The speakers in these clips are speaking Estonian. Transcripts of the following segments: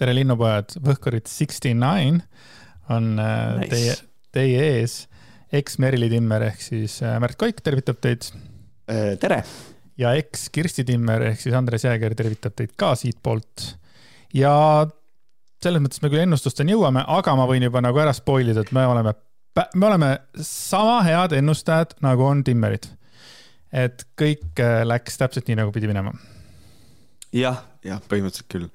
tere, linnupojad, Võhkurid sixty nine on äh, nice. teie, teie ees. eks Merili Timmer ehk siis äh, Märt Koik tervitab teid. tere. ja eks Kirsti Timmer ehk siis Andres Jääger tervitab teid ka siitpoolt. ja selles mõttes me küll ennustusteni jõuame, aga ma võin juba nagu ära spoil ida, et me oleme, me oleme sama head ennustajad, nagu on Timmerid. et kõik läks täpselt nii, nagu pidi minema jah, jah, põhimõtteliselt küll.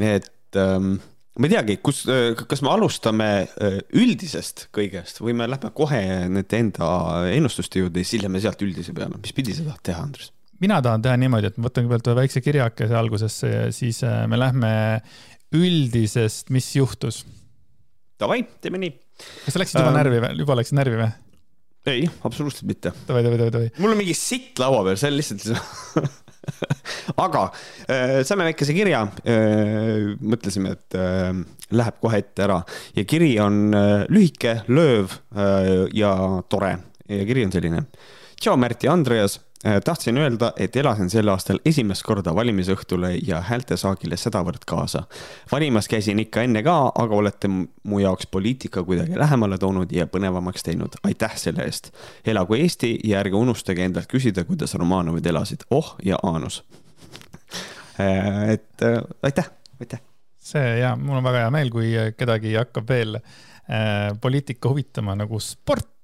Et ähm, ma ei teagi, kus, äh, kas me alustame äh, üldisest kõigest või me lähme kohe nende enda ennustuste juurde ja siis lähme sealt üldise peale, mis pidi sa tahad teha, Andres? mina tahan teha niimoodi, et ma võtan kõigepealt ühe väikse kirjakese algusesse ja siis äh, me lähme üldisest, mis juhtus. Davai, teeme nii. kas sa läksid juba ähm, närvi või, juba läksid närvi või? ei, absoluutselt mitte. Davai, davai, davai, davai. mul on mingi sitt laua peal, see on lihtsalt aga äh, saime väikese kirja äh,. mõtlesime, et äh, läheb kohe ette ära ja kiri on äh, lühike, lööv äh, ja tore ja kiri on selline. tšau, Märt ja Andreas tahtsin öelda, et elasin sel aastal esimest korda valimisõhtule ja häältesaagile sedavõrd kaasa. valimas käisin ikka enne ka, aga olete mu jaoks poliitika kuidagi lähemale toonud ja põnevamaks teinud. aitäh selle eest. elagu Eesti ja ärge unustage endalt küsida, kuidas Romanovid elasid. oh ja Aanus. Äh, et äh, aitäh, aitäh. see ja mul on väga hea meel, kui kedagi hakkab veel äh, poliitika huvitama nagu sport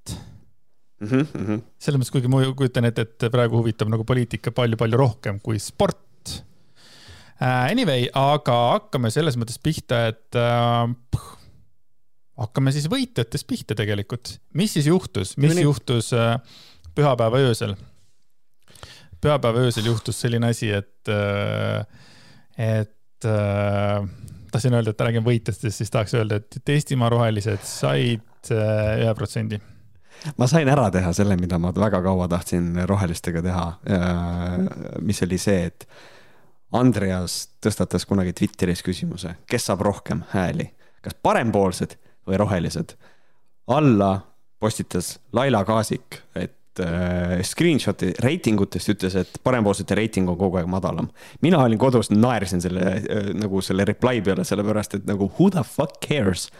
mm. -hmm. selles mõttes, kuigi ma kujutan ette, et praegu huvitab nagu poliitika palju-palju rohkem kui sport uh,. Anyway, aga hakkame selles mõttes pihta, et uh, hakkame siis võitjatest pihta tegelikult. mis siis juhtus, mis Mõni... juhtus uh, pühapäeva öösel? pühapäeva öösel juhtus selline asi, et uh,, et uh, tahtsin öelda, et räägin võitjatest, siis tahaks öelda, et Eestimaa rohelised said ühe protsendi ma sain ära teha selle, mida ma väga kaua tahtsin rohelistega teha. mis oli see, et Andreas tõstatas kunagi Twitteris küsimuse, kes saab rohkem hääli, kas parempoolsed või rohelised. alla postitas Laila Kaasik, et äh, screenshot'i reitingutest ütles, et parempoolsete reiting on kogu aeg madalam. mina olin kodus, naersin selle äh, nagu selle reply peale, sellepärast et nagu who the fuck cares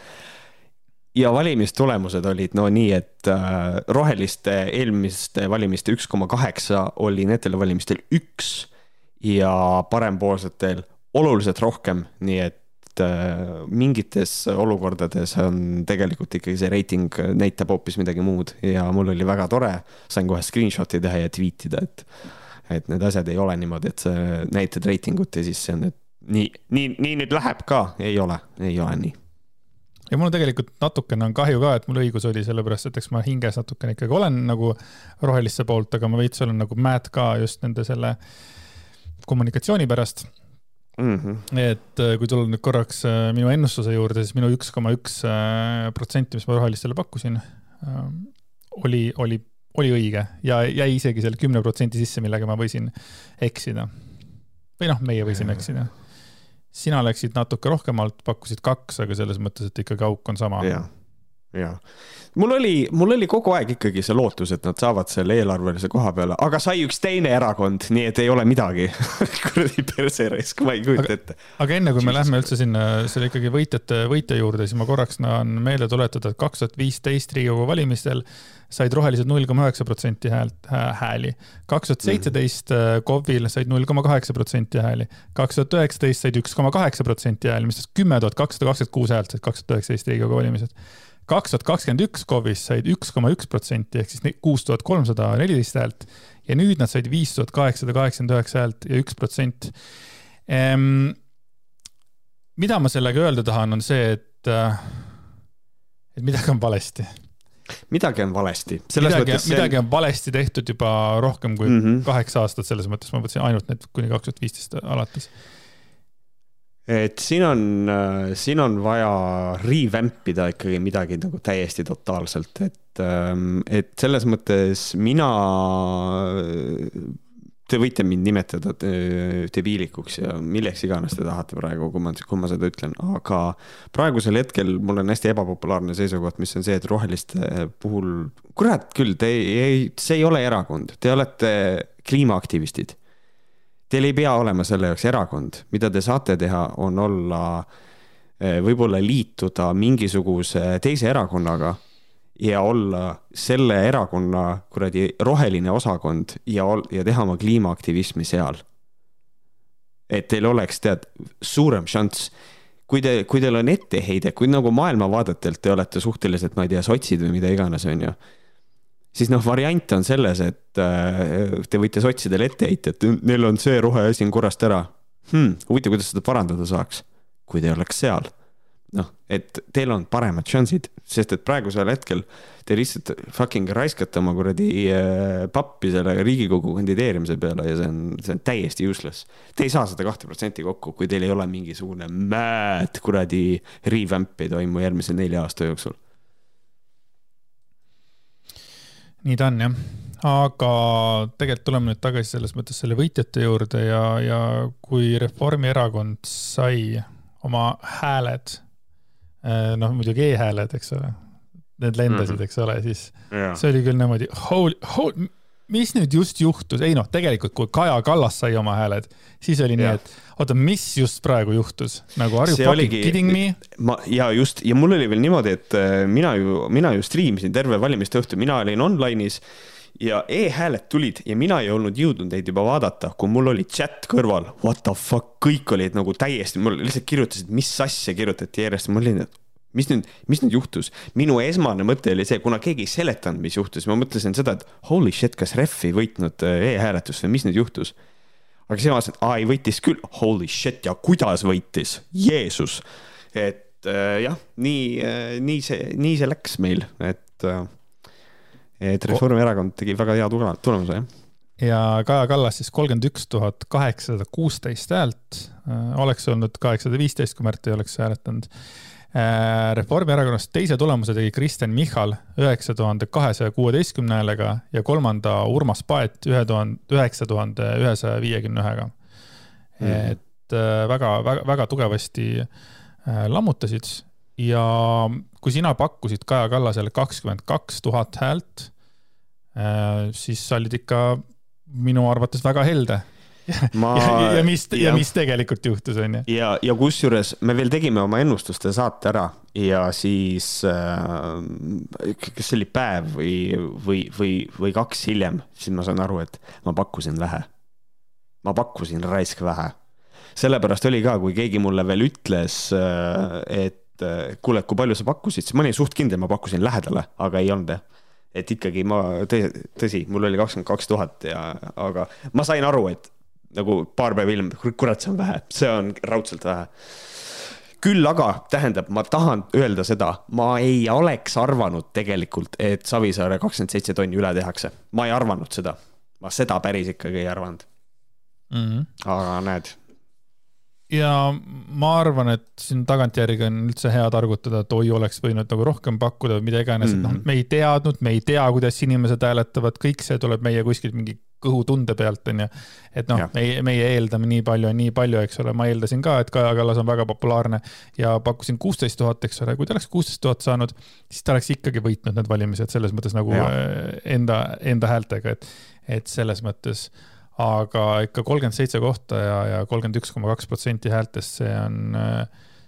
ja valimistulemused olid no nii, et äh, roheliste eelmiste valimiste üks koma kaheksa oli nendel valimistel üks ja parempoolsetel oluliselt rohkem, nii et äh, mingites olukordades on tegelikult ikkagi see reiting näitab hoopis midagi muud. Ja mul oli väga tore, sain kohe screenshot'i teha ja tweet ida, et et need asjad ei ole niimoodi, et sa näitad reitingut ja siis see on, et nii, nii, nii nüüd läheb ka, ei ole, ei ole nii ja mul tegelikult natukene on kahju ka, et mul õigus oli, sellepärast et eks ma hinges natukene ikkagi olen nagu rohelisse poolt, aga ma veits olen nagu mad ka just nende selle kommunikatsiooni pärast mm. -hmm. et äh, kui tulla nüüd korraks äh, minu ennustuse juurde, siis minu üks koma üks äh, protsenti, mis ma rohelistele pakkusin, oli, oli, oli õige ja jäi isegi selle kümne protsendi sisse, millega ma võisin eksida. või noh, meie võisime eksida sina läksid natuke rohkem alt, pakkusid kaks, aga selles mõttes, et ikkagi auk on sama. jah, jah. mul oli, mul oli kogu aeg ikkagi see lootus, et nad saavad selle eelarvelise koha peale, aga sai üks teine erakond, nii et ei ole midagi kuradi perseraisk, ma ei kujuta ette. aga enne kui me lähme üldse sinna selle ikkagi võitjate, võitja juurde, siis ma korraks tahan meelde tuletada, et kaks tuhat viisteist Riigikogu valimistel said rohelised null koma üheksa protsenti häält, hääli. kaks tuhat seitseteist äh, KOV-il said null koma kaheksa protsenti hääli. kaks tuhat üheksateist said üks koma kaheksa protsenti hääli, mis tähendab kümme tuhat kakssada kakskümmend kuus häält said kaks tuhat üheksateist Riigikogu valimised. Kaks tuhat kakskümmend üks KOV-is said üks koma üks protsenti ehk siis kuus tuhat kolmsada neliteist häält ja nüüd nad said viis tuhat kaheksasada kaheksakümmend üheksa häält ja üks protsent. mida ma sellega öelda tahan, on see, et, äh, et midagi on valesti midagi on valesti. midagi, midagi on valesti tehtud juba rohkem kui mm -hmm. kaheksa aastat, selles mõttes ma mõtlesin ainult need kuni kaks tuhat viisteist alates. Et siin on, äh, siin on vaja revamp ida ikkagi midagi nagu täiesti totaalselt, et, ähm, et selles mõttes mina te võite mind nimetada debiilikuks ja milleks iganes te tahate praegu, kui ma, kui ma seda ütlen, aga praegusel hetkel mul on hästi ebapopulaarne seisukoht, mis on see, et roheliste puhul, kurat küll, te ei, see ei ole erakond, te olete kliimaaktivistid. Teil ei pea olema selle jaoks erakond, mida te saate teha, on olla, eh, võib-olla liituda mingisuguse teise erakonnaga ja olla selle erakonna kuradi roheline osakond ja, ja teha oma kliimaaktivismi seal. et teil oleks, tead, suurem šanss kui te, kui teil on etteheide, kui nagu maailmavaadetelt te olete suhteliselt, ma ei tea, sotsid või mida iganes, on ju. Siis noh, variant on selles, et äh, te võite sotsidele ette heita, et neil on see roheasi on korrast ära hmm,. huvitav, kuidas seda parandada saaks, kui te oleks seal noh, et teil on paremad šansid, sest et praegusel hetkel te lihtsalt fucking raiskate oma kuradi äh, pappi selle riigikogu kandideerimise peale ja see on, see on täiesti useless. Te ei saa seda kahte protsenti kokku, kui teil ei ole mingisugune mad kuradi revamp ei toimu järgmise nelja aasta jooksul. Nii ta on jah, aga tegelikult tuleme nüüd tagasi selles mõttes selle võitjate juurde ja, ja kui Reformierakond sai oma hääled Äh, noh, muidugi e-hääled, eks ole, need lendasid mm, -hmm. eks ole, siis yeah. see oli küll niimoodi, holy, holy, mis nüüd just juhtus, ei noh, tegelikult kui Kaja Kallas sai oma hääled, siis oli nii, et oota, mis just praegu juhtus, nagu are you fucking oligi, kidding me? ma ja just. Ja mul oli veel niimoodi, et äh, mina ju, mina ju striimisin terve valimiste õhtu, mina olin online'is ja e-hääled tulid ja mina ei olnud jõudnud neid juba vaadata, kui mul oli chat kõrval, what the fuck, kõik olid nagu täiesti, mul lihtsalt kirjutasid, mis asja kirjutati järjest, ma olin, et mis nüüd, mis nüüd juhtus? minu esmane mõte oli see, kuna keegi ei seletanud, mis juhtus, ma mõtlesin seda, et holy shit, kas ref ei võitnud äh, e-hääletust või mis nüüd juhtus? aga siis ma vaatasin, aa ei võitis küll, holy shit ja kuidas võitis, Jeesus. et äh, jah, nii äh,, nii see, nii see läks meil, et äh, et Reformierakond tegi väga hea tulemuse, jah ja Kaja Kallas siis kolmkümmend üks tuhat kaheksasada kuusteist häält, äh, oleks olnud kaheksasada viisteist, kui Märt ei oleks hääletanud. Äh, Reformierakonnast teise tulemuse tegi Kristen Michal üheksa tuhande kahesaja kuueteistkümne häälega ja kolmanda Urmas Paet ühe tuhande, üheksa tuhande ühesaja viiekümne ühega. Mhm. et äh, väga, väga, väga tugevasti lammutasid ja kui sina pakkusid Kaja Kallasele kakskümmend kaks tuhat häält, äh, siis sa olid ikka minu arvates väga helde ma... ja, ja mis, ja mis tegelikult juhtus, onju. ja, ja kusjuures me veel tegime oma ennustuste saate ära ja siis äh,, kas see oli päev või, või, või, või kaks hiljem, siis ma saan aru, et ma pakkusin vähe. ma pakkusin raisk vähe. sellepärast oli ka, kui keegi mulle veel ütles, äh, et äh, kuule, kui palju sa pakkusid, siis ma olin suht kindel, ma pakkusin lähedale, aga ei olnud jah. et ikkagi ma, tõsi, mul oli kakskümmend kaks tuhat ja, aga ma sain aru, et nagu paar päeva hiljem, kurat, see on vähe, see on raudselt vähe. küll aga tähendab, ma tahan öelda seda, ma ei oleks arvanud tegelikult, et Savisaare kakskümmend seitse tonni üle tehakse, ma ei arvanud seda, ma seda päris ikkagi ei arvanud mm. -hmm. aga näed ja ma arvan, et siin tagantjärgi on üldse hea targutada, et oi, oleks võinud nagu rohkem pakkuda või mida iganes mm, -hmm. et noh, mhm. me ei teadnud, me ei tea, kuidas inimesed hääletavad, kõik see tuleb meie kuskilt mingi kõhutunde pealt, onju. et noh, meie, meie eeldame nii palju nii palju, eks ole, ma eeldasin ka, et Kaja Kallas on väga populaarne ja pakkusin kuusteist tuhat, eks ole, kui ta oleks kuusteist tuhat saanud, siis ta oleks ikkagi võitnud need valimised selles mõttes nagu ja. Äh, enda, enda häältega, et, et selles mõttes. Aga ikka kolmkümmend seitse kohta ja, ja kolmkümmend üks koma kaks protsenti häältest, see on,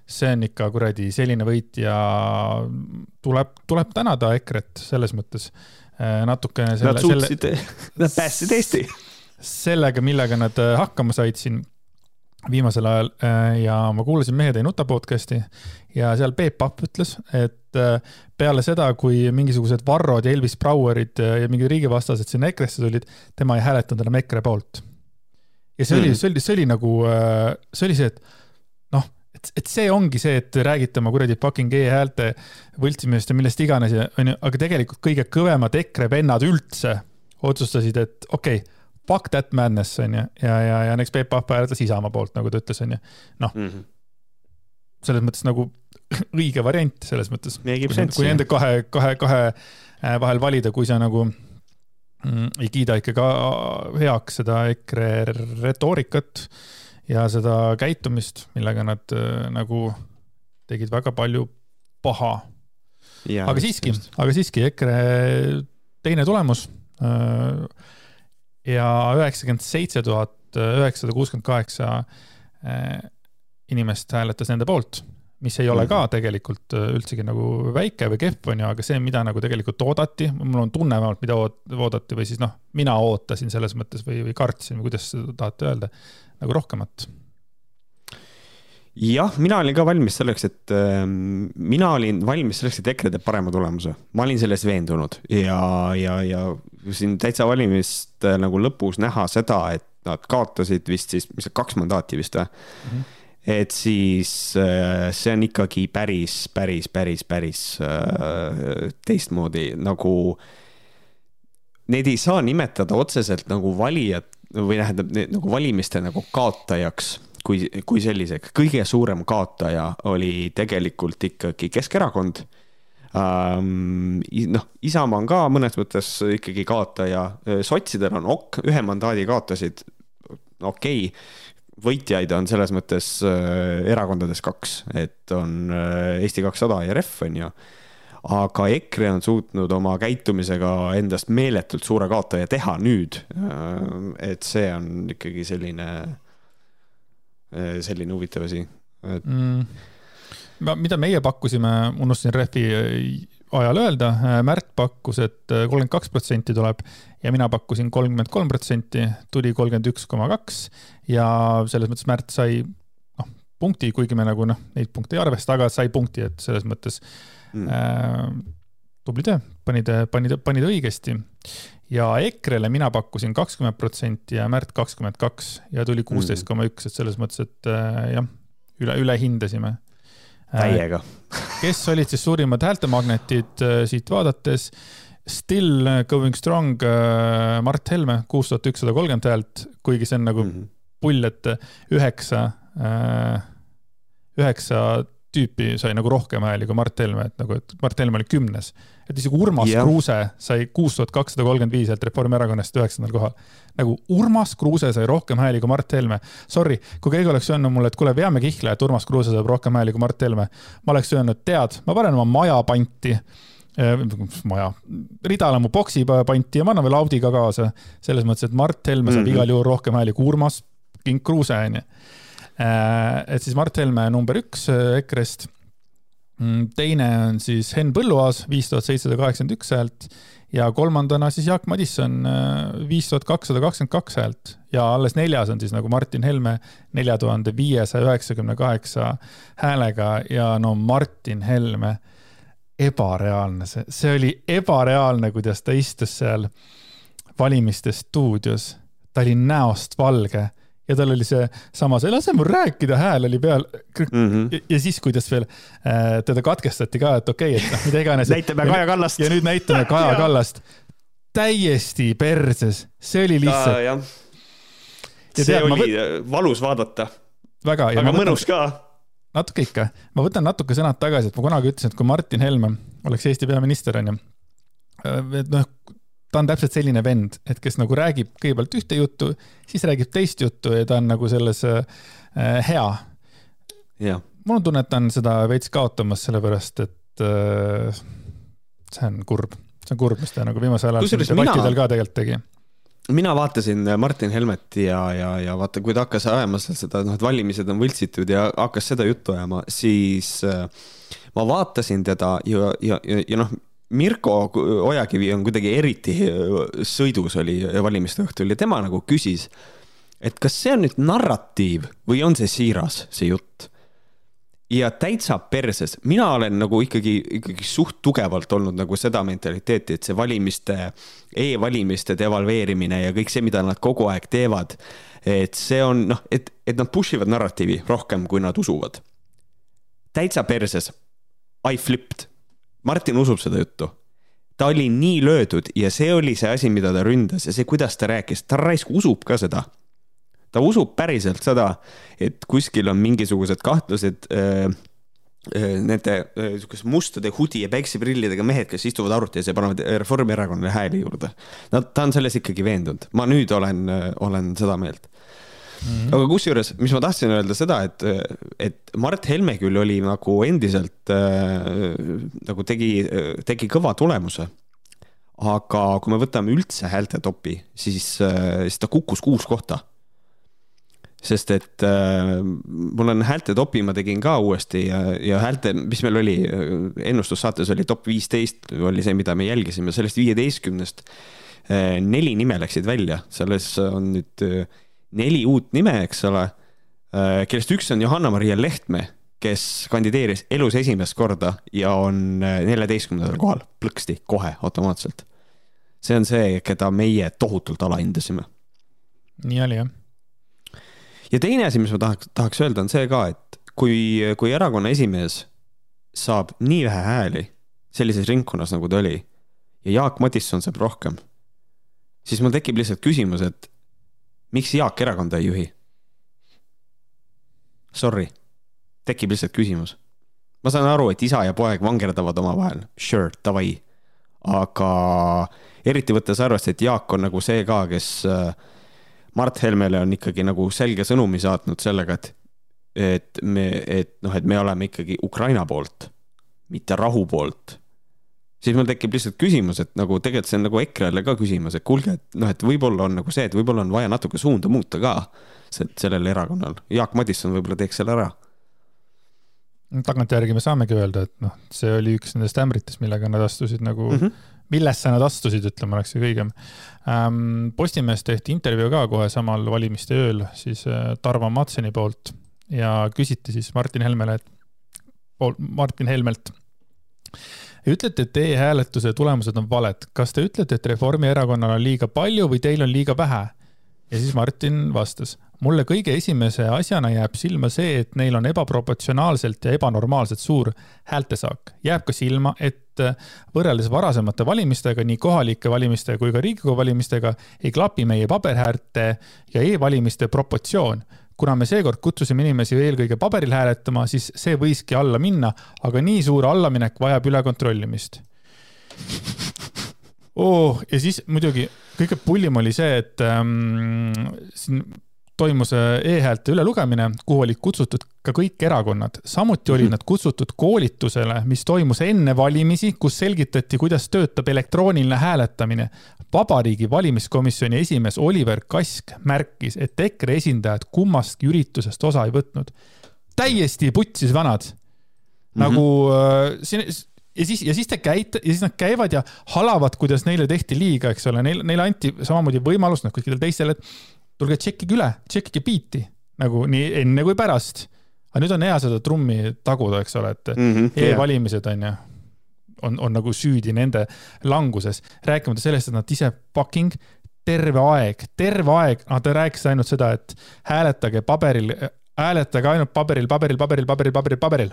see on ikka kuradi selline võit ja tuleb, tuleb tänada EKRE-t selles mõttes natukene. Nad suutsid, nad päästsid Eesti. sellega, millega nad hakkama said siin viimasel ajal äh, ja ma kuulasin Mehed ei nuta podcast'i ja seal Peep Papp ütles, et äh, peale seda, kui mingisugused Varrod ja Elvis Brauerid äh, ja mingid riigivastased sinna EKRE-sse tulid, tema ei hääletanud enam EKRE poolt. ja see oli mm., see oli, see oli nagu, see oli see, et et, et see ongi see, et räägite oma kuradi fucking e-häälte võltsimisest ja millest iganes ja onju, aga tegelikult kõige kõvemad EKRE vennad üldse otsustasid, et okei okay, fuck that madness on ju, ja, ja, ja näiteks Peep Pahva hääletas Isamaa poolt, nagu ta ütles, on ju. noh mm -hmm., selles mõttes nagu õige variant selles mõttes. kui nende kahe, kahe, kahe äh, vahel valida, kui sa nagu mm, ei kiida ikkagi heaks seda EKRE retoorikat ja seda käitumist, millega nad äh, nagu tegid väga palju paha. aga siiski, aga siiski EKRE teine tulemus äh, ja üheksakümmend seitse tuhat üheksasada kuuskümmend kaheksa äh, inimest hääletas nende poolt, mis ei ole ka mhm. tegelikult äh, üldsegi nagu väike või kehv, on ju, aga see, mida nagu tegelikult oodati, mul on tunne vähemalt, mida oodati või siis noh, mina ootasin selles mõttes või, või kartsin kuidas seda tahate öelda, nagu rohkemat jah, mina olin ka valmis selleks, et äh, mina olin valmis selleks, et EKRE teeb parema tulemuse. ma olin selles veendunud ja, ja, ja siin täitsa valimiste äh, nagu lõpus näha seda, et nad kaotasid vist siis, mis see kaks mandaati vist või mm? -hmm. Et siis äh, see on ikkagi päris, päris, päris, päris äh, teistmoodi nagu. Neid ei saa nimetada otseselt nagu valijad või tähendab nagu valimiste nagu kaotajaks kui, kui selliseks. kõige suurem kaotaja oli tegelikult ikkagi Keskerakond ähm,. noh, Isamaa on ka mõnes mõttes ikkagi kaotaja, sotsidel on ok, ühe mandaadi kaotasid, okei okay võitjaid on selles mõttes äh, erakondades kaks, et on äh, Eesti kakssada ja Ref on ju. aga EKRE on suutnud oma käitumisega endast meeletult suure kaotaja teha nüüd. Äh, et see on ikkagi selline selline huvitav asi et... mm.. mida meie pakkusime, unustasin Refi ajal öelda, Märt pakkus, et kolmkümmend kaks protsenti tuleb ja mina pakkusin kolmkümmend kolm protsenti, tuli kolmkümmend üks koma kaks ja selles mõttes Märt sai noh, punkti, kuigi me nagu noh, neid punkte ei arvesta, aga sai punkti, et selles mõttes mm. äh, tubli töö, panid, panid, panid õigesti ja EKRE-le mina pakkusin kakskümmend protsenti ja Märt kakskümmend kaks ja tuli kuusteist koma üks, et selles mõttes, et äh, jah, üle, üle hindasime äh,. täiega kes olid siis suurimad häältemagnetid äh, siit vaadates? Still going strong äh, Mart Helme, kuus tuhat ükssada kolmkümmend häält, kuigi see on nagu mm -hmm. pull, et üheksa äh,, üheksa tüüpi sai nagu rohkem hääli kui Mart Helme, et nagu, et Mart Helme oli kümnes. et isegi Urmas yeah. Kruuse sai kuus tuhat kakssada kolmkümmend viis häält Reformierakonnast üheksandal kohal. nagu Urmas Kruuse sai rohkem hääli kui Mart Helme. Sorry, kui keegi oleks öelnud mulle, et kuule, veame kihla, et Urmas Kruuse saab rohkem hääli kui Mart Helme. ma oleks öelnud, tead, ma panen oma maja panti äh, maja, ridale mu boksi panti ja ma annan veel Audiga kaasa. selles mõttes, et Mart Helme saab mm -hmm. igal juhul rohkem hääli kui Urmas King Kruuse, onju Äh, et siis Mart Helme number üks äh, EKRE-st. Mm, teine on siis Henn Põlluaas, viis tuhat seitsesada kaheksakümmend üks häält ja kolmandana siis Jaak Madisson, äh, viis tuhat kakssada kakskümmend kaks häält ja alles neljas on siis nagu Martin Helme nelja tuhande viiesaja üheksakümne kaheksa häälega ja no Martin Helme, ebareaalne, see, see oli ebareaalne, kuidas ta istus seal valimiste stuudios. ta oli näost valge ja tal oli see sama, see lase mul rääkida, hääl oli peal mm. -hmm. Ja, ja siis, kuidas veel äh, teda katkestati ka, et okei okay,, et noh, mida iganes. näitame Kaja Kallast. ja nüüd näitame Kaja Kallast. täiesti perses, see oli lihtsalt. see tead, oli. Äh, valus vaadata. väga. aga mõnus ka natuke ikka, ma võtan natuke sõnad tagasi, et ma kunagi ütlesin, et kui Martin Helme oleks Eesti peaminister, onju. Äh, et noh, ta on täpselt selline vend, et kes nagu räägib kõigepealt ühte juttu, siis räägib teist juttu ja ta on nagu selles äh, hea. mul on tunne, et ta on seda veits kaotamas, sellepärast et äh, see on kurb, see on kurb, mis ta nagu viimasel ajal debattidel mina... ka tegelikult tegi mina vaatasin Martin Helmet ja, ja, ja vaata, kui ta hakkas ajama seda, noh, et valimised on võltsitud ja hakkas seda juttu ajama, siis äh, ma vaatasin teda ja, ja, ja, ja noh, Mirko Ojakivi on kuidagi eriti sõidus oli valimiste õhtul ja tema nagu küsis, et kas see on nüüd narratiiv või on see siiras, see jutt. Ja täitsa perses, mina olen nagu ikkagi, ikkagi suht tugevalt olnud nagu seda mentaliteeti, et see valimiste e, e-valimiste devalveerimine ja kõik see, mida nad kogu aeg teevad, et see on noh, et, et nad push ivad narratiivi rohkem, kui nad usuvad. täitsa perses. I flipped Martin usub seda juttu. ta oli nii löödud ja see oli see asi, mida ta ründas ja see, kuidas ta rääkis, ta raisk usub ka seda. Ta usub päriselt seda, et kuskil on mingisugused kahtlused äh, äh nende äh, sihukese mustade hudi ja päikseprillidega mehed, kes istuvad arvuti ees ja panevad Reformierakonnale hääli juurde. no ta on selles ikkagi veendunud, ma nüüd olen, äh, olen seda meelt Mm -hmm. aga kusjuures, mis ma tahtsin öelda seda, et, et Mart Helme küll oli nagu endiselt äh, nagu tegi, tegi kõva tulemuse. aga kui me võtame üldse häälte topi, siis, siis ta kukkus kuus kohta sest et äh, mul on häälte topi, ma tegin ka uuesti ja, ja häälte, mis meil oli, ennustussaates oli top viisteist oli see, mida me jälgisime, sellest viieteistkümnest äh, neli nime läksid välja, selles on nüüd äh, neli uut nime, eks ole äh,, kellest üks on Johanna-Maria Lehtme, kes kandideeris elus esimest korda ja on äh, neljateistkümnendal kohal, plõksti, kohe automaatselt. see on see, keda meie tohutult alahindasime. nii oli jah ja teine asi, mis ma tahaks, tahaks öelda, on see ka, et kui, kui erakonna esimees saab nii vähe hääli sellises ringkonnas, nagu ta oli, ja Jaak Madisson saab rohkem, siis mul tekib lihtsalt küsimus, et miks Jaak erakonda ei juhi? Sorry, tekib lihtsalt küsimus. ma saan aru, et isa ja poeg vangerdavad omavahel, sure, davai. aga eriti võttes arvesse, et Jaak on nagu see ka, kes äh, Mart Helmele on ikkagi nagu selge sõnumi saatnud sellega, et, et me, et noh, et me oleme ikkagi Ukraina poolt, mitte rahu poolt. siis mul tekib lihtsalt küsimus, et nagu tegelikult see on nagu EKRE-le ka küsimus, et kuulge, et noh, et võib-olla on nagu see, et võib-olla on vaja natuke suunda muuta ka sellel erakonnal. Jaak Madisson võib-olla teeks selle ära tagantjärgi me saamegi öelda, et noh, see oli üks nendest ämbritest, millega nad astusid nagu mm, -hmm. Millesse nad astusid, ütleme, oleks kõige õigem ähm,. Postimehes tehti intervjuu ka kohe samal valimiste ööl siis äh, Tarvo Matseni poolt ja küsiti siis Martin Helmele, et, Martin Helmelt. ütlete, et e-hääletuse tulemused on valed. kas te ütlete, et Reformierakonnal on liiga palju või teil on liiga vähe? ja siis Martin vastas mulle kõige esimese asjana jääb silma see, et neil on ebaproportsionaalselt ja ebanormaalselt suur häältesaak. jääb ka silma, et äh, võrreldes varasemate valimistega, nii kohalike valimiste kui ka Riigikogu valimistega, ei klapi meie paberhäälte ja e-valimiste proportsioon. kuna me seekord kutsusime inimesi eelkõige paberil hääletama, siis see võiski alla minna, aga nii suur allaminek vajab ülekontrollimist oh,. ja siis muidugi kõige pullim oli see, et ähm, siin toimus äh, e-häälte ülelugemine, kuhu olid kutsutud ka kõik erakonnad. samuti olid mm -hmm. nad kutsutud koolitusele, mis toimus enne valimisi, kus selgitati, kuidas töötab elektrooniline hääletamine. vabariigi Valimiskomisjoni esimees Oliver Kask märkis, et EKRE esindajad kummastki üritusest osa ei võtnud. täiesti putsis vanad mm. -hmm. nagu äh, siin ja siis, ja siis te käite ja siis nad käivad ja halavad, kuidas neile tehti liiga, eks ole, neil, neile anti samamoodi võimalus, noh kõikidel teistel, et tulge tšekkige üle, tšekkige biiti nagu nii enne kui pärast. aga nüüd on hea seda trummi taguda, eks ole, et mm -hmm, e-valimised on ju, on, on nagu süüdi nende languses, rääkimata sellest, et nad ise fucking terve aeg, terve aeg, nad rääkisid ainult seda, et hääletage paberil, hääletage ainult paberil, paberil, paberil, paberil, paberil, paberil.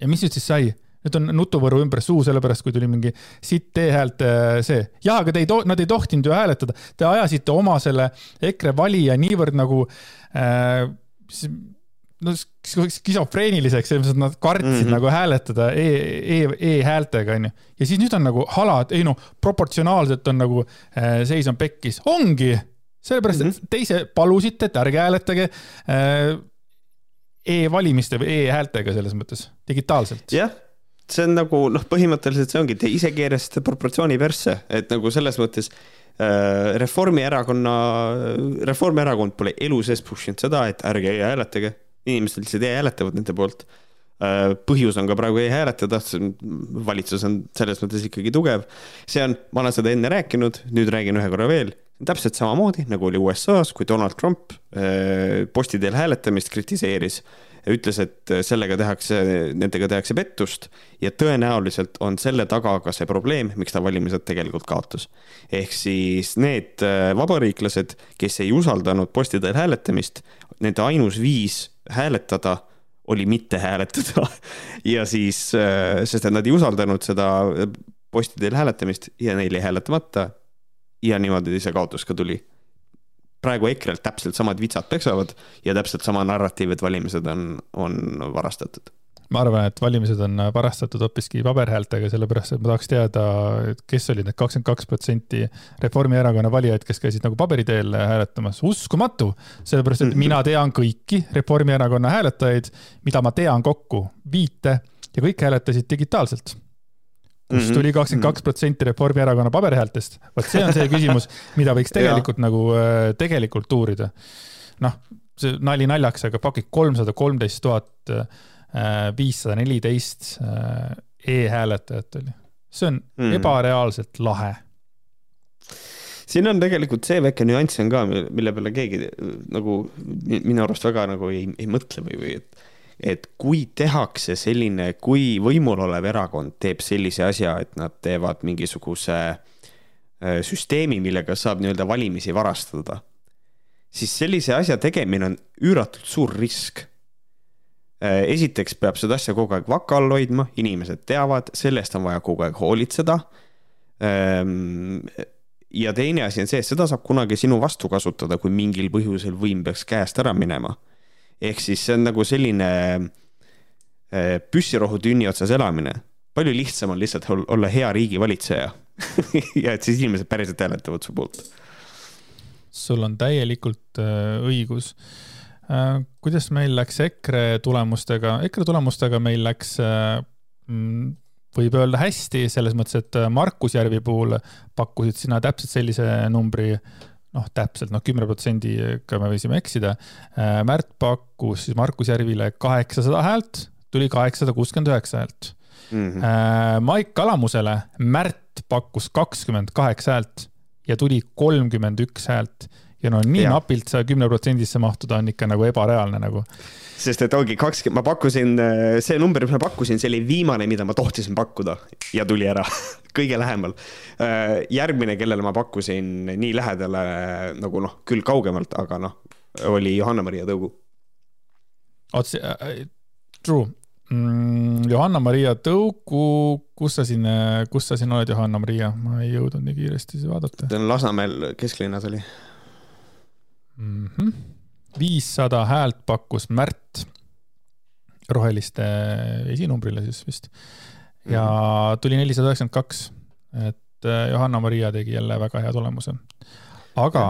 ja mis nüüd siis sai? Nüüd on nutuvõru ümber suu, sellepärast kui tuli mingi sitt e-häälte see. jaa, aga te ei, nad ei tohtinud ju hääletada. Te ajasite oma selle EKRE valija niivõrd nagu äh, no skisofreeniliseks, selles mõttes, et nad kartsid mm -hmm. nagu hääletada e, e, e-häältega, onju. ja siis nüüd on nagu hala, et ei noh, proportsionaalselt on nagu äh, seis on pekkis. ongi, sellepärast mm, -hmm. et te ise palusite, et ärge hääletage äh, e-valimiste või e-häältega selles mõttes, digitaalselt. jah see on nagu noh, põhimõtteliselt see ongi, te ise keerasite proportsiooni persse, et nagu selles mõttes äh, Reformierakonna, Reformierakond pole elu sees push inud seda, et ärge e-hääletage, inimesed lihtsalt e-hääletavad nende poolt äh,. põhjus on ka praegu e-hääletada, valitsus on selles mõttes ikkagi tugev. see on, ma olen seda enne rääkinud, nüüd räägin ühe korra veel täpselt samamoodi nagu oli USA-s, kui Donald Trump äh, posti teel hääletamist kritiseeris ütles, et sellega tehakse, nendega tehakse pettust ja tõenäoliselt on selle taga ka see probleem, miks ta valimised tegelikult kaotas. ehk siis need äh, vabariiklased, kes ei usaldanud posti teel hääletamist, nende ainus viis hääletada oli mitte hääletada ja siis, äh, sest et nad ei usaldanud seda posti teel hääletamist ja neil jäi hääletamata. ja niimoodi see kaotus ka tuli praegu EKRE-lt täpselt samad vitsad peksavad ja täpselt sama narratiiv, et valimised on, on varastatud ma arvan, et valimised on varastatud hoopiski paberhäältega, sellepärast et ma tahaks teada, kes olid need kakskümmend kaks protsenti Reformierakonna valijaid, kes käisid nagu paberi teel hääletamas. uskumatu, sellepärast et mina tean kõiki Reformierakonna hääletajaid, mida ma tean kokku, viite ja kõik hääletasid digitaalselt. Kust tuli kakskümmend kaks protsenti Reformierakonna paberhäältest. vot see on see küsimus, mida võiks tegelikult nagu äh, tegelikult uurida. noh, see nali naljaks, aga pakid kolmsada kolmteist tuhat äh, viissada neliteist äh, e-hääletajat oli. see on mm. ebareaalselt lahe siin on tegelikult see väike nüanss on ka, mille peale keegi nagu minu arust väga nagu ei, ei mõtle või, või et et kui tehakse selline, kui võimul olev erakond teeb sellise asja, et nad teevad mingisuguse äh, süsteemi, millega saab nii-öelda valimisi varastada, siis sellise asja tegemine on üüratult suur risk. Äh, esiteks peab seda asja kogu aeg vaka all hoidma, inimesed teavad, selle eest on vaja kogu aeg hoolitseda. Ähm, ja teine asi on see, et seda saab kunagi sinu vastu kasutada, kui mingil põhjusel võim peaks käest ära minema ehk siis see on nagu selline äh, püssirohutünni otsas elamine. palju lihtsam on lihtsalt olla hea riigivalitseja ja et siis inimesed päriselt hääletavad su poolt. sul on täielikult äh, õigus äh,. kuidas meil läks EKRE tulemustega, EKRE tulemustega meil läks mm, võib öelda hästi, selles mõttes, et Markus Järvi puhul pakkusid sina täpselt sellise numbri noh, täpselt noh, kümne protsendiga me võisime eksida. Äh, Märt pakkus siis Markus Järvile kaheksasada häält, tuli kaheksasada kuuskümmend üheksa häält mm. -hmm. Maik Kalamusele Märt pakkus kakskümmend kaheksa häält ja tuli kolmkümmend üks häält ja no nii ja. napilt sa kümne protsendisse mahtuda on ikka nagu ebareaalne nagu sest et ongi kakskümmend, ma pakkusin, äh, see number, mis ma pakkusin, see oli viimane, mida ma tohtisin pakkuda ja tuli ära kõige lähemal. Äh, järgmine, kellele ma pakkusin nii lähedale nagu noh, küll kaugemalt, aga noh, oli Johanna-Maria Tõugu. oot, see äh,, true mm,. Johanna-Maria Tõugu, kus sa siin, kus sa siin oled, Johanna-Maria, ma ei jõudnud nii kiiresti vaadata. ta on Lasnamäel kesklinnas oli mm. -hmm viissada häält pakkus Märt roheliste esinumbrile siis vist. ja mhm. tuli nelisada üheksakümmend kaks, et äh, Johanna-Maria tegi jälle väga hea tulemuse. aga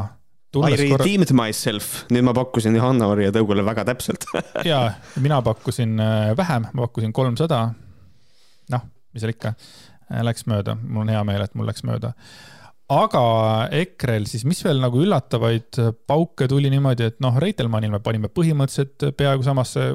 I redeemed korra... myself, nüüd ma pakkusin Johanna-Maria Tõugule väga täpselt ja, mina pakkusin äh, vähem, ma pakkusin kolmsada. noh, mis seal ikka, äh, läks mööda, mul on hea meel, et mul läks mööda aga EKRE-l siis, mis veel nagu üllatavaid pauke tuli niimoodi, et noh, Reitelmannil me panime põhimõtteliselt peaaegu samasse,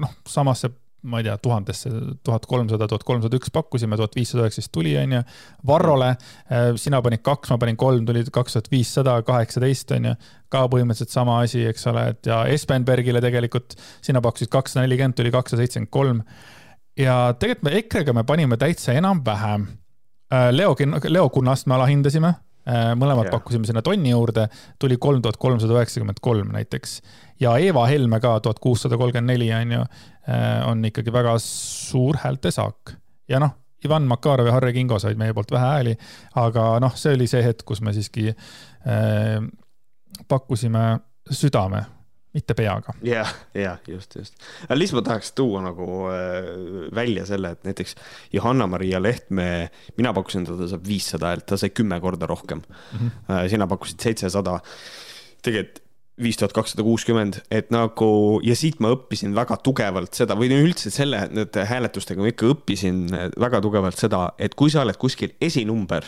noh, samasse, ma ei tea, tuhandesse, tuhat kolmsada, tuhat kolmsada üks pakkusime, tuhat viissada üheksateist tuli, onju. Varrole, äh, sina panid kaks, ma panin kolm, tuli kaks tuhat viissada kaheksateist, onju. ka põhimõtteliselt sama asi, eks ole, et ja Espenbergile tegelikult, sina pakkusid kakssada nelikümmend, tuli kakssada seitsekümmend kolm. ja tegelikult me EKRE-ga me panime täitsa enam-vähem Äh, Leo, Leo Kunnast me alahindasime, äh, mõlemad yeah. pakkusime sinna tonni juurde, tuli kolm tuhat kolmsada üheksakümmend kolm näiteks. ja Eva Helme ka tuhat kuussada kolmkümmend neli on ju, äh, on ikkagi väga suur häältesaak. ja noh, Ivan Makarov ja Harri Kingo said meie poolt vähe hääli, aga noh, see oli see hetk, kus me siiski äh, pakkusime südame mitte peaga. jah, jah, just, just. aga lihtsalt ma tahaks tuua nagu äh, välja selle, et näiteks Johanna-Maria Lehtme, mina pakkusin, ta saab viissada häält, ta sai kümme korda rohkem mm. -hmm. sina pakkusid seitsesada. tegelikult viis tuhat kakssada kuuskümmend, et nagu ja siit ma õppisin väga tugevalt seda või üldse selle, nende hääletustega ma ikka õppisin väga tugevalt seda, et kui sa oled kuskil esinumber,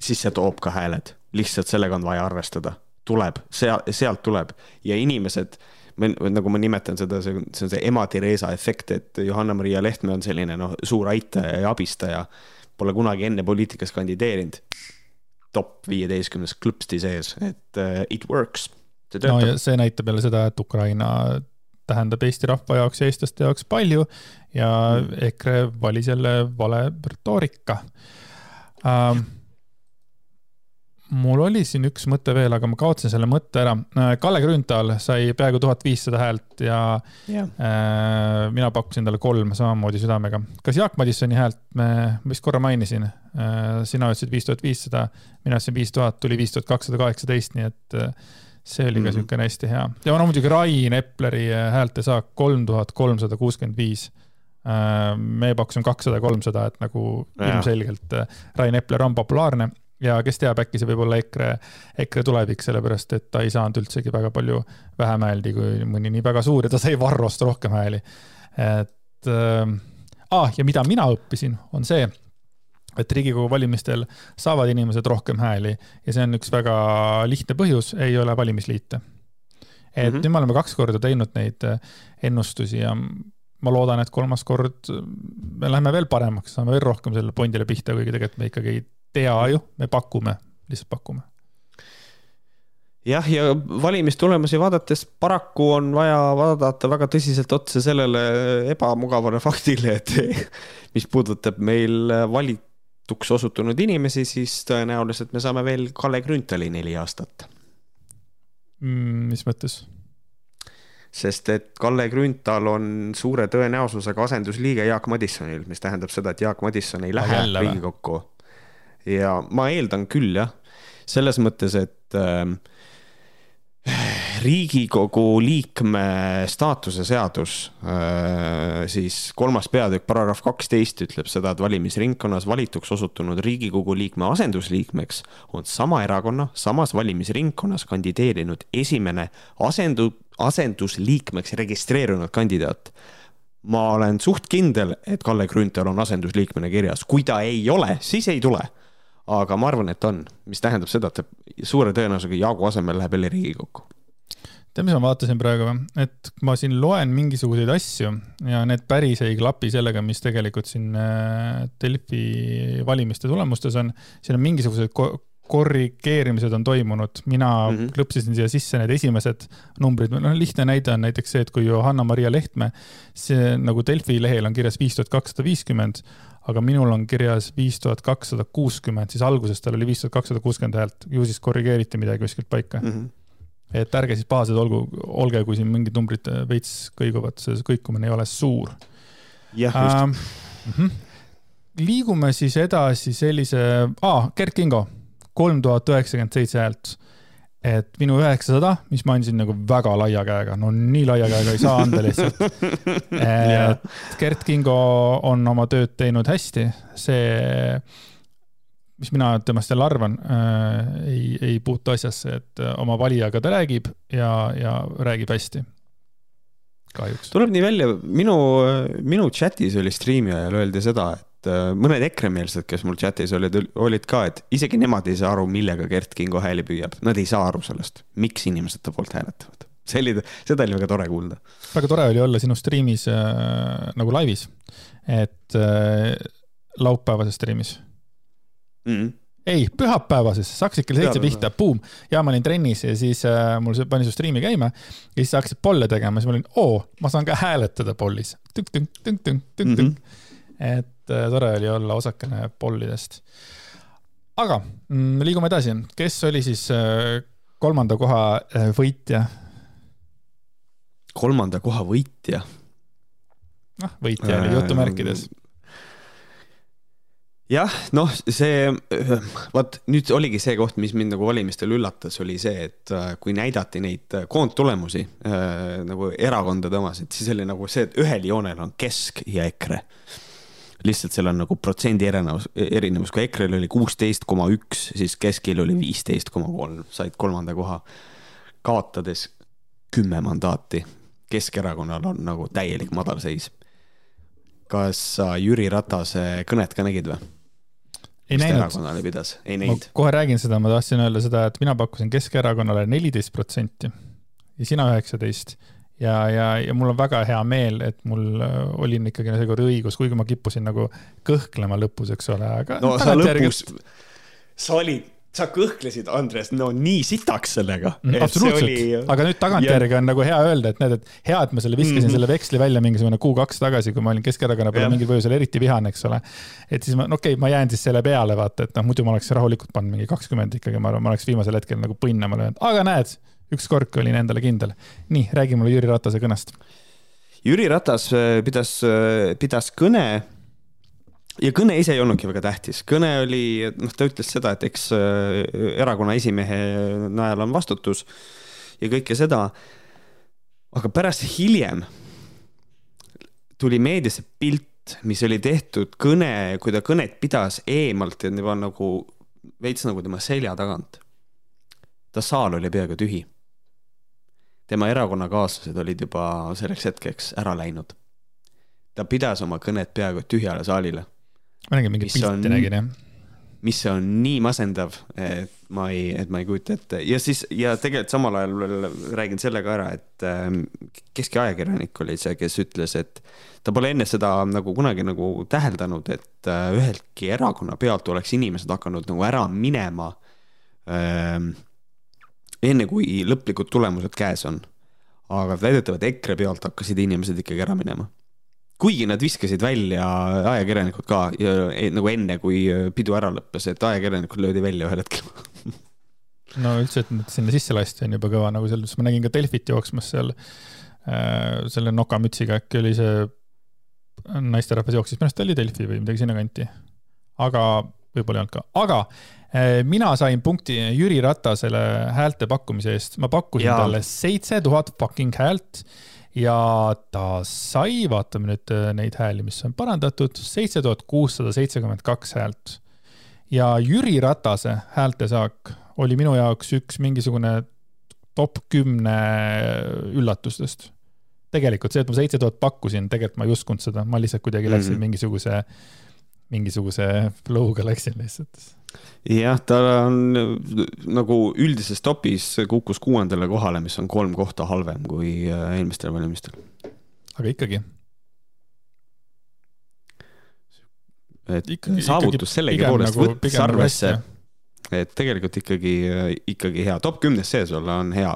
siis see toob ka hääled, lihtsalt sellega on vaja arvestada tuleb, seal, sealt tuleb ja inimesed, nagu ma nimetan seda, see on, see on see ema Theresa efekt, et Johanna-Maria Lehtme on selline noh, suur aitaja ja abistaja. Pole kunagi enne poliitikas kandideerinud. top viieteistkümnes klõpsti sees, et uh, it works. no ja see näitab jälle seda, et Ukraina tähendab Eesti rahva jaoks ja eestlaste jaoks palju ja mm. EKRE valis jälle vale retoorika um, mul oli siin üks mõte veel, aga ma kaotasin selle mõtte ära. Äh, Kalle Grünthal sai peaaegu tuhat viissada häält ja yeah. äh, mina pakkusin talle kolm samamoodi südamega. kas Jaak Madissoni häält me vist korra mainisin äh,? sina ütlesid viis tuhat viissada, mina ütlesin viis tuhat, tuli viis tuhat kakssada kaheksateist, nii et äh, see oli ka mm -hmm. siukene hästi hea. ja no muidugi Rain Epleri äh, häältesaak kolm tuhat kolmsada kuuskümmend viis äh, me pakkusime kakssada, kolmsada, et nagu ja. ilmselgelt Rain Epler on populaarne ja kes teab, äkki see võib olla EKRE, EKRE tulevik, sellepärast et ta ei saanud üldsegi väga palju vähem hääldi kui mõni nii väga suur ja ta sai Varrost rohkem hääli. et äh, ah, ja mida mina õppisin, on see, et Riigikogu valimistel saavad inimesed rohkem hääli ja see on üks väga lihtne põhjus, ei ole valimisliite. et mm -hmm. nüüd me oleme kaks korda teinud neid äh, ennustusi ja ma loodan, et kolmas kord me läheme veel paremaks, saame veel rohkem sellele fondile pihta, kuigi tegelikult me ikkagi ei tea ju, me pakume, lihtsalt pakume jah, ja valimistulemusi vaadates paraku on vaja vaadata väga tõsiselt otsa sellele ebamugavale faktile, et mis puudutab meil valituks osutunud inimesi, siis tõenäoliselt me saame veel Kalle Grünthali neli aastat mm,. mis mõttes? sest et Kalle Grünthal on suure tõenäosusega asendusliige Jaak Madissonil, mis tähendab seda, et Jaak Madisson ei lähe Riigikokku. Ja ma eeldan küll jah, selles mõttes, et äh, riigikogu liikme staatuse seadus, äh, siis kolmas peatükk, paragrahv kaksteist ütleb seda, et valimisringkonnas valituks osutunud riigikogu liikme asendusliikmeks on sama erakonna samas valimisringkonnas kandideerinud esimene asendu-, asendusliikmeks registreerunud kandidaat. ma olen suht kindel, et Kalle Grünthal on asendusliikmena kirjas, kui ta ei ole, siis ei tule aga ma arvan, et on, mis tähendab seda, et ta suure tõenäosusega Jaagu asemel läheb jälle Riigikokku. tead, mis ma vaatasin praegu või? et ma siin loen mingisuguseid asju ja need päris ei klapi sellega, mis tegelikult siin äh, Delfi valimiste tulemustes on. siin on mingisugused korrigeerimised on toimunud, mina mm -hmm. klõpsisin siia sisse need esimesed numbrid, noh lihtne näide on näiteks see, et kui Johanna-Maria Lehtme, see nagu Delfi lehel on kirjas viis tuhat kakssada viiskümmend, aga minul on kirjas viis tuhat kakssada kuuskümmend, siis alguses tal oli viis tuhat kakssada kuuskümmend häält, ju siis korrigeeriti midagi kuskilt paika mm. -hmm. et ärge siis pahased olgu, olge, kui siin mingid numbrid veits kõiguvad, see kõikumine ei ole suur. jah, just ähm,. Mm -hmm. liigume siis edasi sellise ah,, Gerd Kingo, kolm tuhat üheksakümmend seitse häält et minu üheksasada, mis ma andsin nagu väga laia käega, no nii laia käega ei saa anda lihtsalt et Gert Kingo on oma tööd teinud hästi, see, mis mina temast jälle arvan äh,, ei, ei puutu asjasse, et oma valijaga ta räägib ja, ja räägib hästi. kahjuks. tuleb nii välja, minu, minu chat'is oli striimi ajal öeldi seda, et et äh, mõned EKRE-meelsed, kes mul chat'is olid, olid ka, et isegi nemad ei saa aru, millega Gert Kingo hääli püüab. Nad ei saa aru sellest, miks inimesed ta poolt hääletavad. see oli, seda oli väga tore kuulda. väga tore oli olla sinu striimis äh, nagu laivis, et äh, laupäevases striimis mm. -hmm ei, pühapäevases, hakkasid kell seitse pihta, buum, ja ma olin trennis ja siis äh, mul pani su striimi käima ja siis hakkasid polle tegema, siis ma olin, oo, ma saan ka hääletada pollis. Mhm. et et äh, tore oli olla osakene pollidest. aga mm, liigume edasi, kes oli siis äh, kolmanda koha äh, võitja? kolmanda koha võitja? noh, võitja oli jutumärkides jah, noh, see, vot nüüd oligi see koht, mis mind nagu valimistel üllatas, oli see, et kui näidati neid koondtulemusi nagu erakondade omasid, siis oli nagu see, et ühel joonel on Kesk ja EKRE lihtsalt seal on nagu protsendi erinevus, erinevus, kui EKRE-l oli kuusteist koma üks, siis Keskil oli viisteist koma kolm, said kolmanda koha, kaotades kümme mandaati. Keskerakonnal on nagu täielik madalseis. kas sa Jüri Ratase kõnet ka nägid või? ei Mis näinud. pidas, ei näinud. kohe räägin seda, ma tahtsin öelda seda, et mina pakkusin Keskerakonnale neliteist protsenti ja sina üheksateist ja, ja, ja mul on väga hea meel, et mul äh, oli ikkagi seekord õigus, kuigi ma kippusin nagu kõhklema lõpus, eks ole, aga. no sa lõpus, sa olid, sa kõhklesid, Andres, no nii sitaks sellega. Mm, absoluutselt oli..., aga nüüd tagantjärgi on nagu hea öelda, et näed, et hea, et ma selle viskasin mm -hmm. selle veksli välja mingisugune kuu-kaks tagasi, kui ma olin Keskerakonna peale mingil põhjusel eriti vihane, eks ole. et siis ma, no okei okay,, ma jään siis selle peale, vaata, et noh, muidu ma oleks rahulikult pannud mingi kakskümmend ikkagi, ma arvan, ma oleks viimasel hetkel nagu põnnama löönud, aga näed ükskord olin endale kindel. nii, räägi mulle Jüri Ratase kõnest. Jüri Ratas äh, pidas, äh, pidas kõne ja kõne ise ei olnudki väga tähtis, kõne oli, noh, ta ütles seda, et eks äh, erakonna esimehe najal on vastutus ja kõike seda. aga pärast hiljem tuli meediasse pilt, mis oli tehtud kõne, kui ta kõnet pidas eemalt ja juba nagu veits nagu tema selja tagant. ta saal oli peaaegu tühi tema erakonnakaaslased olid juba selleks hetkeks ära läinud. ta pidas oma kõnet peaaegu tühjale saalile. ma nägin mingit pilti nägin jah mis on nii masendav, et ma ei, et ma ei kujuta ette ja siis ja tegelikult samal ajal veel räägin selle ka ära, et ähm, keski ajakirjanik oli see, kes ütles, et ta pole enne seda nagu kunagi nagu täheldanud, et äh, üheltki erakonna pealt oleks inimesed hakanud nagu ära minema ähm,. Enne kui lõplikud tulemused käes on. aga väidetavalt EKRE pealt hakkasid inimesed ikkagi ära minema kuigi nad viskasid välja ajakirjanikud ka ja, e, nagu enne, kui pidu ära lõppes, et ajakirjanikud löödi välja ühel hetkel no üldse, et nad sinna sisse lasti on juba kõva, nagu selles mõttes ma nägin ka Delfit jooksmas seal äh, selle nokamütsiga, äkki oli see naisterahvas jooksis, minu arust oli Delfi või midagi sinnakanti. aga võib-olla ei olnud ka, aga mina sain punkti Jüri Ratasele häälte pakkumise eest, ma pakkusin ja. talle seitse tuhat fucking häält ja ta sai, vaatame nüüd äh, neid hääli, mis on parandatud, seitse tuhat kuussada seitsekümmend kaks häält. ja Jüri Ratase häältesaak oli minu jaoks üks mingisugune top kümne üllatustest. tegelikult see, et ma seitse tuhat pakkusin, tegelikult ma ei uskunud seda, ma lihtsalt kuidagi läksin mm -hmm. mingisuguse, mingisuguse flow'ga läksin lihtsalt jah, ta on nagu üldises topis kukkus kuuendale kohale, mis on kolm kohta halvem kui äh, eelmistel valimistel. aga ikkagi. et ikkagi, saavutus sellegipoolest nagu, võttes arvesse, et tegelikult ikkagi, ikkagi hea, top kümnes sees olla on hea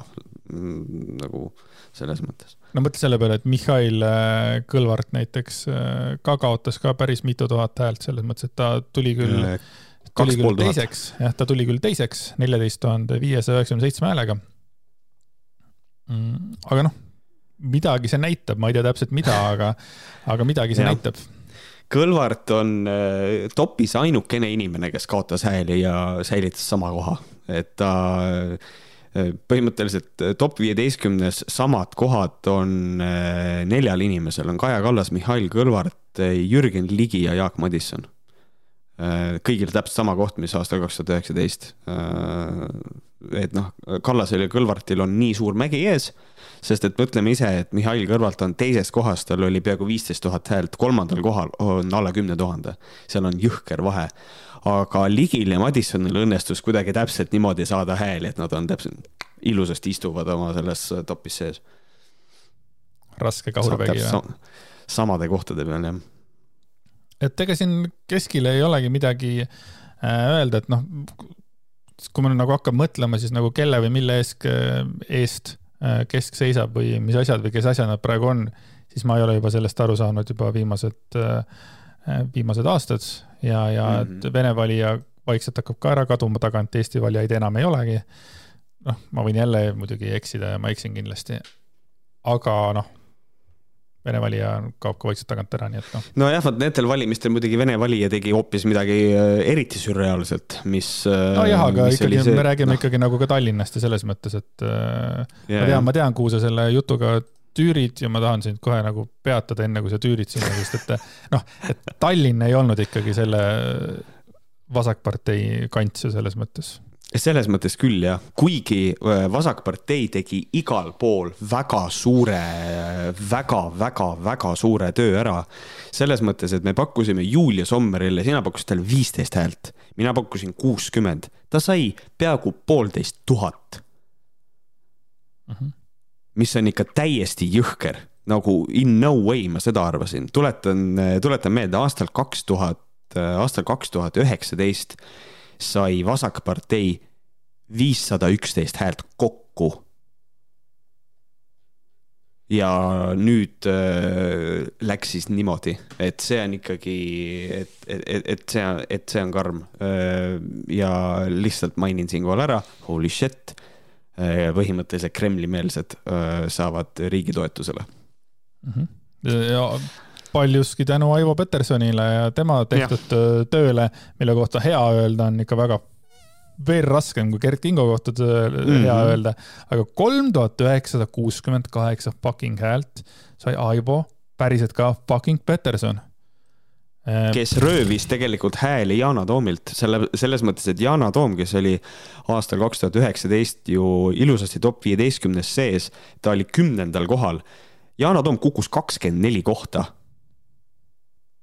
mm, nagu selles mõttes. no mõtle selle peale, et Mihhail äh, Kõlvart näiteks äh, ka kaotas ka päris mitu tuhat häält, selles mõttes, et ta tuli küll äh, tuli küll teiseks, jah, ta tuli küll teiseks neljateist tuhande viiesaja üheksakümne seitsme häälega mm,. aga noh, midagi see näitab, ma ei tea täpselt mida, aga, aga midagi see ja. näitab. Kõlvart on äh, topis ainukene inimene, kes kaotas hääli ja säilitas sama koha, et ta äh, põhimõtteliselt top viieteistkümnes samad kohad on äh, neljal inimesel, on Kaja Kallas, Mihhail Kõlvart, Jürgen Ligi ja Jaak Madisson Äh, kõigil täpselt sama koht, mis aastal kaks tuhat üheksateist. Äh, et noh, Kallasel ja Kõlvartil on nii suur mägi ees, sest et mõtleme ise, et Mihhail Kõlvart on teises kohas, tal oli peaaegu viisteist tuhat häält, kolmandal kohal on alla kümne tuhande. seal on jõhker vahe. aga Ligil ja Madissonil õnnestus kuidagi täpselt niimoodi saada hääli, et nad on täpselt ilusasti istuvad oma selles topis sees. raske kahurvägi või? samade kohtade peal, jah et ega siin keskil ei olegi midagi äh, öelda, et noh, kui ma nagu hakkan mõtlema, siis nagu kelle või mille eest, eest äh, kesk seisab või mis asjad või kes asjad nad praegu on, siis ma ei ole juba sellest aru saanud juba viimased, äh, viimased aastad ja, ja mm -hmm. et Vene valija vaikselt hakkab ka ära kaduma tagant, Eesti valijaid enam ei olegi. noh, ma võin jälle muidugi eksida ja ma eksin kindlasti. aga noh Vene valija kaob ka vaikselt tagant ära, nii et noh. nojah, vot nendel valimistel muidugi Vene valija tegi hoopis midagi äh, eriti sürreaalset, mis. nojah, äh, aga ikkagi see, me räägime no. ikkagi nagu ka Tallinnast ja selles mõttes, et yeah, ma tean, ma tean, kuhu sa selle jutuga tüürid ja ma tahan sind kohe nagu peatada, enne kui sa tüürid sinna, sest et noh, et Tallinn ei olnud ikkagi selle vasakpartei kants ju selles mõttes selles mõttes küll jah, kuigi äh, Vasakpartei tegi igal pool väga suure väga,, väga-väga-väga suure töö ära. selles mõttes, et me pakkusime Julia Sommerile, sina pakkusid talle viisteist häält, mina pakkusin kuuskümmend, ta sai peaaegu poolteist tuhat. Mhm. mis on ikka täiesti jõhker, nagu in no way ma seda arvasin, tuletan, tuletan meelde aastal kaks tuhat, aastal kaks tuhat üheksateist sai Vasakpartei viissada üksteist häält kokku. ja nüüd äh, läks siis niimoodi, et see on ikkagi, et, et, et see, et see on karm äh,. ja lihtsalt mainin siinkohal ära, holy shit äh,, põhimõtteliselt Kremli-meelsed äh, saavad riigi toetusele mm. -hmm. ja paljuski tänu Aivo Petersonile ja tema tehtud ja. tööle, mille kohta hea öelda on ikka väga veel raskem kui Gerd Kingo kohta töö mm -hmm. hea öelda, aga kolm tuhat üheksasada kuuskümmend kaheksa fucking häält sai Aivo päriselt ka fucking Peterson kes röövis tegelikult hääli Yana Toomilt, selle, selles mõttes, et Yana Toom, kes oli aastal kaks tuhat üheksateist ju ilusasti top viieteistkümnes sees, ta oli kümnendal kohal. Yana Toom kukkus kakskümmend neli kohta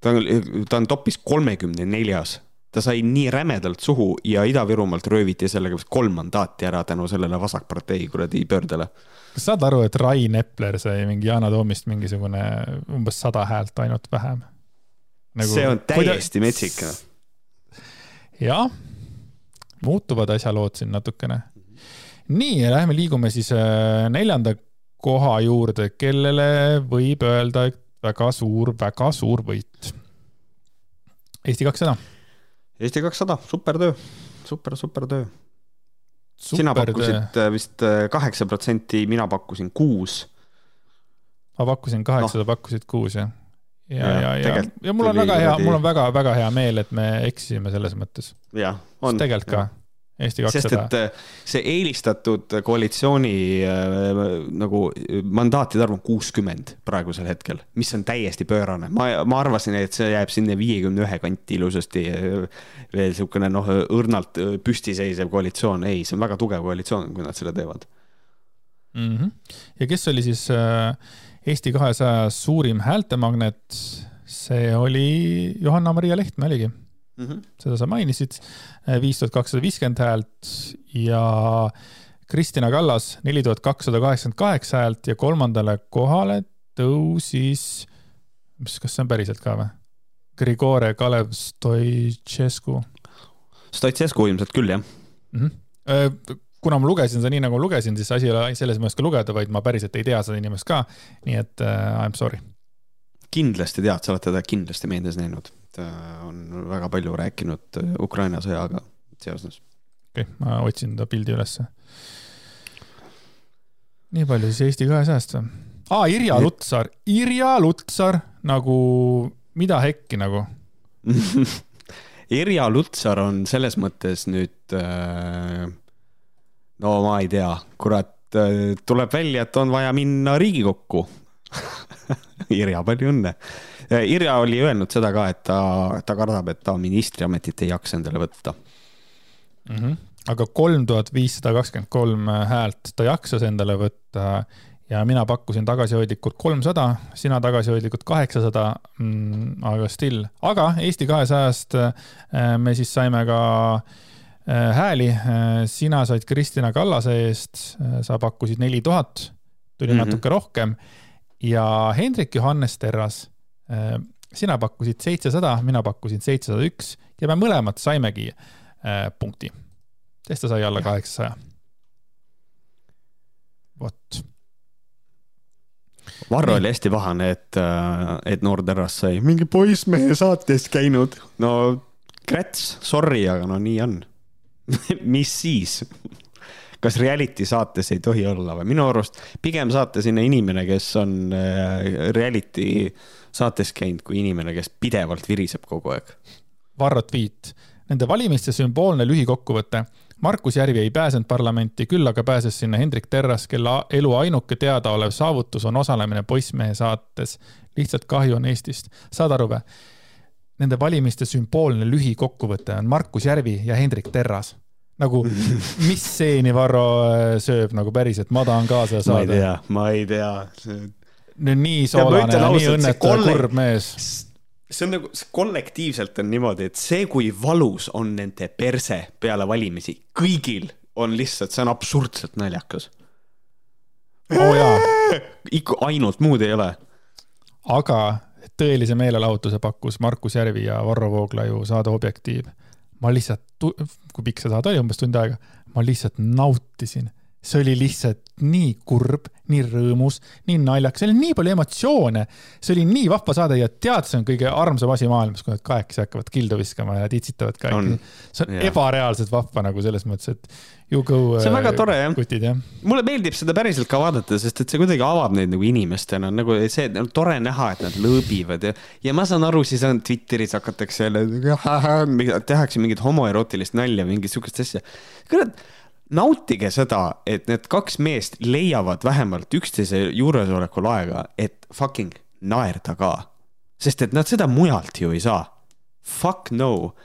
ta on, ta on topis kolmekümne neljas ta sai nii rämedalt suhu ja Ida-Virumaalt rööviti sellega vist kolm mandaati ära tänu sellele vasakpartei kuradi pöördele. kas saad aru, et Rain Epler sai mingi Yana Toomist mingisugune umbes sada häält ainult vähem nagu,? see on täiesti ta... metsik. jah, muutuvad asjalood siin natukene. nii, lähme liigume siis äh, neljanda koha juurde, kellele võib öelda, et väga suur, väga suur võit. Eesti kakssada Eesti kakssada, super töö, super, super töö. sina pakkusid äh, vist äh, kaheksa protsenti, mina pakkusin kuus. ma pakkusin kaheksa no., sa pakkusid kuus, jah? ja, ja, ja, ja, ja mul on väga hea, mul on väga-väga hea meel, et me eksisime selles mõttes. tegelikult ka Eesti kakssada. sest et äh, see eelistatud koalitsiooni äh, nagu mandaatide arv on kuuskümmend praegusel hetkel, mis on täiesti pöörane. ma, ma arvasin, et see jääb sinna viiekümne ühe kanti ilusasti. Äh, veel sihukene noh, õrnalt püstiseisev koalitsioon, ei, see on väga tugev koalitsioon, kui nad selle teevad mm. -hmm. ja kes oli siis Eesti kahesaja suurim häältemagnet? see oli Johanna-Maria Lehtme oligi mm. -hmm. seda sa mainisid, äh, viis tuhat kakssada viiskümmend häält ja Kristina Kallas neli tuhat kakssada kaheksakümmend kaheksa häält ja kolmandale kohale tõusis, mis, kas see on päriselt ka või? Grigore Kalev Stoicescu. Stoicescu ilmselt küll, jah mm. -hmm. kuna ma lugesin seda nii, nagu lugesin, siis asi ei ole selles mõttes ka lugeda, vaid ma päriselt ei tea seda inimest ka. nii et uh, I m sorry. kindlasti tead, sa oled teda kindlasti meedias näinud Äh, on väga palju rääkinud äh, Ukraina sõjaga seoses. okei okay,, ma otsin ta pildi ülesse. nii palju siis Eesti kahesajast või? aa, Irja Lutsar, Irja Lutsar nagu, mida hekki nagu Irja Lutsar on selles mõttes nüüd äh,, no ma ei tea, kurat, tuleb välja, et on vaja minna Riigikokku Irja, palju õnne Irja oli öelnud seda ka, et ta, ta kardab, et ta ministriametit ei jaksa endale võtta mm. -hmm. aga kolm tuhat viissada kakskümmend kolm häält ta jaksas endale võtta ja mina pakkusin tagasihoidlikult kolmsada, sina tagasihoidlikult kaheksasada mm,, aga still, aga Eesti kahesajast äh, me siis saime ka äh, hääli, äh, sina said Kristina Kallase eest, sa pakkusid neli tuhat, tuli mm -hmm. natuke rohkem ja Hendrik Johannes Terras sina pakkusid seitsesada, mina pakkusin seitsesada üks ja me mõlemad saimegi äh, punkti, sest ta sai alla kaheksasaja. vot. Varro oli hästi pahane, et, äh, et noor terras sai mingi poissmehe saates käinud. no krets, sorry, aga no nii on mis siis kas reality saates ei tohi olla või minu arust pigem saate sinna inimene, kes on reality äh, saates käinud kui inimene, kes pidevalt viriseb kogu aeg. Varro tweet, nende valimiste sümboolne lühikokkuvõte. Markus Järvi ei pääsenud parlamenti, küll aga pääses sinna Hendrik Terras, kelle elu ainuke teadaolev saavutus on osalemine Poissmehe saates. lihtsalt kahju on Eestist. saad aru või? Nende valimiste sümboolne lühikokkuvõte on Markus Järvi ja Hendrik Terras nagu, mis seeni Varro sööb nagu päriselt, ma tahan ka seda saada. ma ei tea, ma ei tea nii soolane ja nii õnnetu ja kurb mees. see on nagu, kollektiivselt on niimoodi, et see, kui valus on nende perse peale valimisi, kõigil on lihtsalt, see on absurdselt naljakas. oo oh, jaa. ikka ainult muud ei ole. aga tõelise meelelahutuse pakkus Markus Järvi ja Varro Vooglaiu saade Objektiiv. ma lihtsalt, kui pikk see saade oli, umbes tund aega, ma lihtsalt nautisin see oli lihtsalt nii kurb, nii rõõmus, nii naljakas, seal oli nii palju emotsioone. see oli nii vahva saade ja tead, see on kõige armsam asi maailmas, kui nad kahekesi hakkavad kildu viskama ja titsitavad ka. see on yeah. ebareaalselt vahva nagu selles mõttes, et you go. see on väga äh, tore jah. kutid jah. mulle meeldib seda päriselt ka vaadata, sest et see kuidagi avab neid nagu inimestena, nagu see on tore näha, et nad lõõbivad ja, ja ma saan aru, siis on Twitteris hakatakse jälle, tehakse mingit homoerootilist nalja, mingit sihukest asja. kurat nautige seda, et need kaks meest leiavad vähemalt üksteise juuresolekul aega, et fucking naerda ka. sest et nad seda mujalt ju ei saa. Fuck no.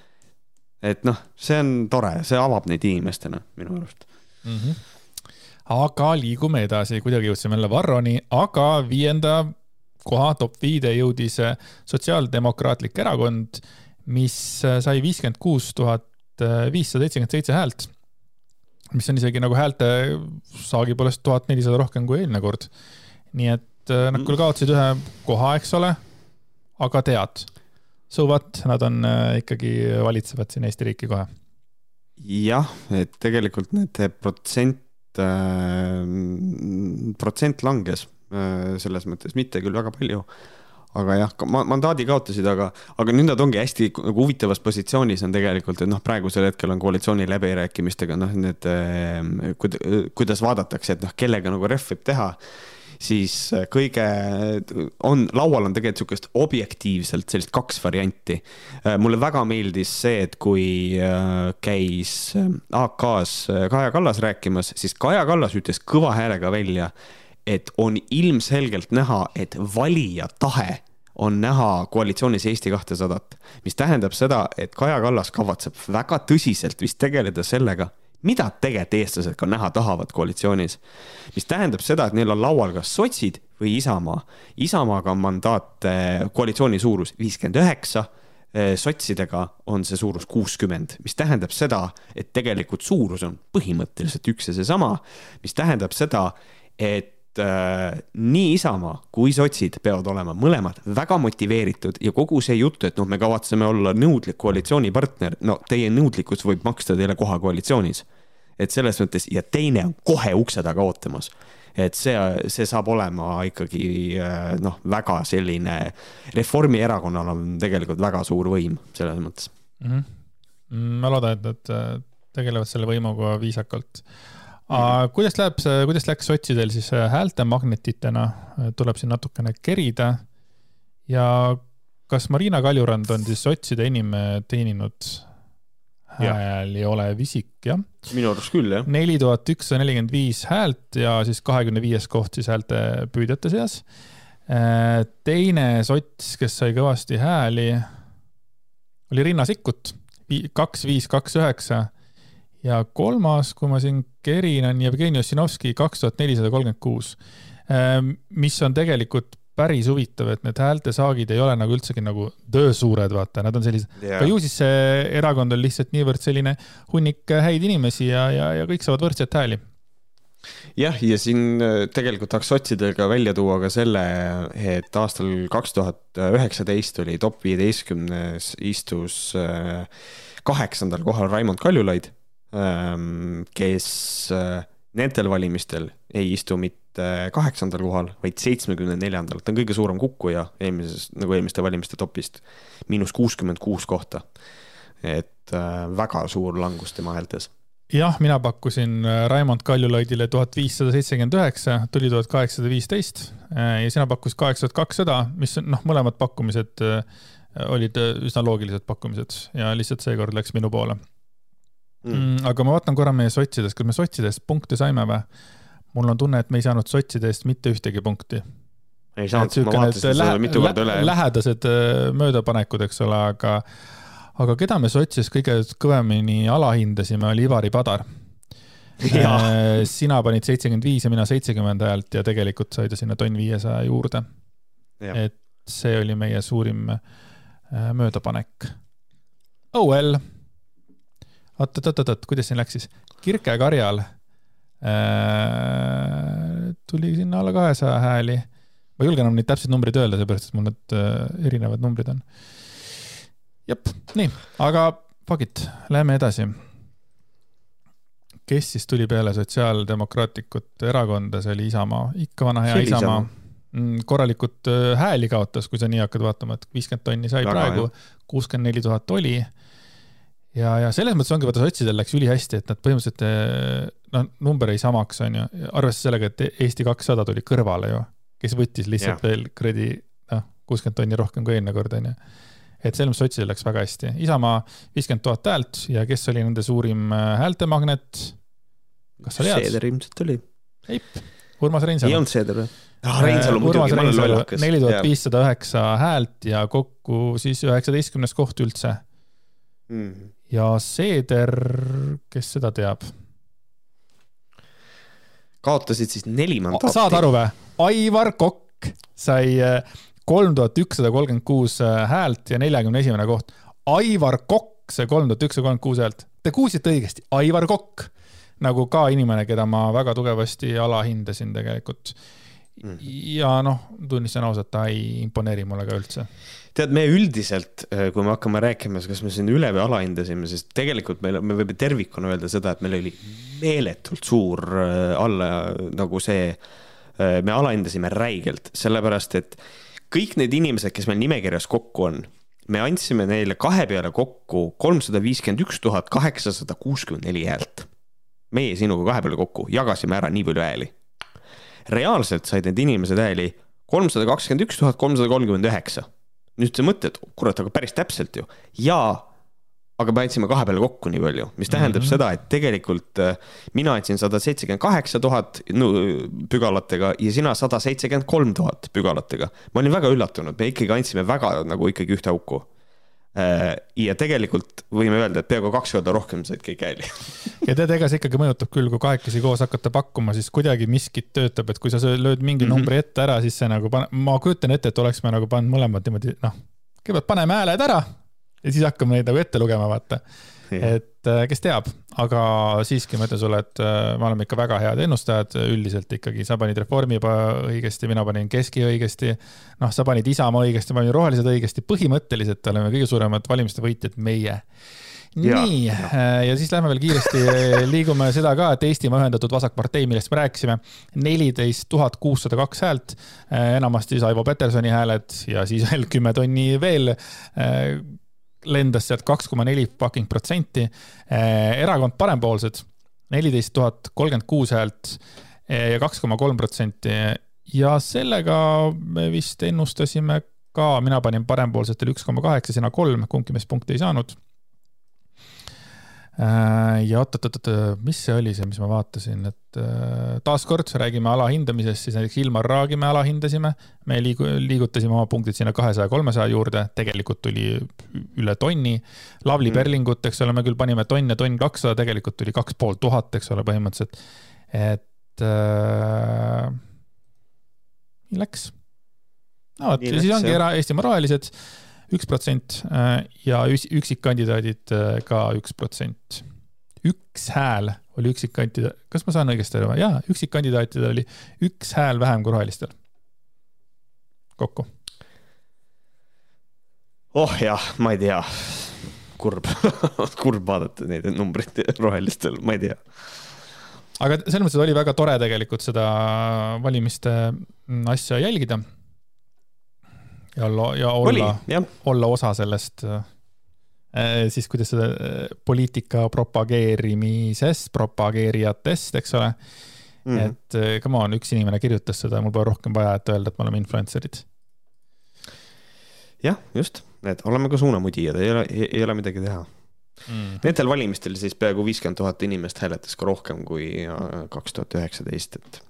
et noh, see on tore, see avab neid inimestena minu arust mm. -hmm. aga liigume edasi, kuidagi jõudsime jälle Varroni, aga viienda koha, top viide jõudis Sotsiaaldemokraatlik Erakond, mis sai viiskümmend kuus tuhat viissada seitsekümmend seitse häält. Mis on isegi nagu häälte saagi poolest tuhat nelisada rohkem kui eelmine kord. nii et nad küll kaotasid ühe koha, eks ole, aga tead, so what, nad on ikkagi valitsevad siin Eesti riiki kohe jah, et tegelikult need protsent äh,, protsent langes äh, selles mõttes, mitte küll väga palju. Aga jah, mandaadi kaotasid, aga, aga nüüd nad ongi hästi nagu huvitavas positsioonis on tegelikult, et noh, praegusel hetkel on koalitsiooni läbirääkimistega noh, need äh, kuidas vaadatakse, et noh, kellega nagu ref võib teha siis äh, kõige, on, laual on tegelikult sihukest objektiivselt sellist kaks varianti. Äh, mulle väga meeldis see, et kui äh, käis AK-s Kaja Kallas rääkimas, siis Kaja Kallas ütles kõva häälega välja, et on ilmselgelt näha, et valija tahe on näha koalitsioonis Eesti kahtesadat, mis tähendab seda, et Kaja Kallas kavatseb väga tõsiselt vist tegeleda sellega, mida tegelikult eestlased ka näha tahavad koalitsioonis. mis tähendab seda, et neil on laual kas sotsid või Isamaa. Isamaaga on mandaate, koalitsiooni suurus viiskümmend üheksa, eh, sotsidega on see suurus kuuskümmend, mis tähendab seda, et tegelikult suurus on põhimõtteliselt üks ja seesama, mis tähendab seda, et äh, nii Isamaa kui sotsid peavad olema mõlemad väga motiveeritud ja kogu see jutt, et noh, me kavatseme olla nõudlik koalitsioonipartner, no teie nõudlikkus võib maksta teile koha koalitsioonis. et selles mõttes ja teine on kohe ukse taga ootamas et see, see saab olema ikkagi äh, noh, väga selline, Reformierakonnal on tegelikult väga suur võim selles mõttes mm. -hmm. ma loodan, et nad tegelevad selle võimuga viisakalt kuidas läheb see, kuidas läks sotsidel siis äh, häältemagnetitena, äh, tuleb siin natukene kerida. ja kas Marina Kaljurand on siis sotside enim äh, teeninud hääli olev isik, jah? minu arust küll, jah. neli tuhat ükssada nelikümmend viis häält ja siis kahekümne viies koht siis häälte püüdjate seas. teine sots, kes sai kõvasti hääli, oli Riina Sikkut, kaks, viis, kaks, üheksa ja kolmas, kui ma siin kerin, on Jevgeni Ossinovski kaks tuhat nelisada kolmkümmend kuus, ehm, mis on tegelikult päris huvitav, et need häältesaagid ei ole nagu üldsegi nagu tõesuured, vaata, nad on sellised yeah., aga ju siis see erakond on lihtsalt niivõrd selline hunnik häid inimesi ja, ja, ja kõik saavad võrdselt hääli. Jah, ja siin äh, tegelikult tahaks sotsidega välja tuua ka selle, et aastal kaks tuhat üheksateist oli top viieteistkümnes istus äh, kaheksandal kohal Raimond Kaljulaid kes äh, nendel valimistel ei istu mitte kaheksandal kohal, vaid seitsmekümne neljandal, ta on kõige suurem kukkuja eelmises, nagu eelmiste valimiste topist, miinus kuuskümmend kuus kohta. et äh, väga suur langus tema häältes. Jah, mina pakkusin äh, Raimond Kaljulaidile tuhat viissada seitsekümmend üheksa, tuli tuhat kaheksasada viisteist ja sina pakkusid kaheksa tuhat kakssada, mis on noh, mõlemad pakkumised olid üsna loogilised pakkumised ja lihtsalt seekord läks minu poole Mm. mm. aga ma vaatan korra meie sotsidest, kas me sotsidest punkte saime või? mul on tunne, et me ei saanud sotside eest mitte ühtegi punkti. ei saanud, ma vaatasin seda mitu korda üle. lähedased äh, möödapanekud, eks ole, aga, aga keda me sotsidest kõige kõvemini alahindasime, oli Ivari Padar. Äh, sina panid seitsekümmend viis ja mina seitsekümmend häält ja tegelikult sai ta sinna tonn viiesaja juurde. et see oli meie suurim äh, möödapanek. oh well oot, oot, oot, oot, oot, kuidas siin läks siis? Kirke-Karjal äh, tuli sinna alla kahesaja hääli. ma ei julge enam neid täpseid numbreid öelda, seepärast et mul need äh, erinevad numbrid on. jep, nii, aga fuck it, lähme edasi. kes siis tuli peale Sotsiaaldemokraatlikut Erakonda, see oli Isamaa, ikka vana hea Isamaa, Isamaa mm, korralikult äh, hääli kaotas, kui sa nii hakkad vaatama, et viiskümmend tonni sai Väga praegu, kuuskümmend neli tuhat oli ja, ja selles mõttes ongi, vaata sotsidel läks ülihästi, et nad põhimõtteliselt eh, noh, number jäi samaks, on ju, arvestades sellega, et Eesti kakssada tuli kõrvale ju, kes võttis lihtsalt yeah. veel kuradi noh, kuuskümmend tonni rohkem kui eelmine kord, on ju. et selles mõttes sotsidel läks väga hästi, Isamaa viiskümmend tuhat häält ja kes oli nende suurim eh, häältemagnet? kas sa tead? Seeder ilmselt oli. ei, Urmas Reinsalu. ei olnud Seeder või? ah, Reinsalu muidugi, ma olen lollakas. neli tuhat viissada üheksa häält ja kokku siis üheksateistkümnes koht üldse mm. Ja Seeder, kes seda teab? kaotasid siis neli mandaati. saad aru või? Aivar Kokk sai kolm tuhat ükssada kolmkümmend kuus häält ja neljakümne esimene koht. Aivar Kokk sai kolm tuhat ükssada kolmkümmend kuus häält. Te kuulsite õigesti, Aivar Kokk. nagu ka inimene, keda ma väga tugevasti alahindasin tegelikult. Ja noh, tunnistan ausalt, ta ei imponeeri mulle ka üldse tead, me üldiselt, äh, kui me hakkame rääkima, kas me siin üle või alahindasime, sest tegelikult meil, me võime tervikuna öelda seda, et meil oli meeletult suur äh, alla nagu see, äh, me alahindasime räigelt, sellepärast et kõik need inimesed, kes meil nimekirjas kokku on, me andsime neile kahe peale kokku kolmsada viiskümmend üks tuhat kaheksasada kuuskümmend neli häält. meie sinuga kahe peale kokku jagasime ära nii palju hääli. Reaalselt said need inimesed hääli kolmsada kakskümmend üks tuhat kolmsada kolmkümmend üheksa nüüd sa mõtled, kurat, aga päris täpselt ju. jaa, aga me andsime kahe peale kokku nii palju, mis tähendab mm -hmm. seda, et tegelikult äh, mina andsin sada seitsekümmend kaheksa tuhat pügalatega ja sina sada seitsekümmend kolm tuhat pügalatega. ma olin väga üllatunud, me ikkagi andsime väga nagu ikkagi ühte auku ja tegelikult võime öelda, et peaaegu kaks korda rohkem said kõik hääli. ja tead, ega see ikkagi mõjutab küll, kui kahekesi koos hakata pakkuma, siis kuidagi miskit töötab, et kui sa lööd mingi mm -hmm. numbri ette ära, siis see nagu, ma kujutan ette, et oleks me nagu pannud mõlemad niimoodi, noh, kõigepealt paneme hääled ära ja siis hakkame neid nagu ette lugema, vaata et äh, kes teab, aga siiski ma ütlen sulle, et äh, me oleme ikka väga head ennustajad, üldiselt ikkagi sa panid Reformi õigesti, mina panin Keski õigesti. noh, sa panid Isamaa õigesti, ma panin Rohelised õigesti, põhimõtteliselt oleme kõige suuremad valimiste võitjad meie. Nii, äh, ja siis lähme veel kiiresti, liigume seda ka, et Eestimaa Ühendatud Vasakpartei, millest me rääkisime, neliteist tuhat kuussada kaks häält, enamasti siis Aivo Petersoni hääled ja siis veel kümme tonni veel lendas sealt kaks koma neli fucking protsenti. Eh, erakond Parempoolsed, neliteist tuhat kolmkümmend kuus häält eh, ja kaks koma kolm protsenti. ja sellega me vist ennustasime ka, mina panin Parempoolsetele üks koma kaheksa, sina kolm, kumbki meist punkti ei saanud Äh, ja oot-oot-oot, mis see oli see, mis ma vaatasin, et äh, taaskord räägime alahindamisest, siis näiteks Ilmar Raagi me alahindasime. me liigu-, liigutasime oma punktid sinna kahesaja, kolmesaja juurde, tegelikult tuli üle tonni. Lavly mm. Perlingut, eks ole, me küll panime tonn ja tonn kakssada, tegelikult tuli kaks pool tuhat, eks ole, põhimõtteliselt. et äh, läks. no vot, ja siis ongi era-, Eestimaa Rohelised üks protsent äh, ja üksikkandidaadid äh, ka üks protsent. üks hääl oli üksikkandidaat, kas ma saan õigesti aru, jaa, üksikkandidaatidel oli üks hääl vähem kui rohelistel. kokku. oh jah, ma ei tea, kurb kurb vaadata neid numbreid rohelistel, ma ei tea aga selles mõttes oli väga tore tegelikult seda valimiste asja jälgida ja olla, ja olla, olla osa sellest äh, siis kuidas seda äh, poliitika propageerimisest, propageerijatest, eks ole mm. -hmm. et äh, come on, üks inimene kirjutas seda, mul pole rohkem vaja, et öelda, et me oleme influencer'id. jah, just, et oleme ka suunamudijad, ei ole, ei ole midagi teha mm.. Nendel valimistel siis peaaegu viiskümmend tuhat inimest hääletas ka rohkem kui kaks tuhat üheksateist, et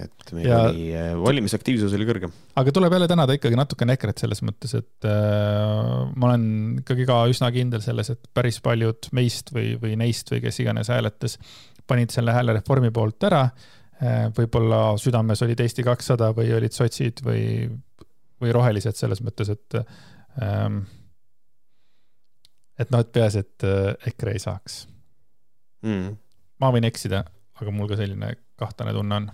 et meil ja... oli, äh, valimisaktiivsus oli kõrgem. aga tuleb jälle tänada ikkagi natukene EKRE-t selles mõttes, et äh, ma olen ikkagi ka üsna kindel selles, et päris paljud meist või, või neist või kes iganes hääletas, panid selle hääle reformi poolt ära äh,. võib-olla südames olid Eesti kakssada või olid sotsid või, või rohelised selles mõttes, et ähm, et noh, et peaasi, et äh, EKRE ei saaks mm.. ma võin eksida, aga mul ka selline kahtlane tunne on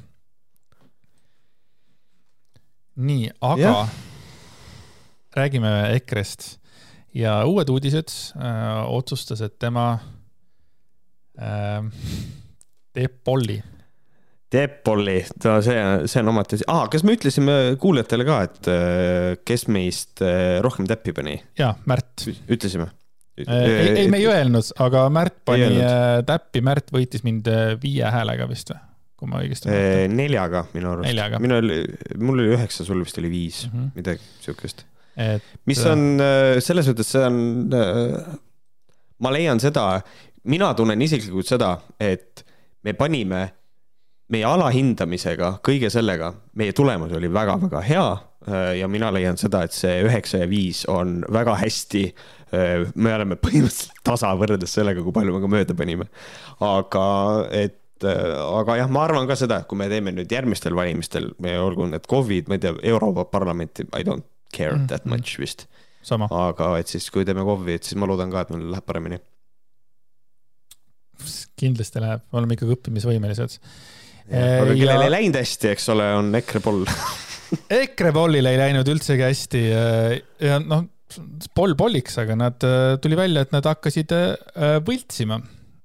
nii, aga ja. räägime EKRE-st ja uued uudised äh, otsustas, et tema äh, teeb polli. teeb polli, no see, see on ometi ah,, kas me ütlesime kuulajatele ka, et äh, kes meist äh, rohkem täppi pani? jaa, Märt. ütlesime? Äh, ei, ei, me ei öelnud, aga Märt pani täppi, Märt võitis mind viie häälega vist või? Kui ma õigesti mäletan. neljaga minu arust. minul oli, mul oli üheksa, sul vist oli viis mm, -hmm. midagi siukest. mis on äh, selles mõttes, see on, äh, ma leian seda, mina tunnen isiklikult seda, et me panime meie alahindamisega, kõige sellega, meie tulemus oli väga-väga hea äh, ja mina leian seda, et see üheksa ja viis on väga hästi. me oleme põhimõtteliselt tasa võrreldes sellega, kui palju me ka mööda panime. aga et et aga jah, ma arvan ka seda, et kui me teeme nüüd järgmistel valimistel, olgu need KOV-id, ma ei tea, Euroopa Parlamenti, I don't care mm. that much vist. aga et siis, kui teeme KOV-i, et siis ma loodan ka, et meil läheb paremini. kindlasti läheb, oleme ikkagi õppimisvõimelised. aga kellel ja... ei läinud hästi, eks ole, on EKRE poll EKRE pollil ei läinud üldsegi hästi ja noh, poll polliks, aga nad, tuli välja, et nad hakkasid võltsima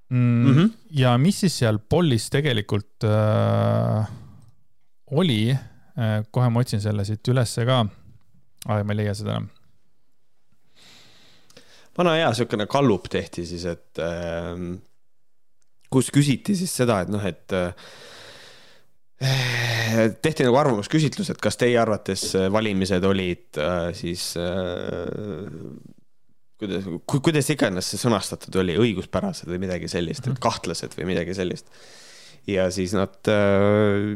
mm. -hmm. ja mis siis seal pollis tegelikult äh, oli äh,, kohe ma otsin selle siit ülesse ka aga ma ei leia seda enam. vana hea siukene kallup tehti siis, et äh, kus küsiti siis seda, et noh, et äh, tehti nagu arvamusküsitlus, et kas teie arvates valimised olid äh, siis äh, kuidas, kuidas iganes see sõnastatud oli, õiguspärased või midagi sellist, et kahtlased või midagi sellist. ja siis nad äh,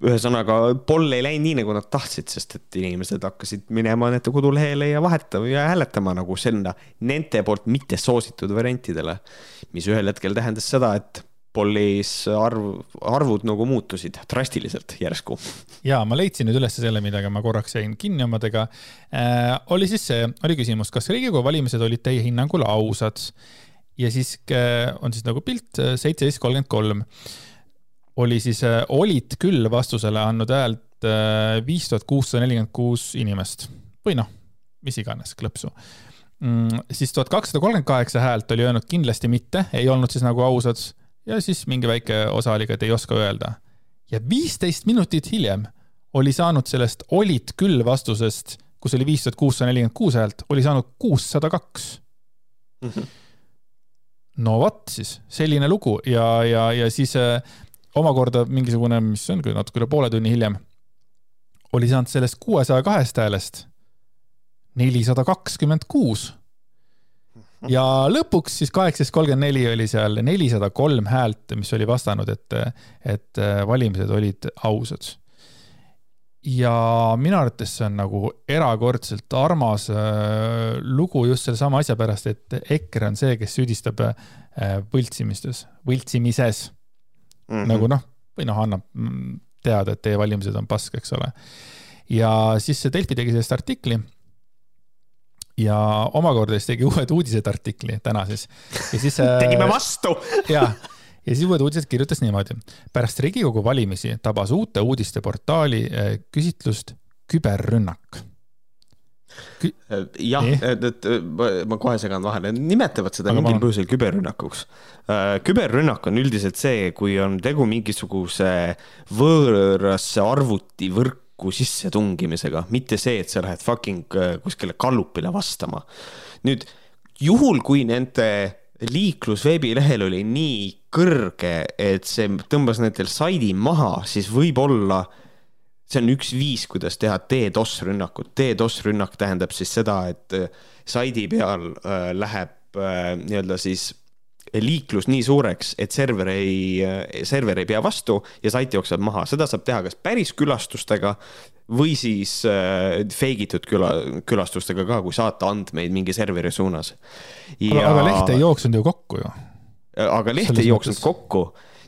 ühesõnaga, poll ei läinud nii, nagu nad tahtsid, sest et inimesed hakkasid minema nende kodulehele ja vahetama ja hääletama nagu sinna nende poolt mitte soositud variantidele. mis ühel hetkel tähendas seda, et pollis arv, arvud nagu muutusid drastiliselt järsku. ja ma leidsin nüüd üles selle, millega ma korraks jäin kinni omadega äh,. oli siis see, oli küsimus, kas Riigikogu valimised olid teie hinnangul ausad? ja siis äh, on siis nagu pilt äh, seitseteist kolmkümmend kolm oli siis, äh, olid küll vastusele andnud häält äh, viis tuhat kuussada nelikümmend kuus inimest või noh, mis iganes klõpsu mm,. siis tuhat kakssada kolmkümmend kaheksa häält oli öelnud kindlasti mitte, ei olnud siis nagu ausad ja siis mingi väike osa oli ka, et ei oska öelda. ja viisteist minutit hiljem oli saanud sellest olid küll vastusest, kus oli viis tuhat kuussada nelikümmend kuus häält, oli saanud kuussada kaks. Mhm. no vot siis, selline lugu ja, ja, ja siis äh, omakorda mingisugune, mis on küll natuke üle poole tunni hiljem, oli saanud sellest kuuesaja kahest häälest nelisada kakskümmend kuus. ja lõpuks siis kaheksateist kolmkümmend neli oli seal nelisada kolm häält, mis oli vastanud, et, et valimised olid ausad. ja minu arvates see on nagu erakordselt armas äh, lugu just sellesama asja pärast, et EKRE on see, kes süüdistab äh, võltsimistes, võltsimises mm -hmm. nagu noh, või noh, annab teada, et teie valimised on pask, eks ole. ja siis Delfi tegi sellest artikli ja omakorda siis tegi Uued Uudised artikli täna siis. ja siis tegime vastu ja, ja siis Uued Uudised kirjutas niimoodi. pärast Riigikogu valimisi tabas uute uudiste portaali äh, küsitlust küberrünnak jah, et, et ma kohe segan vahele, nimetavad seda Aga mingil põhjusel küberrünnakuks. Äh, küberrünnak on üldiselt see, kui on tegu mingisuguse võõrasse arvutivõrku sissetungimisega, mitte see, et sa lähed fucking äh, kuskile gallupile vastama. nüüd juhul, kui nende liiklus veebilehel oli nii kõrge, et see tõmbas nendel saidi maha, siis võib-olla see on üks viis, kuidas teha DDoS rünnakut. DDoS rünnak tähendab siis seda, et äh, saidi peal äh, läheb äh, nii-öelda siis liiklus nii suureks, et server ei, server ei pea vastu ja sait jookseb maha, seda saab teha kas päris külastustega või siis äh, fake itud küla, külastustega ka, kui saata andmeid mingi serveri suunas. Ja.... aga, leht ei jooksnud ju kokku ju. aga leht Selles ei jooksnud mõttes... kokku,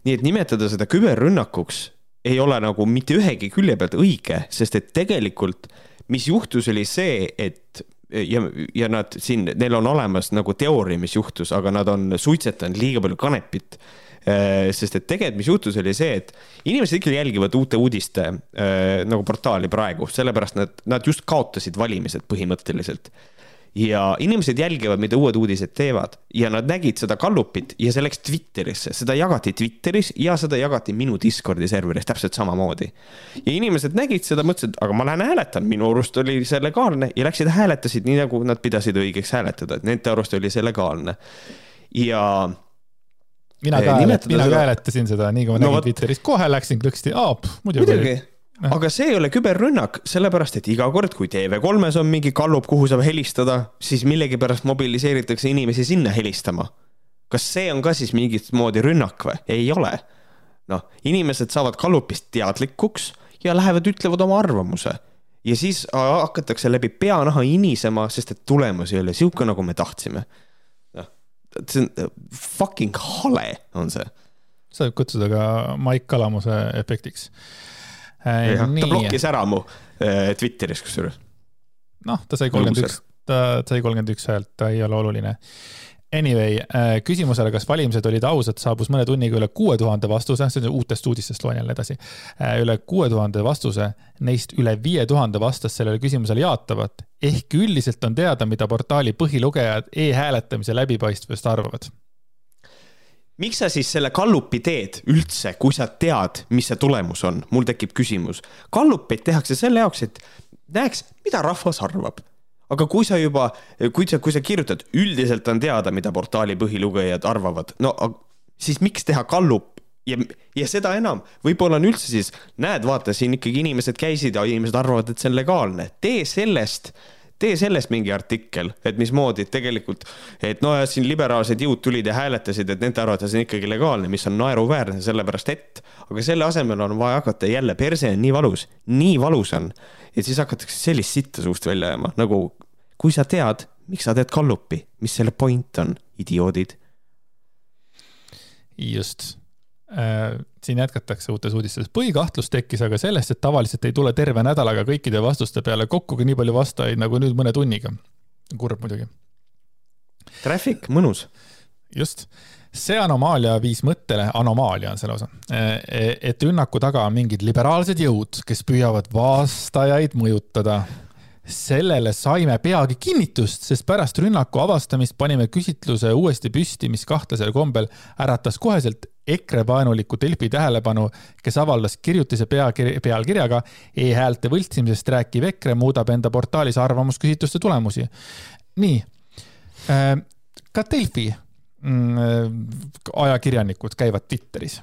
nii et nimetada seda küberrünnakuks ei ole nagu mitte ühegi külje pealt õige, sest et tegelikult, mis juhtus, oli see, et ja, ja nad siin, neil on olemas nagu teooria, mis juhtus, aga nad on suitsetanud liiga palju kanepit. Äh, sest et tegelikult, mis juhtus, oli see, et inimesed ikkagi jälgivad uute uudiste äh, nagu portaali praegu, sellepärast nad, nad just kaotasid valimised põhimõtteliselt ja inimesed jälgivad, mida Uued Uudised teevad. Ja nad nägid seda gallupit ja see läks Twitterisse, seda jagati Twitteris ja seda jagati minu Discordi serveris täpselt samamoodi. ja inimesed nägid seda, mõtlesid, aga ma lähen hääletan, minu arust oli see legaalne. Ja läksid hääletasid nii, nagu nad pidasid õigeks hääletada, et nende arust oli see legaalne. ja mina ka, mina ka seda... hääletasin seda, nii kui ma no, nägin Twitteris, kohe läksin klõksti, aa, muidugi aga see ei ole küberrünnak, sellepärast et iga kord, kui TV3-s on mingi gallup, kuhu saab helistada, siis millegipärast mobiliseeritakse inimesi sinna helistama. kas see on ka siis mingit moodi rünnak või? ei ole. noh, inimesed saavad gallupist teadlikuks ja lähevad, ütlevad oma arvamuse ja siis hakatakse läbi peanaha inisema, sest et tulemus ei ole sihuke, nagu me tahtsime. noh, see on fucking hale, on see seda võib kutsuda ka Maik Kalamuse efektiks. Ta blokkis ära mu äh, Twitteris kusjuures. noh, ta sai kolmkümmend üks, ta sai kolmkümmend üks häält, ta ei ole oluline Anyway, äh, küsimusele, kas valimised olid ausad, saabus mõne tunniga üle kuue tuhande vastuse, see on uutest uudistest, loen jälle edasi. Äh, üle kuue tuhande vastuse, neist üle viie tuhande vastas sellele küsimusele jaatavat. ehkki üldiselt on teada, mida portaali põhilugejad e-hääletamise läbipaistvusest arvavad. Miks sa siis selle gallupi teed üldse, kui sa tead, mis see tulemus on? mul tekib küsimus. gallupeid tehakse selle jaoks, et näeks, mida rahvas arvab aga kui sa juba, kui sa, kui sa kirjutad, üldiselt on teada, mida portaali põhilugejad arvavad, no siis miks teha gallup ja, ja seda enam, võib-olla on üldse siis, näed, vaata siin ikkagi inimesed käisid ja inimesed arvavad, et see on legaalne, tee sellest tee sellest mingi artikkel, et mismoodi tegelikult, et no ja siin liberaalsed jõud tulid ja hääletasid, et nende arvates on ikkagi legaalne, mis on naeruväärne, sellepärast et, aga selle asemel on vaja hakata jälle, perse on nii valus, nii valus on, et siis hakatakse sellist sitta suust välja ajama, nagu kui sa tead, miks sa teed gallupi, mis selle point on, idioodid? just siin jätkatakse uutes uudistes. põhikahtlus tekkis aga sellest, et tavaliselt ei tule terve nädalaga kõikide vastuste peale kokku ka nii palju vastajaid nagu nüüd mõne tunniga. kurb muidugi. Traffic, mõnus. just see anomaalia viis mõttele, anomaalia on see lausa, äh, et rünnaku taga on mingid liberaalsed jõud, kes püüavad vastajaid mõjutada sellele saime peagi kinnitust, sest pärast rünnaku avastamist panime küsitluse uuesti püsti, mis kahtlasel kombel äratas koheselt EKRE vaenuliku Delfi tähelepanu, kes avaldas kirjutise peakir pealkirjaga e-häälte võltsimisest rääkiv EKRE muudab enda portaalis arvamusküsitluste tulemusi. nii, äh, ka Delfi mm, äh, ajakirjanikud käivad Twitteris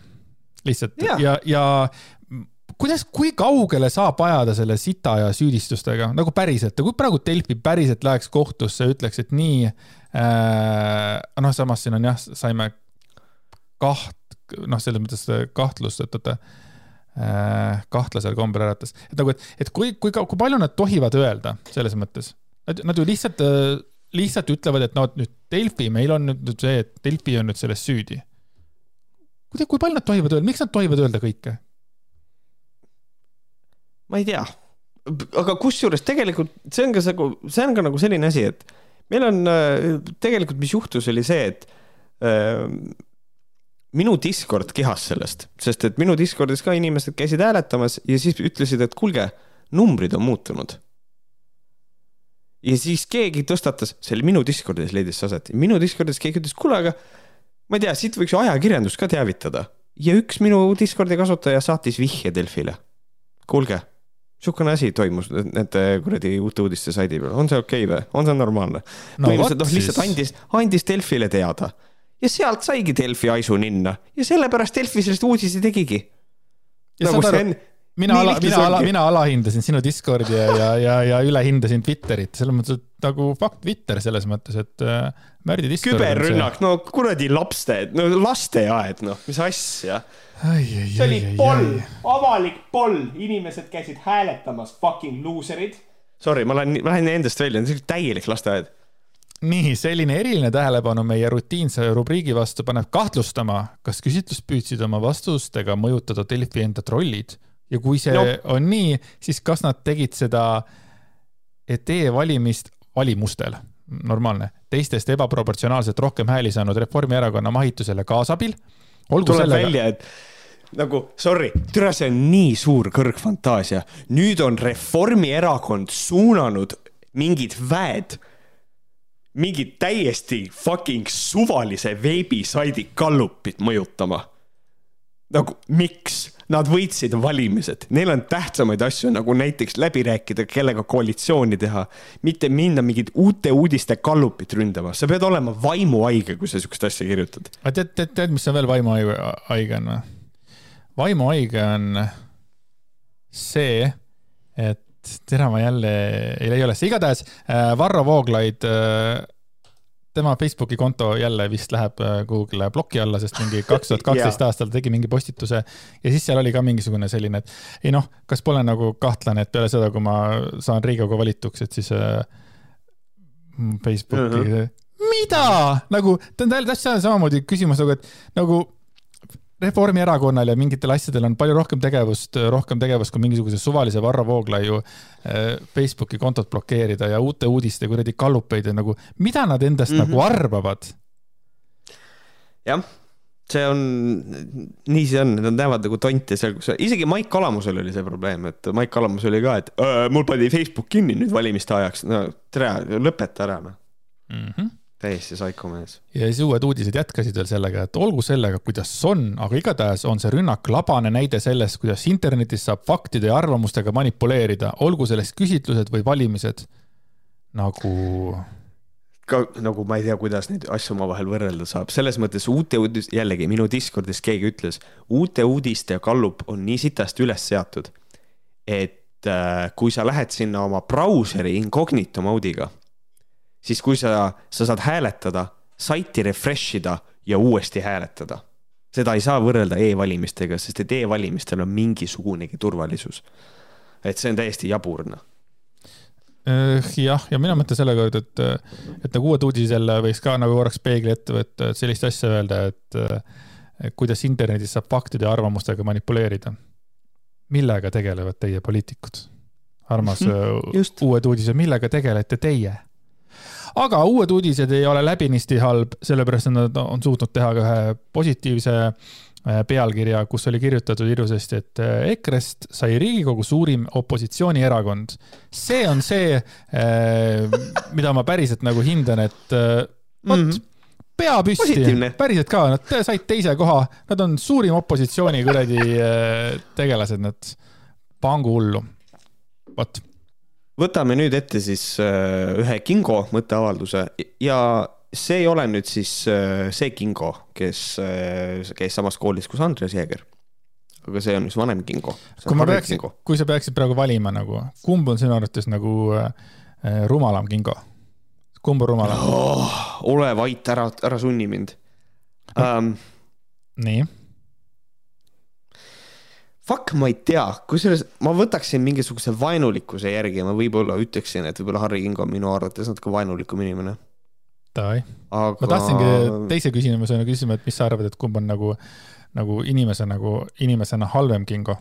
lihtsalt ja, ja, ja kuidas, kui kaugele saab ajada selle sita ja süüdistustega nagu päriselt, kui praegu Delfi päriselt läheks kohtusse, ütleks, et nii äh,. noh, samas siin on jah, saime kaht, noh, selles mõttes kahtlust, et oota äh,, kahtlasel kombel äratas, et nagu, et, et kui, kui, kui palju nad tohivad öelda selles mõttes, nad, nad ju lihtsalt äh, lihtsalt ütlevad, et no nüüd Delfi, meil on nüüd see, et Delfi on nüüd selles süüdi. kui, kui palju nad tohivad öelda, miks nad tohivad öelda kõike? ma ei tea, aga kusjuures tegelikult see on ka nagu, see on ka nagu selline asi, et meil on äh, tegelikult, mis juhtus, oli see, et äh, minu Discord kihas sellest, sest et minu Discordis ka inimesed käisid hääletamas ja siis ütlesid, et kuulge, numbrid on muutunud. ja siis keegi tõstatas, see oli minu Discordis leidis see aset, minu Discordis keegi ütles, kuule, aga ma ei tea, siit võiks ju ajakirjandust ka teavitada. ja üks minu Discordi kasutaja saatis vihje Delfile. kuulge niisugune asi toimus nende kuradi uute uudiste saidi peal, on see okei okay või, on see normaalne no,? põhimõtteliselt noh, lihtsalt andis, andis Delfile teada ja sealt saigi Delfi aisu ninna ja sellepärast Delfi sellest uudise tegigi. Nagu on, mina ala, mina ala, mina alahindasin sinu Discordi ja, ja, ja, ja ülehindasin Twitterit, selles mõttes, et nagu fuck Twitter selles mõttes, et äh, Märdi Discord. küberrünnak, no kuradi lapste, no lasteaed, noh, mis asja see oli poll, avalik poll, inimesed käisid hääletamas, fucking loser'id. Sorry, ma lähen, ma lähen endast välja, see on täielik lasteaed. Nii, selline eriline tähelepanu meie rutiinse rubriigi vastu paneb kahtlustama, kas küsitlust püüdsid oma vastustega mõjutada Delfi enda trollid ja kui see no. on nii, siis kas nad tegid seda e-valimist valimustel, normaalne, teistest ebaproportsionaalselt rohkem hääli saanud Reformierakonna mahitusele kaasabil olgu tuleb sellega. välja, et nagu sorry, türa, see on nii suur kõrgfantaasia. nüüd on Reformierakond suunanud mingid väed, mingit täiesti fucking suvalise veebisaidi Gallupit mõjutama. nagu miks? Nad võitsid valimised, neil on tähtsamaid asju, nagu näiteks läbi rääkida, kellega koalitsiooni teha, mitte minna mingit uute uudiste Gallupit ründama, sa pead olema vaimuhaige, kui sa siukest asja kirjutad. aga tead, tead, tead, mis on veel vaimuhaige on või? vaimuhaige on see, et tere, ma jälle ei leia üles, igatahes äh, Varro Vooglaid, äh, tema Facebooki konto jälle vist läheb äh, kuhugile ploki alla, sest mingi kaks tuhat kaksteist aastal tegi mingi postituse. Ja siis seal oli ka mingisugune selline, et ei noh, kas pole nagu kahtlane, et peale seda, kui ma saan Riigikogu valituks, et siis Facebooki uh, -huh. mida? Nagu, ta on täpselt samamoodi küsimus nagu, et nagu Reformierakonnal ja mingitel asjadel on palju rohkem tegevust, rohkem tegevust kui mingisuguse suvalise Varro Vooglaiu äh, Facebooki kontot blokeerida ja uute uudiste kuradi kallupeid ja nagu, mida nad endast mm -hmm. nagu arvavad? jah, see on, nii see on, nad näevad nagu tonti seal, kus, isegi Maik Kalamusel oli see probleem, et Maik Kalamus oli ka, et mul pandi Facebook kinni nüüd valimiste ajaks, no tere, lõpeta ära noh mm -hmm täiesti saikomees. ja siis uued uudised jätkasid veel sellega, et olgu sellega, kuidas on, aga igatahes on see rünnak labane näide sellest, kuidas internetis saab faktide ja arvamustega manipuleerida, olgu selleks küsitlused või valimised. nagu. ka nagu ma ei tea, kuidas neid asju omavahel võrrelda saab, selles mõttes uute uudis, jällegi minu Discordis keegi ütles, uute uudiste gallup on nii sitasti üles seatud, et äh, kui sa lähed sinna oma brauseri incognito mode'iga siis kui sa, sa saad hääletada, saiti refresh ida ja uuesti hääletada. seda ei saa võrrelda e-valimistega, sest et e-valimistel on mingisugunegi turvalisus. et see on täiesti jabur, noh äh, jah, ja mina mõtlen selle kohta, et, et nagu uued uudised võiks ka nagu korraks peegli ette võtta, et sellist asja öelda, et, kuidas internetis saab faktide ja arvamustega manipuleerida. millega tegelevad teie poliitikud? armas Just. uued uudised, millega tegelete teie? Aga uued uudised ei ole läbinisti halb, sellepärast et nad on suutnud teha ka ühe positiivse äh, pealkirja, kus oli kirjutatud ilusasti, et äh, EKRE-st sai Riigikogu suurim opositsioonierakond. see on see, äh, mida ma päriselt nagu hindan, et vot mm -hmm pea püsti, päriselt ka, nad said teise koha, nad on suurim opositsiooni kuradi tegelased, nad pangu hullu. vot võtame nüüd ette siis äh, ühe Kingo mõtteavalduse ja see ei ole nüüd siis äh, see Kingo, kes äh, käis samas koolis kus Andres Jeeger. aga see on üks vanem Kingo. kui ma peaksin, kui sa peaksid praegu valima nagu, kumb on sinu arvates nagu äh, rumalam Kingo? kumb on rumalam oh,? ole vait, ära, ära sunni mind um,. nii Fuck, ma ei tea, kusjuures ma võtaksin mingisuguse vaenulikkuse järgi, ma võib-olla ütleksin, et võib-olla Harry King on minu arvates natuke vaenulikum inimene. Aga..., ma tahtsingi teise küsimusena küsima, et mis sa arvad, et kumb on nagu, nagu inimese nagu, inimesena halvem Kingo?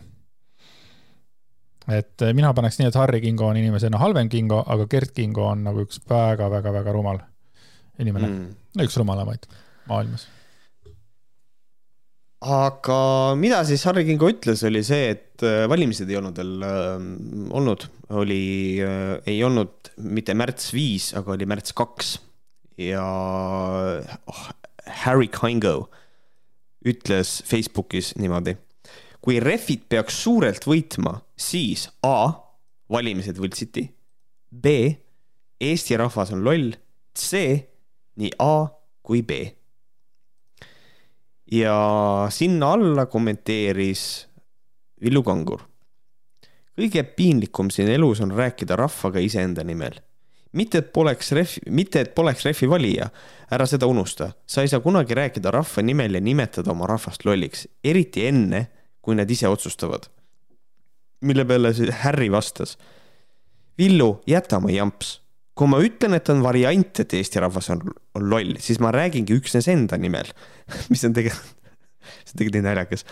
et mina paneks nii, et Harry Kingo on inimesena halvem Kingo, aga Gert Kingo on nagu üks väga-väga-väga rumal inimene mm., üks rumalamaid maailmas aga mida siis Harri Kingo ütles, oli see, et äh, valimised ei olnud veel äh, olnud, oli äh,, ei olnud mitte märts viis, aga oli märts kaks. ja oh, Harry Kingo ütles Facebookis niimoodi. kui Refit peaks suurelt võitma, siis A valimised võltsiti. B Eesti rahvas on loll. C nii A kui B ja sinna alla kommenteeris Villu Kangur. kõige piinlikum siin elus on rääkida rahvaga iseenda nimel. mitte, et poleks ref-, mitte, et poleks refi valija, ära seda unusta. sa ei saa kunagi rääkida rahva nimel ja nimetada oma rahvast lolliks, eriti enne, kui nad ise otsustavad. mille peale siis Harry vastas. Villu, jäta oma jamps kui ma ütlen, et on variant, et eesti rahvas on, on loll, siis ma räägingi üksnes enda nimel mis on tegelikult, see on tegelikult nii naljakas.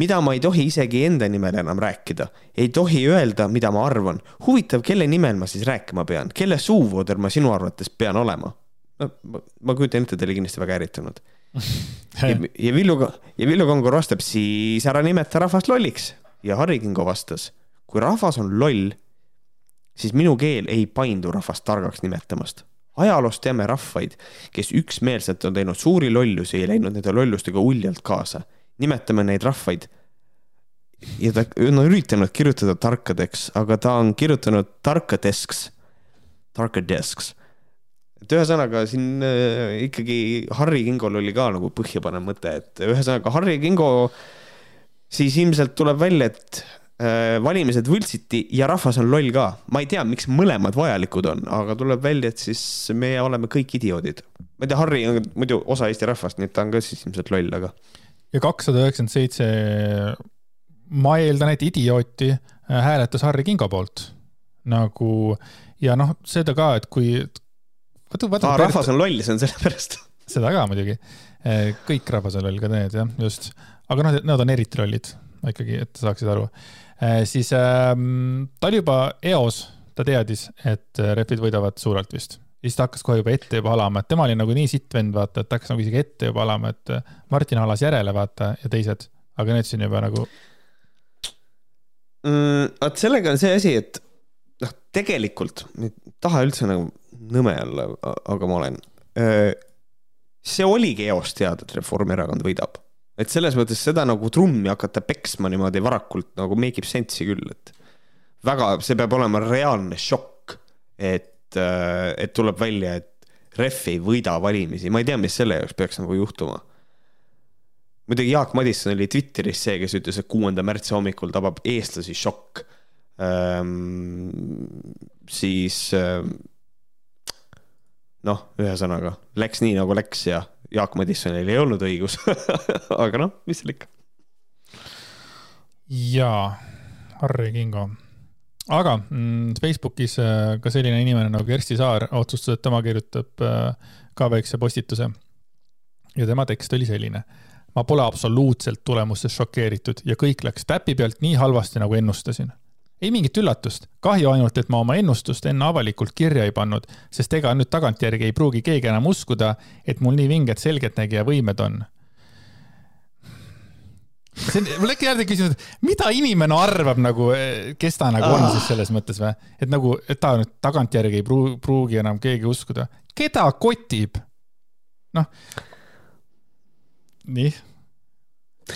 mida ma ei tohi isegi enda nimel enam rääkida, ei tohi öelda, mida ma arvan. huvitav, kelle nimel ma siis rääkima pean, kelle suuvooder ma sinu arvates pean olema? no ma, ma kujutan ette, te olite kindlasti väga ärritunud ja, ja Villu, ja Villu Kangur vastab, siis ära nimeta rahvast lolliks. ja Harri Kingo vastas, kui rahvas on loll siis minu keel ei paindu rahvast targaks nimetamast. ajaloost teame rahvaid, kes üksmeelselt on teinud suuri lollusi ja läinud nende lollustega uljalt kaasa. nimetame neid rahvaid. ja ta on üritanud kirjutada tarkadeks, aga ta on kirjutanud tarkadesks, tarkadesks et ühesõnaga siin äh, ikkagi Harri Kingol oli ka nagu põhjapanev mõte, et ühesõnaga Harri Kingo siis ilmselt tuleb välja, et valimised võltsiti ja rahvas on loll ka. ma ei tea, miks mõlemad vajalikud on, aga tuleb välja, et siis me oleme kõik idioodid. ma ei tea, Harri on muidu osa Eesti rahvast, nii et ta on ka siis ilmselt loll, aga. ja kakssada üheksakümmend seitse, ma eeldan, et idiooti äh, hääletas Harri Kingo poolt. nagu ja noh, seda ka, et kui. rahvas on loll, see on sellepärast seda ka muidugi. kõik Rabasel oli ka need jah, just, aga noh, nad on eriti lollid ikkagi, et saaksid aru. Siis ähm, ta oli juba eos, ta teadis, et rehvid võidavad suurelt vist ja siis ta hakkas kohe juba ette juba alama, et tema oli nagu nii sitt vend, vaata, et ta hakkas nagu isegi ette juba alama, et Martin alas järele, vaata, ja teised, aga need siin juba nagu mm,. vot sellega on see asi, et noh, tegelikult ei taha üldse nagu nõme olla, aga ma olen. see oligi eos teada, et Reformierakond võidab, et selles mõttes seda nagu trummi hakata peksma niimoodi varakult nagu make ib sense'i küll, et väga, see peab olema reaalne šokk, et, et tuleb välja, et ref ei võida valimisi, ma ei tea, mis selle jaoks peaks nagu juhtuma muidugi Jaak Madisson oli Twitteris see, kes ütles, et kuuenda märtsi hommikul tabab eestlasi šokk ähm,. siis ähm, noh, ühesõnaga läks nii nagu läks ja Jaak Madissonil ei olnud õigus aga noh, mis seal ikka. jaa, Harri Kingo. aga mm, Facebookis äh, ka selline inimene nagu Kersti Saar otsustas, et tema kirjutab äh, ka väikse postituse. ja tema tekst oli selline ma pole absoluutselt tulemustest šokeeritud ja kõik läks täpi pealt nii halvasti, nagu ennustasin. Ei mingit üllatust, kahju ainult, et ma oma ennustust enne avalikult kirja ei pannud, sest ega nüüd tagantjärgi ei pruugi keegi enam uskuda, et mul nii vinged selgeltnägija võimed on see on, mul äkki jälle küsimus, et mida inimene arvab nagu, kes ta nagu on siis selles mõttes või? et nagu, et ta nüüd tagantjärgi ei pruugi, pruugi enam keegi uskuda. keda kotib? noh, nii.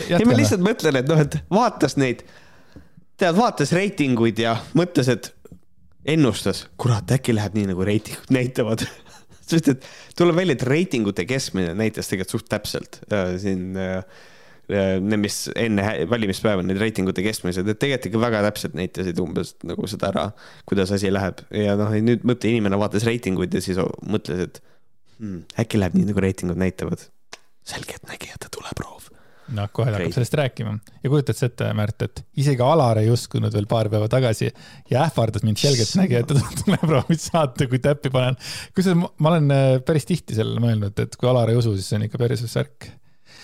ei, ma lihtsalt mõtlen, et noh, et vaatas neid, tead, vaatas reitinguid ja mõtles, et ennustas, kurat, äkki läheb nii, nagu reitingud näitavad. Sest et tuleb välja, et reitingute keskmine näitas tegelikult suht täpselt äh, siin äh, äh need, mis enne valimispäeva need reitingute keskmised, et tegelikult ikka väga täpselt näitasid umbes nagu seda ära, kuidas asi läheb. Ja noh, nüüd mõtle, inimene vaatas reitinguid ja siis mõtles, et hmm, äkki läheb nii, nagu reitingud näitavad. Selgeltnägijate tuleproov. Noh, kohe ta hakkab sellest rääkima. Ja kujutad sa ette, Märt, et isegi Alar ei uskunud veel paar päeva tagasi ja ähvardas mind selgeltnägijate tuleproovid saata, kui täppi panen. kusjuures ma olen äh, päris tihti sellele mõelnud, et kui Alar ei usu, siis see on ikka päris särk.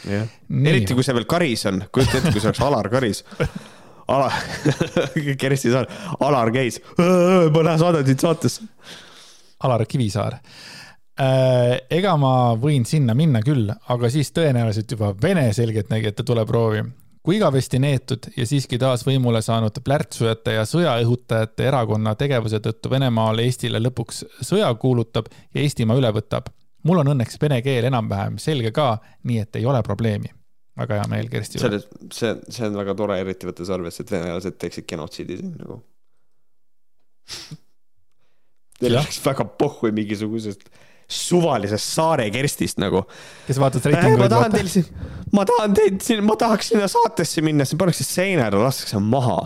jah, eriti kui see veel Karis on, kujuta ette, kui see oleks Alar Karis. Alar Kersti Saar, Alar käis, ma lähen saadan sind saatesse. Alar Kivisaar ega ma võin sinna minna küll, aga siis tõenäoliselt juba Vene selgeltnägijate tuleproovi. kui igavesti neetud ja siiski taas võimule saanud plärtsujate ja sõjaõhutajate erakonna tegevuse tõttu Venemaal Eestile lõpuks sõja kuulutab ja Eestimaa üle võtab. mul on õnneks vene keel enam-vähem selge ka, nii et ei ole probleemi. väga hea meel, Kersti. see, see, see on väga tore, eriti võttes arvesse, et venelased teeksid genotsiidi siin nagu. Neil oleks väga pohhui mingisugusest suvalisest saare Kerstist nagu. kes vaatas reitinguid. ma tahan teil siin, ma tahan teid siin, ma tahaks sinna saatesse minna, siis pannakse seinale, lastakse maha.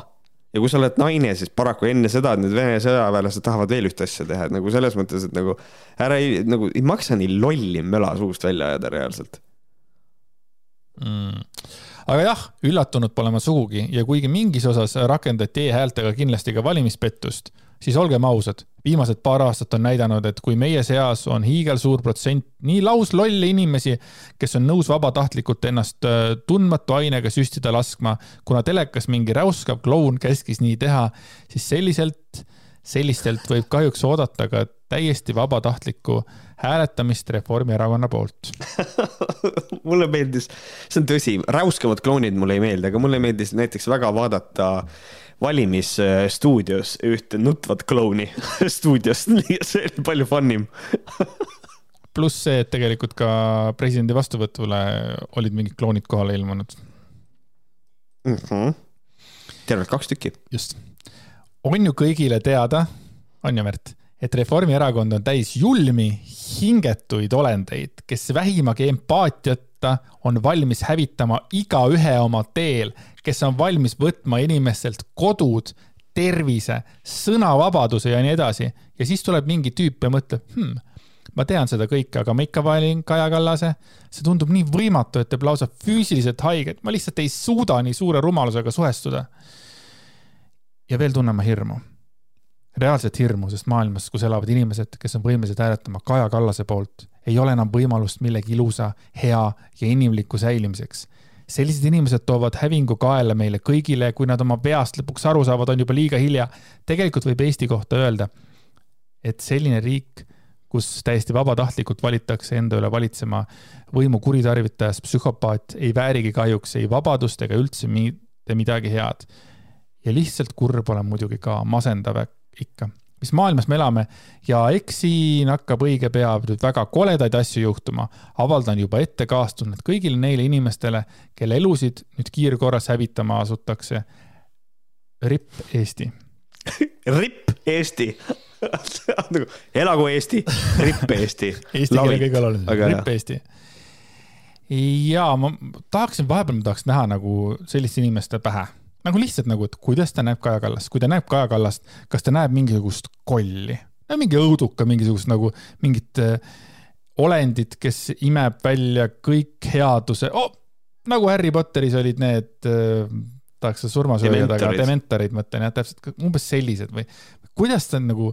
ja kui sa oled naine, siis paraku enne seda need Vene sõjaväelased tahavad veel ühte asja teha, et nagu selles mõttes, et nagu ära ei, nagu ei maksa nii lolli möla suust välja ajada reaalselt mm aga jah, üllatunud pole ma sugugi ja kuigi mingis osas rakendati e-häältega kindlasti ka valimispettust, siis olgem ausad, viimased paar aastat on näidanud, et kui meie seas on hiigelsuur protsent nii lauslolle inimesi, kes on nõus vabatahtlikult ennast äh, tundmatu ainega süstida laskma, kuna telekas mingi räuskav kloun käskis nii teha, siis selliselt, sellistelt võib kahjuks oodata ka täiesti vabatahtlikku hääletamist Reformierakonna poolt. Mulle meeldis, see on tõsi, räuskavad klounid mulle ei meeldi, aga mulle meeldis näiteks väga vaadata äh, valimisstuudios ühte nutvat klouni stuudiost, see oli palju fun im pluss see, et tegelikult ka presidendi vastuvõtule olid mingid klounid kohale ilmunud mm. -hmm. tervelt kaks tükki. just. on ju kõigile teada, on ju, Märt, et Reformierakond on täis julmi, hingetuid olendeid, kes vähimagi empaatiata on valmis hävitama igaühe oma teel kes on valmis võtma inimestelt kodud, tervise, sõnavabaduse ja nii edasi. ja siis tuleb mingi tüüp ja mõtleb hmm,, ma tean seda kõike, aga ma ikka valin Kaja Kallase. see tundub nii võimatu, et teeb lausa füüsiliselt haiget, ma lihtsalt ei suuda nii suure rumalusega suhestuda. ja veel tunnen ma hirmu. reaalset hirmu, sest maailmas, kus elavad inimesed, kes on võimelised hääletama Kaja Kallase poolt, ei ole enam võimalust millegi ilusa, hea ja inimliku säilimiseks. Sellised inimesed toovad hävingu kaela meile kõigile, kui nad oma veast lõpuks aru saavad, on juba liiga hilja. tegelikult võib Eesti kohta öelda, et selline riik, kus täiesti vabatahtlikult valitakse enda üle valitsema võimu kuritarvitajas psühhopaat, ei väärigi kahjuks ei vabadust ega üldse mitte midagi head. ja lihtsalt kurb olen muidugi ka, masendav ikka mis maailmas me elame ja eks siin hakkab õige pea nüüd väga koledaid asju juhtuma. avaldan juba ette kaastunnet kõigile neile inimestele, kelle elusid nüüd kiirkorras hävitama asutakse. ripp Eesti ripp Eesti nagu elagu Eesti, ripp Eesti. Eesti keele kõige olulisem, ripp Eesti. ja ma tahaksin, vahepeal ma tahaks näha nagu selliste inimeste pähe nagu lihtsalt nagu, et kuidas ta näeb Kaja Kallast, kui ta näeb Kaja Kallast, kas ta näeb mingisugust kolli, mingi õuduka, mingisugust nagu mingit äh, olendit, kes imeb välja kõik headuse. Oh,, nagu Harry Potteris olid need äh,, tahaks seda surmasööjad, aga dementorid. mõtlen jah, täpselt umbes sellised või. Kuidas ta on nagu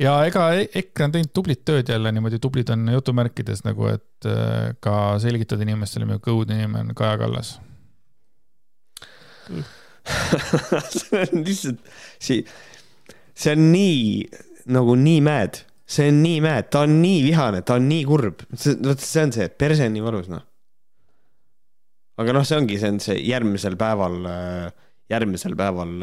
ja ega e-, EKRE on teinud tublit tööd jälle niimoodi, tublid on jutumärkides nagu, et äh, ka selgitada inimestele, milline õudne inimene on Kaja Kallas see on lihtsalt, see, see on nii nagu nii mad, see on nii mad, ta on nii vihane, ta on nii kurb, see, vot see on see, perse on nii valus, noh. aga noh, see ongi, see on see järgmisel päeval, järgmisel päeval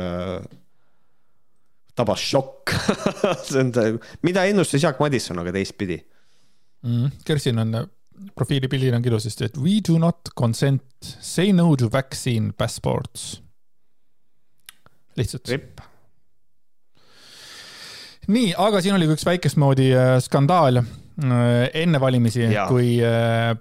tabas šokk. See on see, mida ennustas Jaak Madisson, aga teistpidi? Mm,. Kersin on profiilipildil on ilusasti, et we do not consent, say no to vaccine passports. lihtsalt. nii, aga siin oli üks väikest moodi äh, skandaal äh, enne valimisi, kui äh,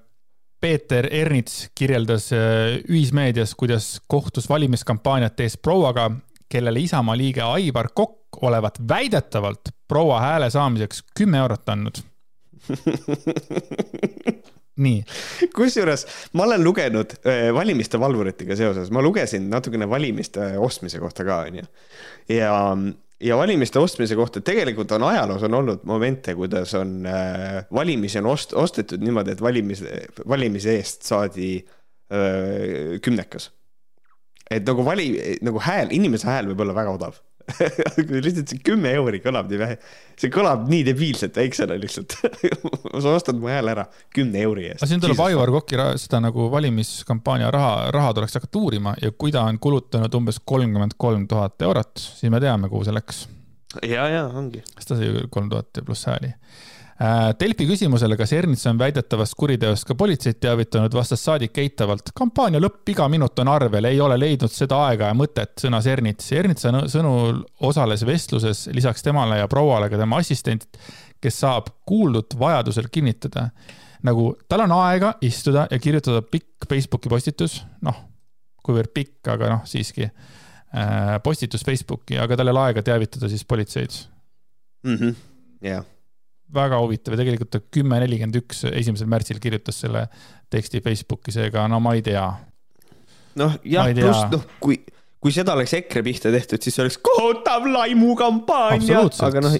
Peeter Ernits kirjeldas ühismeedias, kuidas kohtus valimiskampaaniat tehes prouaga, kellele Isamaa liige Aivar Kokk olevat väidetavalt proua hääle saamiseks kümme eurot andnud nii. kusjuures ma olen lugenud äh, valimiste valvuritega seoses, ma lugesin natukene valimiste ostmise kohta ka, onju. ja, ja valimiste ostmise kohta, tegelikult on ajaloos on olnud momente, kuidas on äh, valimisi on ost-, ostetud niimoodi, et valimise, valimise eest saadi äh, kümnekas. et nagu vali, nagu hääl, inimese hääl võib olla väga odav lihtsalt see kümme euri kõlab nii vähe, see kõlab nii debiilselt väiksena lihtsalt sa ostad mu hääle ära kümne euri eest. siin tuleb Aivar Koki seda nagu valimiskampaania raha, raha tuleks hakata uurima ja kui ta on kulutanud umbes kolmkümmend kolm tuhat eurot, siis me teame, kuhu see läks. ja, ja ongi. sest ta sai kolm tuhat pluss hääli Delfi küsimusele, kas Ernits on väidetavast kuriteost ka politseid teavitanud, vastas saadik eitavalt. kampaania lõpp iga minut on arvel, ei ole leidnud seda aega ja mõtet, sõnas Ernits. Ernitsa sõnul osales vestluses lisaks temale ja prouale ka tema assistent, kes saab kuuldut vajadusel kinnitada. nagu tal on aega istuda ja kirjutada pikk Facebooki postitus, noh, kuivõrd pikk, aga noh, siiski äh, postitus Facebooki, aga tal ei ole aega teavitada siis politseid mm. -hmm. jah yeah väga huvitav ja tegelikult ta kümme nelikümmend üks esimesel märtsil kirjutas selle teksti Facebooki, seega no ma ei tea. noh, jah, pluss noh, kui, kui seda oleks EKRE pihta tehtud, siis oleks kohutav laimukampaania, aga noh,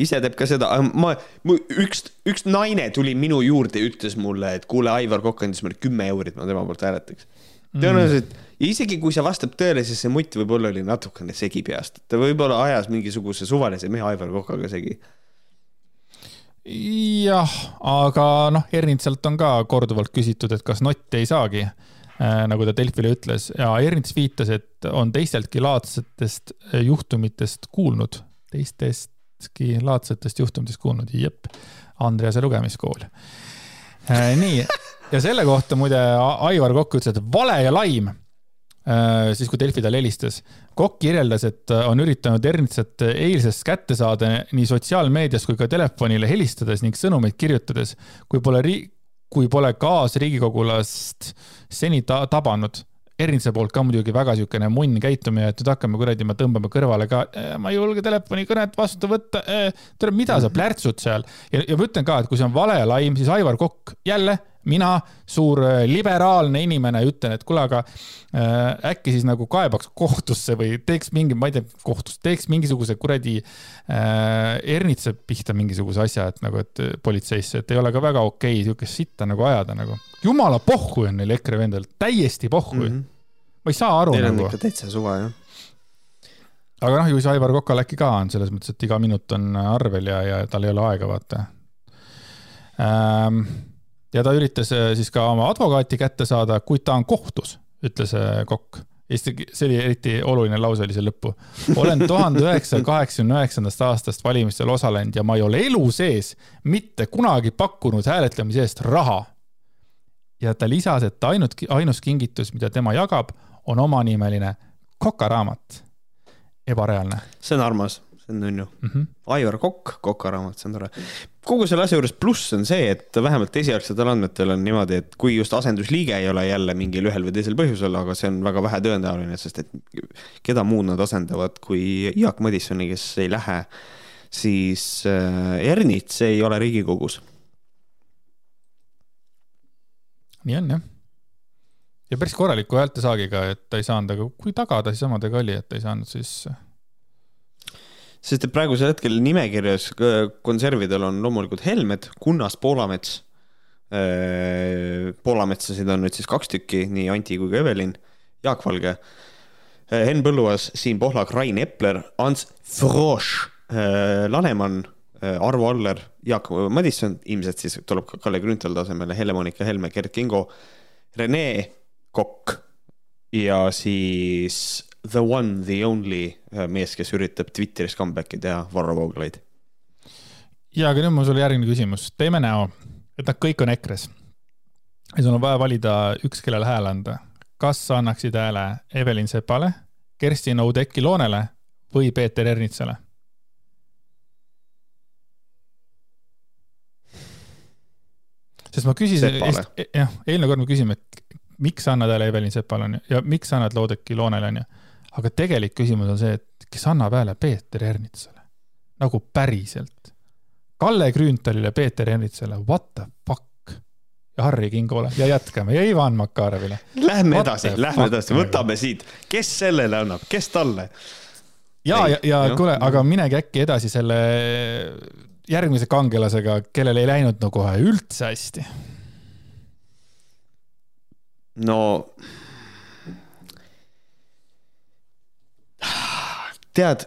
ise teeb ka seda, ma, üks, üks naine tuli minu juurde ja ütles mulle, et kuule, Aivar Kokk andis mulle kümme eurit, ma tema poolt hääletaks. tõenäoliselt mm. isegi kui see vastab tõele, siis see mutt võib-olla oli natukene segi peast, ta võib-olla ajas mingisuguse suvalise mehe Aivar Kokaga segi jah, aga noh, Ernitsalt on ka korduvalt küsitud, et kas Nott ei saagi äh,, nagu ta Delfile ütles. Ja Ernits viitas, et on teisteltki laadsetest äh, juhtumitest kuulnud, teistestki laadsetest juhtumitest kuulnud, jep, Andrease lugemiskool. Äh,. nii, ja selle kohta muide Aivar Kokk ütles, et vale ja laim siis, kui Delfi talle helistas. Kokk kirjeldas, et äh, on üritanud Ernitsat eilsest kätte saada nii sotsiaalmeedias kui ka telefonile helistades ning sõnumeid kirjutades, kui pole ri-, kui pole kaasriigikogulast seni ta tabanud. Ernitsa poolt ka muidugi väga niisugune munn käitumine, et nüüd hakkame kuradi, me tõmbame kõrvale ka, äh, ma ei julge telefonikõnet vastu võtta. tere, mida sa plärtsud seal ja, ja ma ütlen ka, et kui see on vale laim, siis Aivar Kokk jälle mina, suur äh, liberaalne inimene, ütlen, et kuule, aga äh, äkki siis nagu kaebaks kohtusse või teeks mingi, ma ei tea, kohtus, teeks mingisuguse kuradi äh, Ernitsa pihta mingisuguse asja, et nagu, et politseisse, et ei ole ka väga okei okay, siukest sitta nagu ajada nagu. jumala pohhu on neil EKRE vendadel, täiesti pohhu mm. -hmm. ma ei saa aru Neil nagu. on ikka täitsa suva, jah aga noh, ju see Aivar Kokal äkki ka on selles mõttes, et iga minut on arvel ja, ja tal ei ole aega, vaata ähm, ja ta üritas äh, siis ka oma advokaati kätte saada, kuid ta on kohtus, ütles äh, Kokk. Eesti, see oli eriti oluline lause oli see lõppu. olen tuhande üheksasaja kaheksakümne üheksandast aastast valimistel osalenud ja ma ei ole elu sees mitte kunagi pakkunud hääletamise eest raha. ja ta lisas, et ainult, ainus kingitus, mida tema jagab, on omanimeline kokaraamat. ebareaalne. see on armas see on nunnu mm. -hmm. Aivar Kokk, Koka raamat, see on tore. kogu selle asja juures pluss on see, et vähemalt esialgsetel andmetel on niimoodi, et kui just asendusliige ei ole jälle mingil ühel või teisel põhjusel, aga see on väga vähe tõenäoline, sest et keda muud nad asendavad kui Jaak Madissoni, kes ei lähe, siis äh, Ernits ei ole Riigikogus. nii on jah ja päris korraliku häältesaagiga, et ta ei saanud, aga kui tagada siis omadega oli, et ta ei saanud siis sest et praegusel hetkel nimekirjas konservidel on loomulikult Helmed, Kunnas, Poolamets. Äh, Poolametsasid on nüüd siis kaks tükki, nii Anti kui ka Evelin, Jaak Valge. Äh, Henn Põlluaas, Siim Pohlak, Rain Epler, Ants Frosch, äh, Laneman, Arvo Aller, Jaak Madisson, ilmselt siis tuleb ka Kalle Grünthal tasemele, Helle-Moonika Helme, Gerd Kingo, Rene Kokk ja siis the one, the only äh, mees, kes üritab Twitteris comeback'i teha, Varro Vooglaid. ja, aga nüüd mul sulle järgmine küsimus, teeme näo, et nad kõik on EKRE-s. ja sul on vaja valida üks, kellele hääle anda. kas sa annaksid hääle Evelin Sepale, Kerstin Oudekki Loonele või Peeter Ernitsale? sest ma küsisin, jah, eelmine kord me küsisime, et miks sa annad hääle Evelin Sepale onju ja miks sa annad Loodeki Loonele onju aga tegelik küsimus on see, et kes annab hääle Peeter Ernitsale, nagu päriselt. Kalle Grünthalile, Peeter Ernitsale, what the fuck? ja Harri Kingole ja jätkame ja Ivan Makarevile. Lähme what edasi, lähme edasi, võtame siit, kes sellele annab, kes talle? ja, ja, ja kuule, aga minegi äkki edasi selle järgmise kangelasega, kellel ei läinud no kohe üldse hästi. no tead.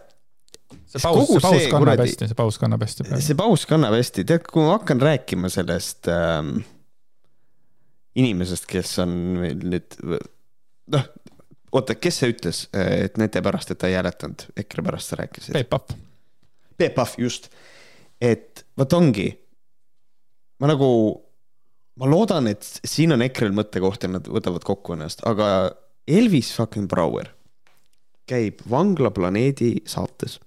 see paus, see paus kannab kuradi, hästi, see paus kannab hästi. see paus kannab hästi, tead, kui ma hakkan rääkima sellest ähm, inimesest, kes on meil nüüd, noh, oota, kes see ütles, et nende pärast, et ta ei hääletanud, EKRE pärast sa rääkisid? Peep Pahv. Peep Pahv, just. et vot ongi, ma nagu, ma loodan, et siin on EKRE-l mõttekoht ja nad võtavad kokku ennast, aga Elvis fucking Brouer käib Vanglaplaneedi saates.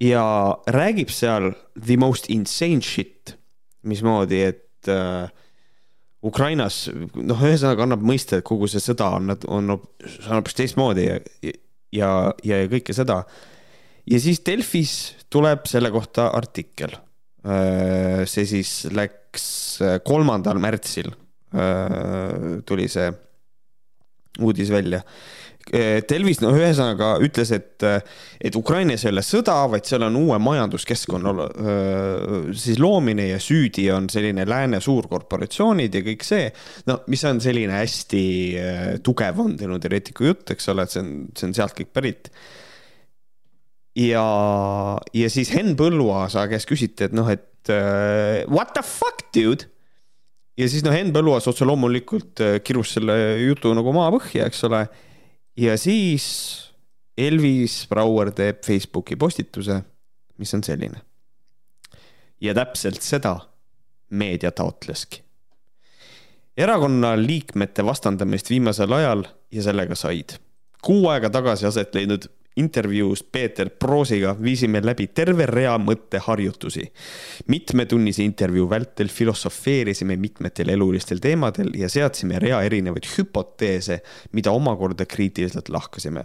ja räägib seal the most insane shit, mismoodi, et äh, Ukrainas, noh, ühesõnaga annab mõista, et kogu see sõda on, on, on hoopis teistmoodi ja, ja, ja, ja kõike seda. ja siis Delfis tuleb selle kohta artikkel. Äh, see siis läks äh, kolmandal märtsil äh, tuli see uudis välja. Telvis, no ühesõnaga ütles, et, et Ukrainas ei ole sõda, vaid seal on uue majanduskeskkonna siis loomine ja süüdi on selline lääne suurkorporatsioonid ja kõik see. no mis on selline hästi tugev vandenõuteoreetiku jutt, eks ole, et see on, see on sealt kõik pärit ja, ja siis Henn Põlluaasa käest küsiti, et noh, et what the fuck, dude ja siis noh, Henn Põlluaas otse loomulikult äh, kirus selle jutu nagu maapõhja, eks ole. ja siis Elvis Brouer teeb Facebooki postituse, mis on selline. ja täpselt seda meedia taotleski. erakonna liikmete vastandamist viimasel ajal ja sellega said. kuu aega tagasi aset leidnud intervjuus Peeter Proosiga viisime läbi terve rea mõtteharjutusi. mitmetunnise intervjuu vältel filosofeerisime mitmetel elulistel teemadel ja seadsime rea erinevaid hüpoteese, mida omakorda kriitiliselt lahkasime.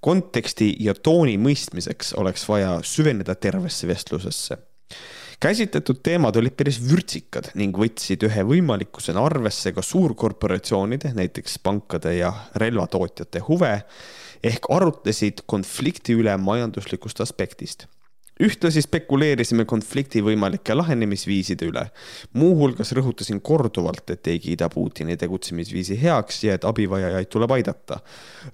konteksti ja tooni mõistmiseks oleks vaja süveneda tervesse vestlusesse käsitletud teemad olid päris vürtsikad ning võtsid ühe võimalikkusena arvesse ka suurkorporatsioonide, näiteks pankade ja relvatootjate huve ehk arutlesid konflikti üle majanduslikust aspektist ühtlasi spekuleerisime konflikti võimalike lahenemisviiside üle. muuhulgas rõhutasin korduvalt, et ei kiida Putini tegutsemisviisi heaks ja et abivajajaid tuleb aidata.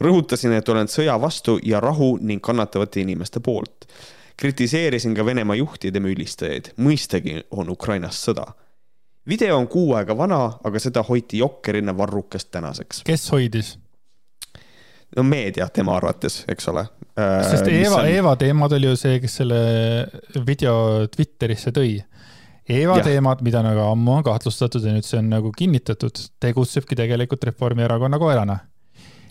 rõhutasin, et olen sõja vastu ja rahu ning kannatavate inimeste poolt. kritiseerisin ka Venemaa juhtide mülistajaid, mõistagi on Ukrainas sõda video on kuu aega vana, aga seda hoiti jokkerina varrukast tänaseks. kes hoidis? No meedia tema arvates, eks ole. sest äh, Eeva on..., Eeva teemad oli ju see, kes selle video Twitterisse tõi. Eeva ja. teemad, mida nagu ammu on kahtlustatud ja nüüd see on nagu kinnitatud, tegutsebki tegelikult Reformierakonna koerana.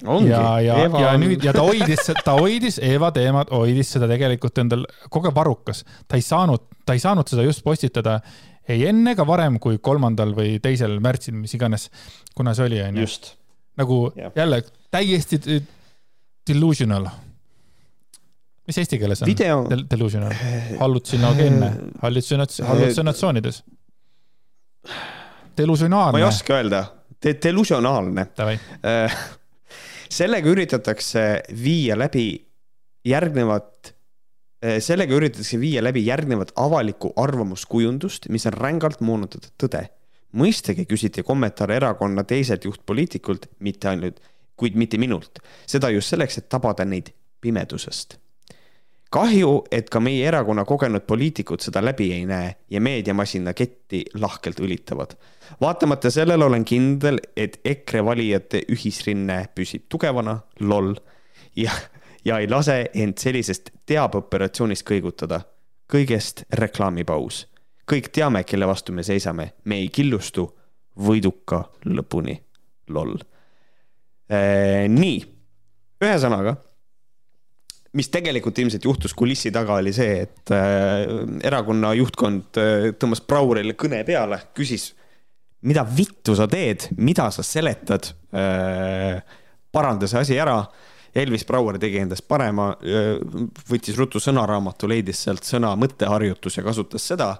Ongi. ja, ja, ja on... nüüd ja ta hoidis, ta hoidis Eeva teemat, hoidis seda tegelikult endal kogu aeg varrukas. ta ei saanud, ta ei saanud seda just postitada ei enne ega varem kui kolmandal või teisel märtsil, mis iganes, kuna see oli, onju. nagu ja. jälle täiesti delusional. mis eesti keeles on Video... Del? Delusional, hallutsinoogeenne, hallutsinats-, hallutsinatsioonides. Delusionaalne. ma ei oska öelda De, delusionaalne. Äh, sellega üritatakse viia läbi järgnevat äh, sellega üritatakse viia läbi järgnevat avalikku arvamuskujundust, mis on rängalt moonutatud tõde. mõistagi küsiti kommentaare erakonna teiselt juhtpoliitikult, mitte ainult kuid mitte minult. seda just selleks, et tabada neid pimedusest. kahju, et ka meie erakonna kogenud poliitikud seda läbi ei näe ja meediamasina ketti lahkelt õlitavad. vaatamata sellele olen kindel, et EKRE valijate ühisrinne püsib tugevana, loll, ja, ja ei lase end sellisest teabeoperatsioonist kõigutada. kõigest reklaamipaus. kõik teame, kelle vastu me seisame, me ei killustu võiduka lõpuni, loll nii, ühesõnaga, mis tegelikult ilmselt juhtus kulissi taga, oli see, et äh, erakonna juhtkond äh, tõmbas Braurile kõne peale, küsis, mida vittu sa teed, mida sa seletad. paranda see asi ära. Elvis Brauer tegi endast parema, võttis ruttu sõnaraamatu, leidis sealt sõna mõtteharjutus ja kasutas seda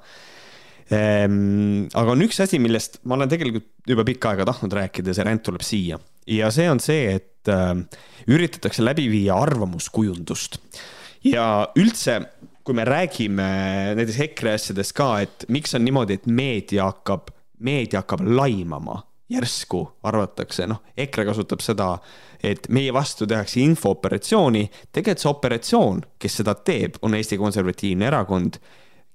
ehm, aga on üks asi, millest ma olen tegelikult juba pikka aega tahtnud rääkida see ränd tuleb siia ja see on see, et äh, üritatakse läbi viia arvamuskujundust ja üldse, kui me räägime näiteks EKRE asjadest ka, et miks on niimoodi, et meedia hakkab, meedia hakkab laimama järsku arvatakse, noh, EKRE kasutab seda, et meie vastu tehakse infooperatsiooni. tegelikult see operatsioon, kes seda teeb, on Eesti Konservatiivne Erakond,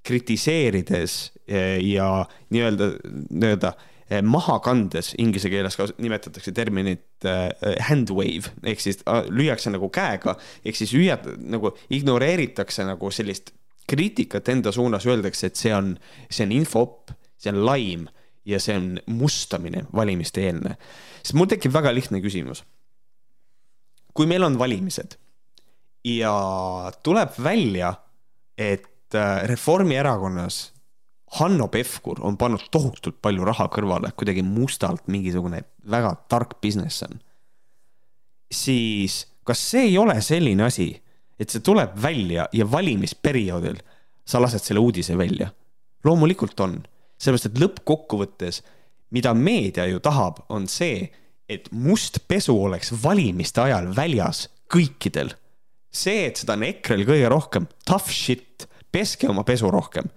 kritiseerides eh, ja nii-öelda, nii-öelda maha kandes, inglise keeles ka nimetatakse terminit uh, hand wave ehk siis uh, lüüakse nagu käega, ehk siis hüüad nagu ignoreeritakse nagu sellist kriitikat enda suunas, öeldakse, et see on, see on infoop, see on laim ja see on mustamine valimiste eelne. siis mul tekib väga lihtne küsimus. kui meil on valimised ja tuleb välja, et Reformierakonnas Hanno Pevkur on pannud tohutult palju raha kõrvale, kuidagi mustalt mingisugune väga tark business on. siis kas see ei ole selline asi, et see tuleb välja ja valimisperioodil sa lased selle uudise välja? loomulikult on, sellepärast et lõppkokkuvõttes, mida meedia ju tahab, on see, et must pesu oleks valimiste ajal väljas kõikidel. see, et seda on EKRE-l kõige rohkem, tough shit, peske oma pesu rohkem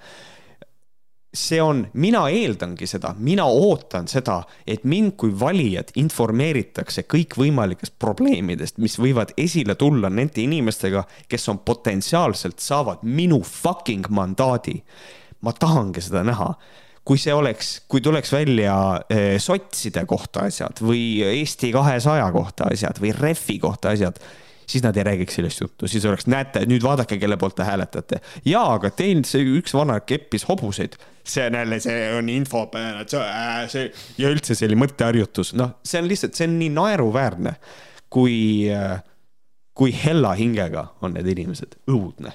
see on, mina eeldangi seda, mina ootan seda, et mind kui valijat informeeritakse kõikvõimalikest probleemidest, mis võivad esile tulla nende inimestega, kes on potentsiaalselt, saavad minu fucking mandaadi. ma tahangi seda näha kui see oleks, kui tuleks välja eh, sotside kohta asjad või Eesti kahesaja kohta asjad või Refi kohta asjad siis nad ei räägiks sellist juttu, siis oleks, näete, nüüd vaadake, kelle poolt te hääletate. jaa, aga teil see üks vana keppis hobuseid, see on jälle, see on info peale, et see äh,, see ja üldse see oli mõtteharjutus, noh, see on lihtsalt, see on nii naeruväärne, kui äh,, kui hella hingega on need inimesed, õudne,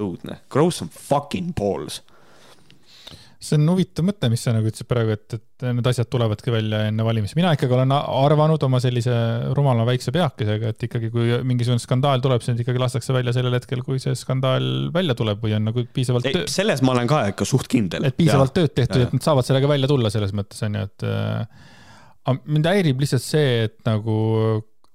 õudne, grow some fucking balls see on huvitav mõte, mis sa nagu ütlesid praegu, et, et need asjad tulevadki välja enne valimisi. mina ikkagi olen arvanud oma sellise rumala väikse peakesega, et ikkagi, kui mingisugune skandaal tuleb, siis ikkagi lastakse välja sellel hetkel, kui see skandaal välja tuleb või on nagu piisavalt. selles ma olen ka ikka suht kindel. et piisavalt ja, tööd tehtud, et nad saavad sellega välja tulla selles mõttes on ju, et äh, mind häirib lihtsalt see, et nagu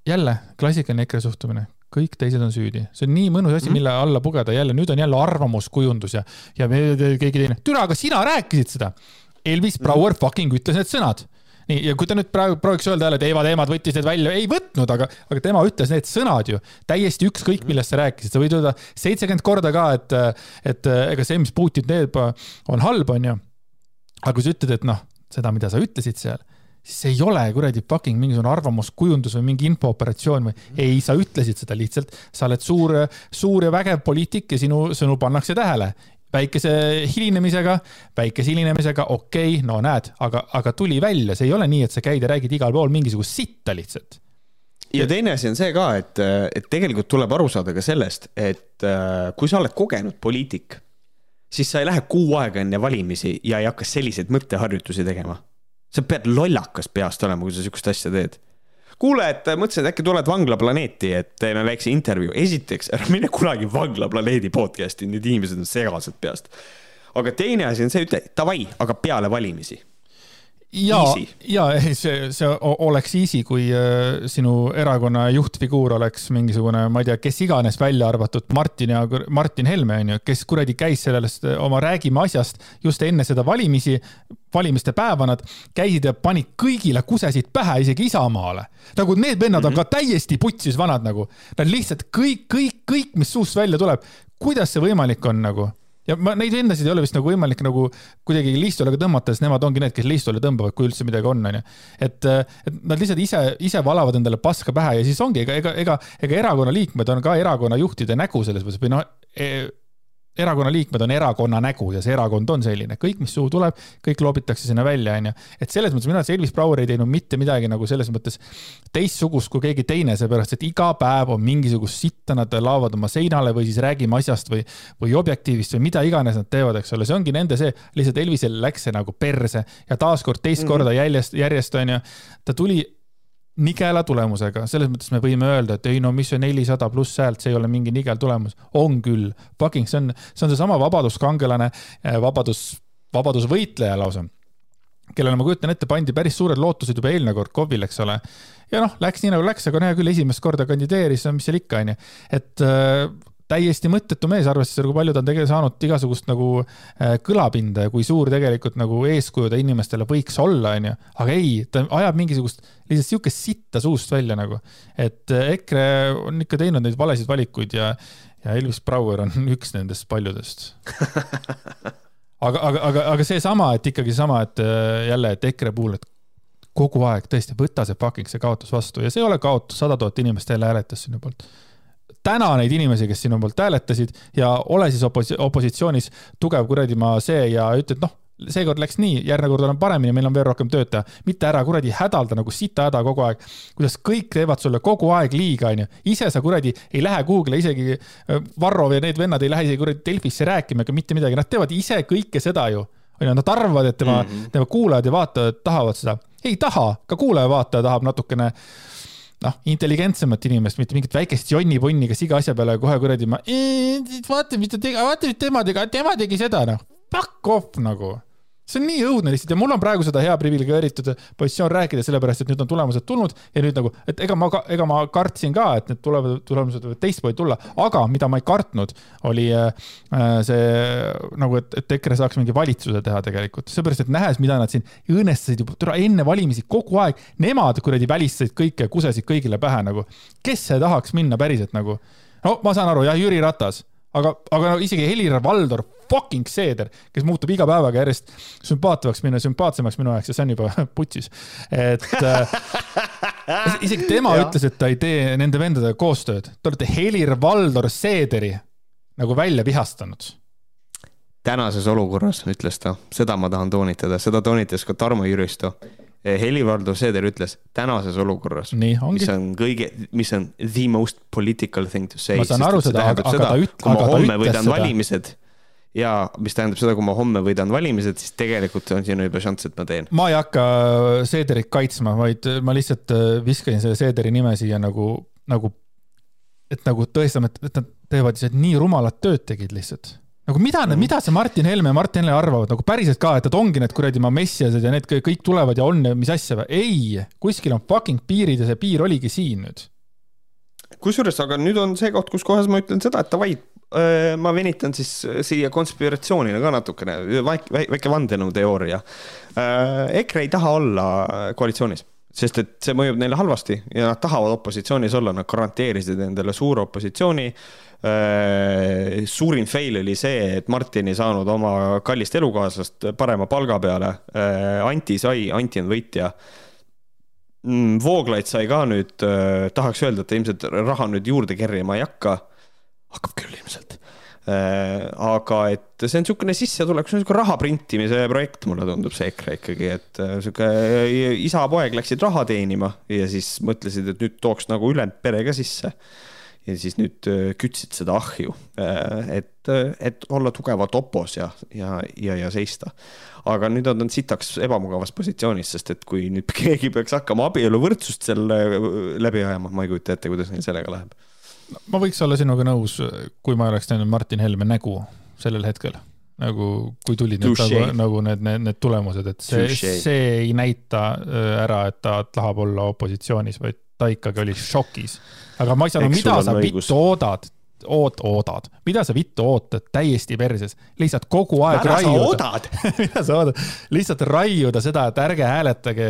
jälle klassikaline EKRE suhtumine, kõik teised on süüdi, see on nii mõnus asi mm, -hmm. mille alla pugeda jälle, nüüd on jälle arvamuskujundus ja, ja me, keegi teine, türa, aga sina rääkisid seda. Elvis Brouer mm -hmm. fucking ütles need sõnad. nii, ja kui ta nüüd praegu prooviks öelda jälle, et Eva Teemad võttis need välja, ei võtnud, aga, aga tema ütles need sõnad ju, täiesti ükskõik, mhm. millest sa rääkisid, sa võid öelda seitsekümmend korda ka, et, et ega see, mis Putin teeb, on halb, onju. aga kui sa ütled, et noh, seda, mida sa ütlesid seal siis see ei ole kuradi fucking mingisugune arvamuskujundus või mingi infooperatsioon või mm. ei, sa ütlesid seda lihtsalt, sa oled suur, suur ja vägev poliitik ja sinu sõnu pannakse tähele väikese hilinemisega, väikese hilinemisega, okei okay,, no näed, aga, aga tuli välja, see ei ole nii, et sa käid ja räägid igal pool mingisugust sitta lihtsalt. ja teine asi on see ka, et, et tegelikult tuleb aru saada ka sellest, et äh, kui sa oled kogenud poliitik, siis sa ei lähe kuu aega enne valimisi ja ei hakka selliseid mõtteharjutusi tegema sa pead lollakas peast olema, kui sa sihukest asja teed. kuule, et mõtlesin, et äkki tuled Vanglaplaneeti, et teeme väikse intervjuu. esiteks, ära mine kunagi Vanglaplaneedi podcast'i, need inimesed on segased peast. aga teine asi on see, ütle davai, aga peale valimisi ja, ja see, see oleks easy, kui äh, sinu erakonna juhtfiguur oleks mingisugune, ma ei tea, kes iganes välja arvatud Martin ja Martin Helme onju, kes kuradi käis sellest äh, oma Räägime asjast just enne seda valimisi, valimiste päeva nad käisid ja panid kõigile kusesid pähe, isegi Isamaale. nagu need vennad mm -hmm. on mhm. ka täiesti putsis vanad nagu, nad lihtsalt kõik, kõik, kõik, mis suust välja tuleb, kuidas see võimalik on nagu ja ma neid vendasid ei ole vist nagu võimalik nagu kuidagi liistule ka tõmmata, sest nemad ongi need, kes liistule tõmbavad, kui üldse midagi on, onju. et, et nad lihtsalt ise, ise valavad endale paska pähe ja siis ongi, ega, ega, ega, ega erakonna liikmed on ka erakonna juhtide nägu selles mõttes või noh e erakonna liikmed on erakonna nägu ja see erakond on selline, kõik, mis suhu tuleb, kõik loobitakse sinna välja, onju. et selles mõttes minu arust Elvis Brouer ei teinud mitte midagi nagu selles mõttes teistsugust kui keegi teine, seepärast et iga päev on mingisugust sitta, nad laovad oma seinale või siis räägime asjast või, või objektiivist või mida iganes nad teevad, eks ole, see ongi nende see, lihtsalt Elvisel läks see nagu perse ja taaskord teist mm -hmm. korda järjest, järjest onju, ta tuli nigela tulemusega, selles mõttes me võime öelda, et ei no mis see nelisada pluss häält, see ei ole mingi nigel tulemus. on küll, fucking, see on, see on seesama vabaduskangelane, eh, vabadus, vabadusvõitleja lausa, kellele ma kujutan ette, pandi päris suured lootused juba eelmine kord KOV-il, eks ole. ja noh, läks nii nagu läks, aga no hea küll, esimest korda kandideeris, mis seal ikka, onju. et äh, täiesti mõttetu mees, arvestades, kui palju ta on tegelikult saanud igasugust nagu äh, kõlapinda ja kui suur tegelikult nagu eeskuju ta inimestele võiks olla, onju. aga ei, ta ajab mingisugust lihtsalt sihukest sitta suust välja nagu. et äh, EKRE on ikka teinud neid valesid valikuid ja, ja Elvis Brouer on üks nendest paljudest aga, aga, aga, aga seesama, et ikkagi seesama, et äh, jälle, et EKRE puhul, et kogu aeg tõesti võta see fucking see kaotus vastu ja see ei ole kaotus, sada tuhat inimest jälle hääletas sinu poolt täna neid inimesi, kes sinu poolt hääletasid ja ole siis opos-, opositsioonis tugev kuradi maa see ja ütled, noh, seekord läks nii, järgmine kord olen paremini, meil on veel rohkem tööd teha. mitte ära kuradi hädalda nagu sita häda kogu aeg. kuidas kõik teevad sulle kogu aeg liiga, onju. ise sa kuradi ei lähe kuhugile, isegi äh, Varro ja need vennad ei lähe isegi kuradi Delfisse rääkima ega mitte midagi, nad teevad ise kõike seda ju. onju, nad arvavad, et tema mm, -hmm. tema kuulajad ja vaatajad tahavad seda. ei taha, ka kuulaja-vaataja tahab natukene noh, intelligentsemat inimest, mitte mingit väikest jonni-ponni, kes iga asja peale kohe kuradi ma, vaata, mis ta tegi, vaata, mis tema tegi, tema tegi seda, noh. Fuck off nagu see on nii õudne lihtsalt ja mul on praegu seda hea priviligeeritud positsioon rääkida, sellepärast et nüüd on tulemused tulnud ja nüüd nagu, et ega ma, ega ma kartsin ka, et need tulevad, tulemused võivad teistmoodi tulla, aga mida ma ei kartnud, oli äh, see nagu, et, et EKRE saaks mingi valitsuse teha tegelikult, seepärast et nähes, mida nad siin õõnestasid juba enne valimisi kogu aeg, nemad kuradi välistasid kõike, kusesid kõigile pähe nagu. kes see tahaks minna päriselt nagu? no ma saan aru, jah, Jüri Ratas aga, aga no isegi Helir-Valdor fucking Seeder, kes muutub iga päevaga järjest sümpaatavaks minna, sümpaatsemaks minu jaoks ja see on juba putsis. et äh, isegi tema ütles, et ta ei tee nende vendadega koostööd. Te olete Helir-Valdor Seederi nagu välja vihastanud tänases olukorras, ütles ta, seda ma tahan toonitada, seda toonitas ka Tarmo Jüristo Helir-Valdor Seeder ütles tänases olukorras, mis on kõige, mis on the most political thing to say. ma saan aru seda, aga, aga ta üt-, aga ta ütles seda. valimised ja mis tähendab seda, kui ma homme võidan valimised, siis tegelikult on siin juba šanss, et ma teen. ma ei hakka Seederit kaitsma, vaid ma lihtsalt äh, viskasin selle Seederi nime siia nagu, nagu, et nagu tõestame, et nad teevad lihtsalt nii rumalat tööd tegid lihtsalt nagu mida mm., mida see Martin Helme ja Martin Helme arvavad nagu päriselt ka, et nad ongi need kuradi ma messiased ja need kõik tulevad ja on ja mis asja või? ei, kuskil on fucking piirid ja see piir oligi siin nüüd. kusjuures, aga nüüd on see koht, kus kohas ma ütlen seda, et davai, ma venitan siis siia konspiratsioonile ka natukene, väike, väike vandenõuteooria. EKRE ei taha olla koalitsioonis, sest et see mõjub neile halvasti ja nad tahavad opositsioonis olla, nad garanteerisid endale suure opositsiooni. suurim fail oli see, et Martin ei saanud oma kallist elukaaslast parema palga peale. Anti sai, Anti on võitja mm, Vooglaid sai ka nüüd, tahaks öelda, et ilmselt raha nüüd juurde kerima ei hakka hakkab küll ilmselt äh,. Aga et see on niisugune sissetulek, see on niisugune raha printimise projekt, mulle tundub see EKRE ikkagi, et niisugune äh, isa-poeg läksid raha teenima ja siis mõtlesid, et nüüd tooks nagu ülejäänud pere ka sisse. ja siis nüüd äh, kütsid seda ahju, äh, et, et olla tugevalt opos ja, ja, ja, ja seista. aga nüüd on nad sitaks ebamugavas positsioonis, sest et kui nüüd keegi peaks hakkama abieluvõrdsust seal läbi ajama, ma ei kujuta ette, kuidas neil sellega läheb ma võiks olla sinuga nõus, kui ma oleks näinud Martin Helme nägu sellel hetkel. nagu, kui tulid need, nagu, nagu need, need, need tulemused, et see, see ei näita äh, ära, et ta tahab olla opositsioonis, vaid ta ikkagi oli šokis. aga ma ei saa aru, mida sa vittu oodad, oot-, oodad, mida sa vittu ootad täiesti perses, lihtsalt kogu aeg raiuda. mida sa oodad, lihtsalt raiuda seda, et ärge hääletage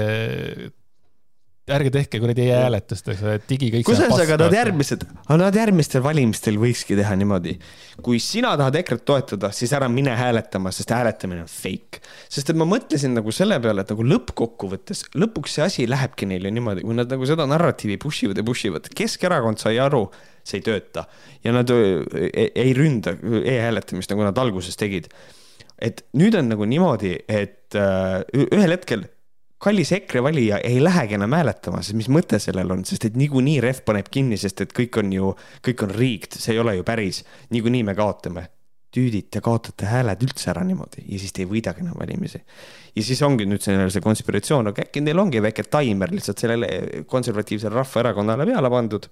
ärge tehke kuradi e-hääletust, eks ole, digi kõik. kusjuures, aga nad järgmised, nad järgmistel valimistel võikski teha niimoodi. kui sina tahad EKRE-t toetada, siis ära mine hääletama, sest hääletamine on fake. sest et ma mõtlesin nagu selle peale, et nagu lõppkokkuvõttes, lõpuks see asi lähebki neile niimoodi, kui nad nagu seda narratiivi push ivad ja push ivad. Keskerakond sai aru, see ei tööta ja nad ei, ei ründa e-hääletamist, nagu nad alguses tegid et nüüd on nagu niimoodi, et äh, ühel hetkel kallis EKRE valija ei lähegi enam hääletama, sest mis mõte sellel on, sest et niikuinii ref paneb kinni, sest et kõik on ju, kõik on rigged, see ei ole ju päris. niikuinii me kaotame. tüüdid, te kaotate hääled üldse ära niimoodi ja siis te ei võidagi enam valimisi. ja siis ongi nüüd selline see konspiratsioon, aga äkki neil ongi väike taimer lihtsalt sellele konservatiivsele rahvaerakonnale peale pandud.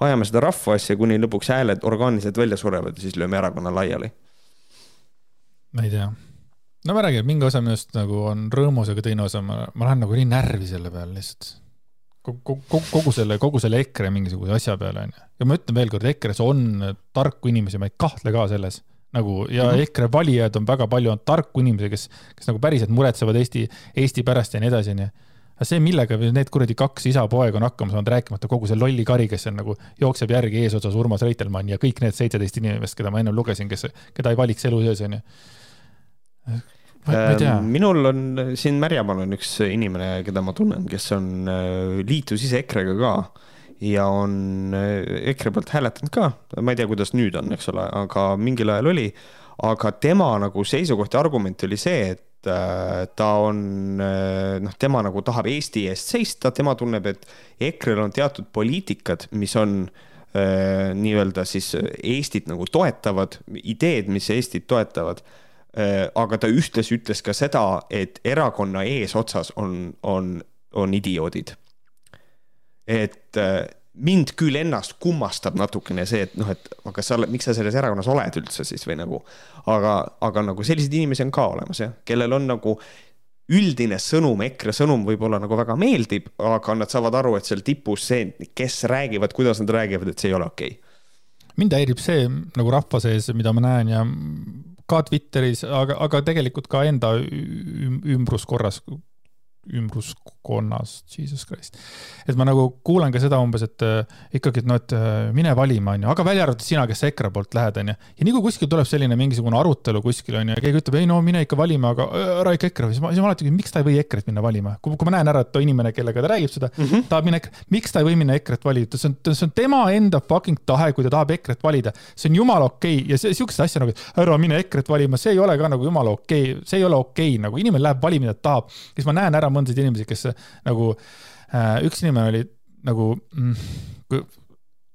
ajame seda rahva asja, kuni lõpuks hääled orgaaniliselt välja surevad ja siis lööme erakonna laiali. ma ei tea no ma räägin, mingi osa minust nagu on rõõmus, aga teine osa ma, ma lähen nagu nii närvi selle peale lihtsalt. kogu, kogu, kogu selle, kogu selle EKRE mingisuguse asja peale onju. ja ma ütlen veelkord, EKRE-s on tarku inimesi, ma ei kahtle ka selles nagu ja mm -hmm. EKRE valijad on väga palju, on tarku inimesi, kes, kes nagu päriselt muretsevad Eesti, Eesti pärast ja nii edasi, onju aga see, millega need kuradi kaks isa-poega on hakkama saanud, rääkimata kogu see lolli kari, kes on nagu, jookseb järgi eesotsas Urmas Reitelmann ja kõik need seitseteist inimest, keda ma ennem lugesin, kes, keda ei valiks elu sees, onju minul on siin Märjamaal on üks inimene, keda ma tunnen, kes on, äh, liitus ise EKRE-ga ka ja on äh, EKRE poolt hääletanud ka, ma ei tea, kuidas nüüd on, eks ole, aga mingil ajal oli. aga tema nagu seisukoht ja argument oli see, et äh, ta on noh, tema nagu tahab Eesti eest seista, tema tunneb, et EKRE-l on teatud poliitikad, mis on nii-öelda siis Eestit nagu toetavad, ideed, mis Eestit toetavad. Äh, aga ta ühtlasi ütles ka seda, et erakonna eesotsas on, on, on idioodid. et äh, mind küll ennast kummastab natukene see, et noh, et aga sa miks sa selles erakonnas oled üldse siis või nagu. aga, aga nagu selliseid inimesi on ka olemas jah, kellel on nagu üldine sõnum, EKRE sõnum võib-olla nagu väga meeldib, aga nad saavad aru, et seal tipus see, kes räägivad, kuidas nad räägivad, et see ei ole okei okay. mind häirib see nagu rahva sees, mida ma näen ja ka Twitteris, aga, aga tegelikult ka enda ümbruskorras, ümbruskonnas, jesus christ. et ma nagu kuulen ka seda umbes, et äh, ikkagi, et noh, et äh, mine valima, onju, aga välja arvatud sina, kes EKRE poolt lähed, onju. ja nii kui kuskil tuleb selline mingisugune arutelu kuskil, onju, ja keegi ütleb, ei no mine ikka valima, aga äh, ära ikka EKRE, siis ma, siis ma alati küsin, miks ta ei või EKRE-t minna valima. kui, kui ma näen ära, et inimene, kellega ta räägib seda mm, -hmm. tahab minna miks ta ei või minna EKRE-t valida, see on, see on tema enda fucking tahe, kui ta tahab EKRE-t valida. see on jumala okei okay. ja see, siukest asja nagu, ära mine EKRE-t valima, see ei ole ka nagu jumala okei okay., see ei ole okei okay., nagu inimene läheb valima, mida ta tahab. siis ma näen ära mõndasid inimesi, kes nagu äh, üks inimene oli nagu mm,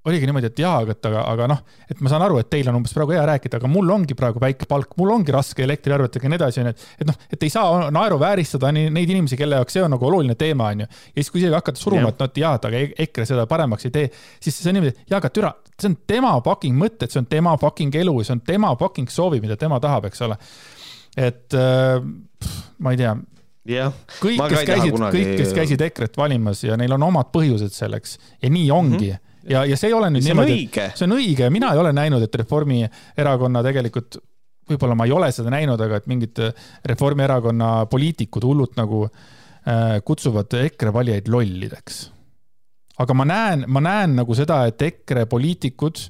oligi niimoodi, et jaa, aga, aga, aga noh, et ma saan aru, et teil on umbes praegu hea rääkida, aga mul ongi praegu väike palk, mul ongi raske elektriarvetega ja nii edasi, onju. et noh, et ei saa naeruvääristada neid inimesi, kelle jaoks see on nagu oluline teema, onju. ja siis, kui isegi hakata suruma, et noh, et jaa, et aga EKRE seda paremaks ei tee, siis see on niimoodi, jaa, aga türa, see on tema fucking mõtted, see on tema fucking elu, see on tema fucking soovid, mida tema tahab, eks ole. et äh, ma ei tea jah. kõik, kes käisid kõik, kes käisid EKRE-t valimas ja neil on omad põhjused selleks ja nii ongi mm. -hmm ja, ja see ei ole nüüd see niimoodi, see on õige, mina ei ole näinud, et Reformierakonna tegelikult, võib-olla ma ei ole seda näinud, aga et mingid Reformierakonna poliitikud hullult nagu äh, kutsuvad EKRE valijaid lollideks. aga ma näen, ma näen nagu seda, et EKRE poliitikud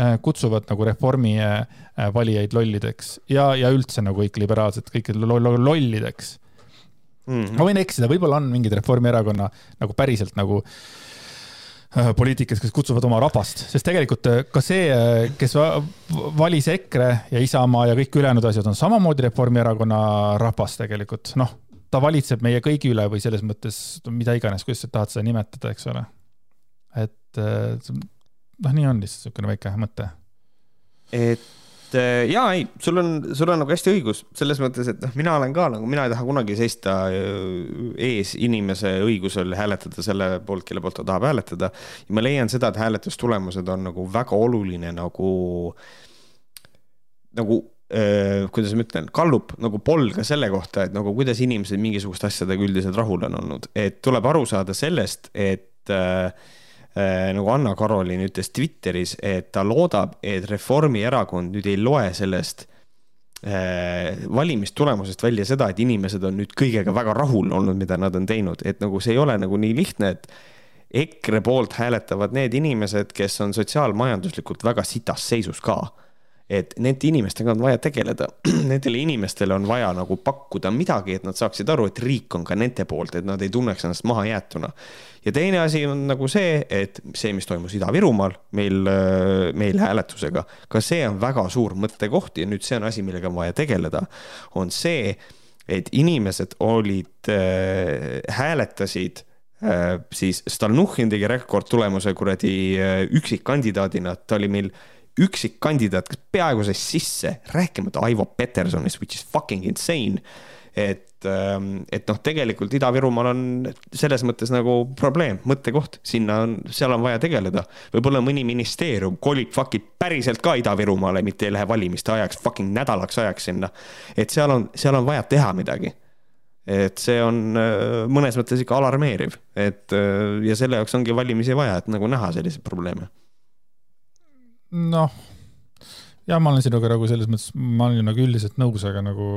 äh, kutsuvad nagu Reformi äh, valijaid lollideks ja, ja üldse nagu kõik liberaalsed, kõik lollideks mm. -hmm. ma võin eksida, võib-olla on mingid Reformierakonna nagu päriselt nagu äh, poliitikud, kes kutsuvad oma rahvast, sest tegelikult äh, ka see, äh, kes valis EKRE ja Isamaa ja kõik ülejäänud asjad on samamoodi Reformierakonna rahvas tegelikult, noh, ta valitseb meie kõigi üle või selles mõttes mida iganes, kuidas sa tahad seda nimetada, eks ole. et noh, nii on lihtsalt niisugune väike mõte. et et jaa, ei, sul on, sul on nagu hästi õigus selles mõttes, et noh, mina olen ka nagu, mina ei taha kunagi seista äh, ees inimese õigusel hääletada selle poolt, kelle poolt ta tahab hääletada. ja ma leian seda, et hääletustulemused on nagu väga oluline nagu, nagu äh, kuidas ma ütlen, kallub nagu polga selle kohta, et nagu kuidas inimesed mingisuguste asjadega üldiselt rahul on olnud, et tuleb aru saada sellest, et äh, Äh, nagu Anna-Karolin ütles Twitteris, et ta loodab, et Reformierakond nüüd ei loe sellest äh, valimistulemusest välja seda, et inimesed on nüüd kõigega väga rahul olnud, mida nad on teinud, et nagu see ei ole nagu nii lihtne, et EKRE poolt hääletavad need inimesed, kes on sotsiaalmajanduslikult väga sitas seisus ka et nende inimestega on vaja tegeleda. Nendele inimestele on vaja nagu pakkuda midagi, et nad saaksid aru, et riik on ka nende poolt, et nad ei tunneks ennast mahajäetuna. Ja teine asi on nagu see, et see, mis toimus Ida-Virumaal meil, äh, meil hääletusega, ka see on väga suur mõttekoht ja nüüd see on asi, millega on vaja tegeleda, on see, et inimesed olid äh,, hääletasid äh, siis Stalnuhhin tegi rekordtulemuse kuradi äh, üksikkandidaadina, ta oli meil üksikkandidaat, kes peaaegu sai sisse, rääkimata Aivo Petersonist, which is fucking insane. et Ähm, et noh, tegelikult Ida-Virumaal on selles mõttes nagu probleem, mõttekoht, sinna on, seal on vaja tegeleda. võib-olla mõni ministeerium kolib fucking päriselt ka Ida-Virumaale, mitte ei lähe valimiste ajaks, fucking nädalaks ajaks sinna. et seal on, seal on vaja teha midagi. et see on äh, mõnes mõttes ikka alarmeeriv, et äh, ja selle jaoks ongi valimisi vaja, et nagu näha selliseid probleeme. Noh, ja ma olen sinuga nagu selles mõttes, ma olen nagu üldiselt nõus, aga nagu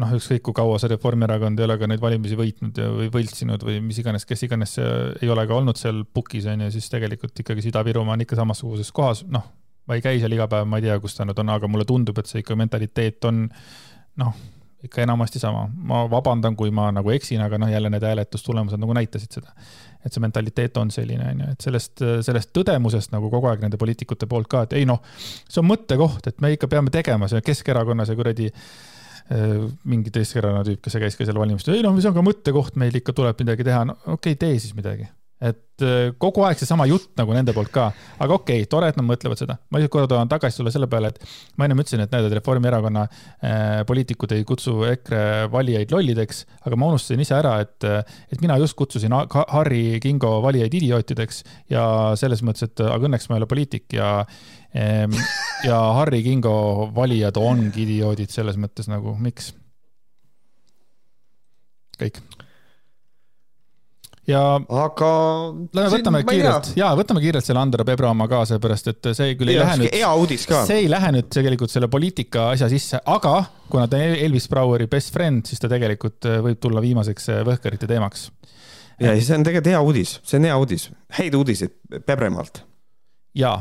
noh, ükskõik kui kaua see Reformierakond ei ole ka neid valimisi võitnud ja, või võltsinud või mis iganes, kes iganes ei ole ka olnud seal pukis on ju, siis tegelikult ikkagi Ida-Virumaa on ikka samasuguses kohas, noh, ma ei käi seal iga päev, ma ei tea, kus ta nüüd on, aga mulle tundub, et see ikka mentaliteet on noh, ikka enamasti sama. ma vabandan, kui ma nagu eksin, aga noh, jälle need hääletustulemused nagu näitasid seda. Et see mentaliteet on selline, on ju, et sellest, sellest tõdemusest nagu kogu aeg nende poliitikute poolt ka, et ei noh, see on mõttekoht, et me ikka peame tegema, see Keskerakonna see kuradi äh, mingi Keskerakonna tüüp, kes käis ka seal valimistel, ei noh, see on ka mõttekoht, meil ikka tuleb midagi teha, no okei okay,, tee siis midagi. Et äh, kogu aeg seesama jutt nagu nende poolt ka, aga okei okay,, tore, et nad mõtlevad seda. ma lihtsalt korra tahan tagasi tulla selle peale, et ma ennem ütlesin, et näed, et Reformierakonna äh, poliitikud ei kutsu EKRE valijaid lollideks, aga ma unustasin ise ära, et, et mina just kutsusin Harri Kingo valijaid idiootideks ja selles mõttes, et aga õnneks ma ei ole poliitik ja Ehm, ja Harri Kingo valijad ongi idioodid selles mõttes nagu, miks? kõik. Ja. aga. Lähme võtame kiirelt, jaa, võtame kiirelt selle Andero Pebra oma ka, seepärast et see küll ei ja, lähe nüüd. hea uudis ka. see ei lähe nüüd tegelikult selle poliitika asja sisse, aga kuna ta on Elvis Braueri best friend, siis ta tegelikult äh, võib tulla viimaseks äh, Võhkarite teemaks. ja see on tegelikult hea uudis, see on hea uudis, häid uudiseid Pebremaalt ja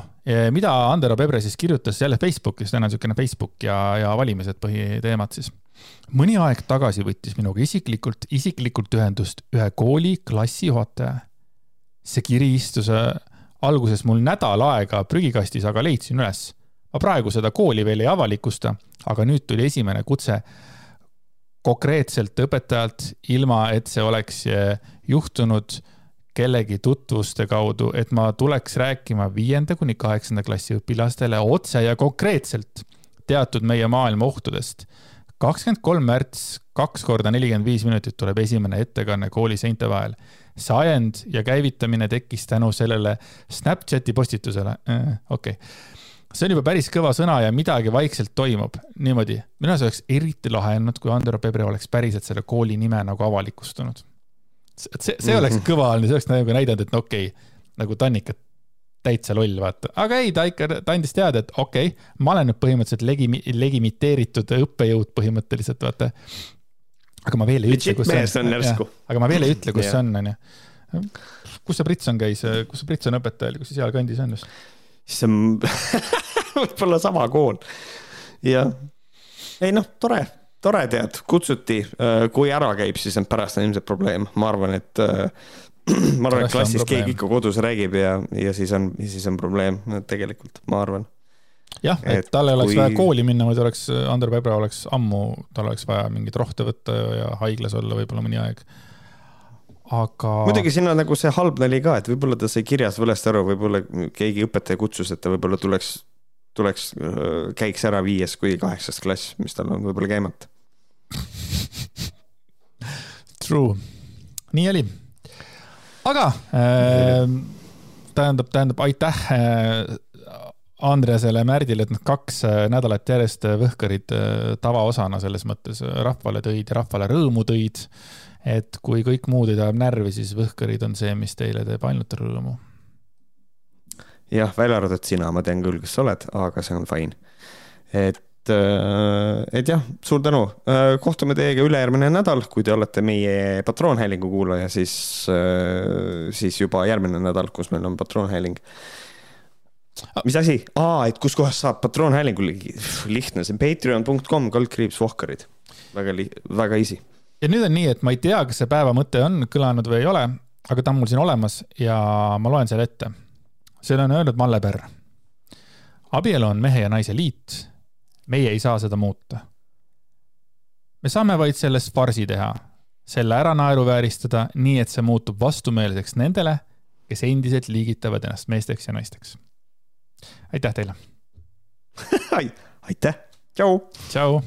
mida Andero Pebre siis kirjutas jälle Facebookis, täna niisugune Facebook ja, ja valimised põhiteemad siis. Mõni aeg tagasi võttis minuga isiklikult, isiklikult ühendust ühe kooli klassijuhataja. see kiri istus äh, alguses mul nädal aega prügikastis, aga leidsin üles. ma praegu seda kooli veel ei avalikusta, aga nüüd tuli esimene kutse konkreetselt õpetajalt, ilma et see oleks äh, juhtunud kellegi tutvuste kaudu, et ma tuleks rääkima viienda kuni kaheksanda klassi õpilastele otse ja konkreetselt teatud meie maailma ohtudest. Kakskümmend kolm märts, kaks korda nelikümmend viis minutit tuleb esimene ettekanne kooli seinte vahel. see ajend ja käivitamine tekkis tänu sellele Snapchati postitusele, äh, okei okay see on juba päris kõva sõna ja midagi vaikselt toimub. niimoodi, minu arust oleks eriti lahe olnud, kui Andero Pebre oleks päriselt selle kooli nime nagu avalikustanud. et see, see oleks mhm. kõva olnud, see oleks nagu näidanud, et no okei okay,, nagu ta on ikka täitsa loll, vaata. aga ei, ta ikka, ta andis teada, et okei okay,, ma olen nüüd põhimõtteliselt legi-, legimiteeritud õppejõud põhimõtteliselt, vaata. aga ma veel ei ütle, kus see on. aga ma veel ei ütle, kus see on, onju. kus see Britson käis, kus see Britson õpetaja oli, kus see sealkandis on just? siis on võib-olla sama kool. jah, ei noh, tore, tore tead, kutsuti, kui ära käib, siis on pärast on ilmselt probleem, ma arvan, et ma arvan, et klassis keegi ikka kodus räägib ja, ja siis on, siis on probleem tegelikult, ma arvan. jah, et tal ei oleks kui... vaja kooli minna, vaid oleks, Ander Pebra oleks ammu, tal oleks vaja mingeid rohte võtta ja haiglas olla võib-olla mõni aeg. aga. muidugi siin on nagu see halb nali ka, et võib-olla ta sai kirjas valesti aru, võib-olla keegi õpetaja kutsus, et ta võib-olla tuleks, tuleks, käiks ära viies kui kaheksas klass, mis tal on võib-olla käimata True, nii oli aga äh, tähendab, tähendab aitäh äh, Andresele, Märdile, et nad kaks äh, nädalat järjest Võhkarid äh, tavaosana selles mõttes rahvale tõid ja rahvale rõõmu tõid. et kui kõik muud ei taha närvi, siis Võhkarid on see, mis teile teeb ainult rõõmu. jah, välja arvatud sina, ma tean küll, kes sa oled, aga see on fine. et Äh, et jah, suur tänu, äh, kohtume teiega ülejärgmine nädal, kui te olete meie patroonhäälingu kuulaja, siis, äh, siis juba järgmine nädal, kus meil on patroonhääling. mis asi, aa, et kuskohast saab patroonhäälingu, lihtne, see on patreon.com, kaldkriips Vohkarid. väga li-, väga easy. ja nüüd on nii, et ma ei tea, kas see päeva mõte on kõlanud või ei ole, aga ta on mul siin olemas ja ma loen selle ette. selle on öelnud Malle Perr. abielu on mehe ja naise liit meie ei saa seda muuta. me saame vaid sellest farsi teha, selle ära naeruvääristada, nii et see muutub vastumeelseks nendele, kes endiselt liigitavad ennast meesteks ja naisteks. aitäh teile aitäh, tšau. tšau.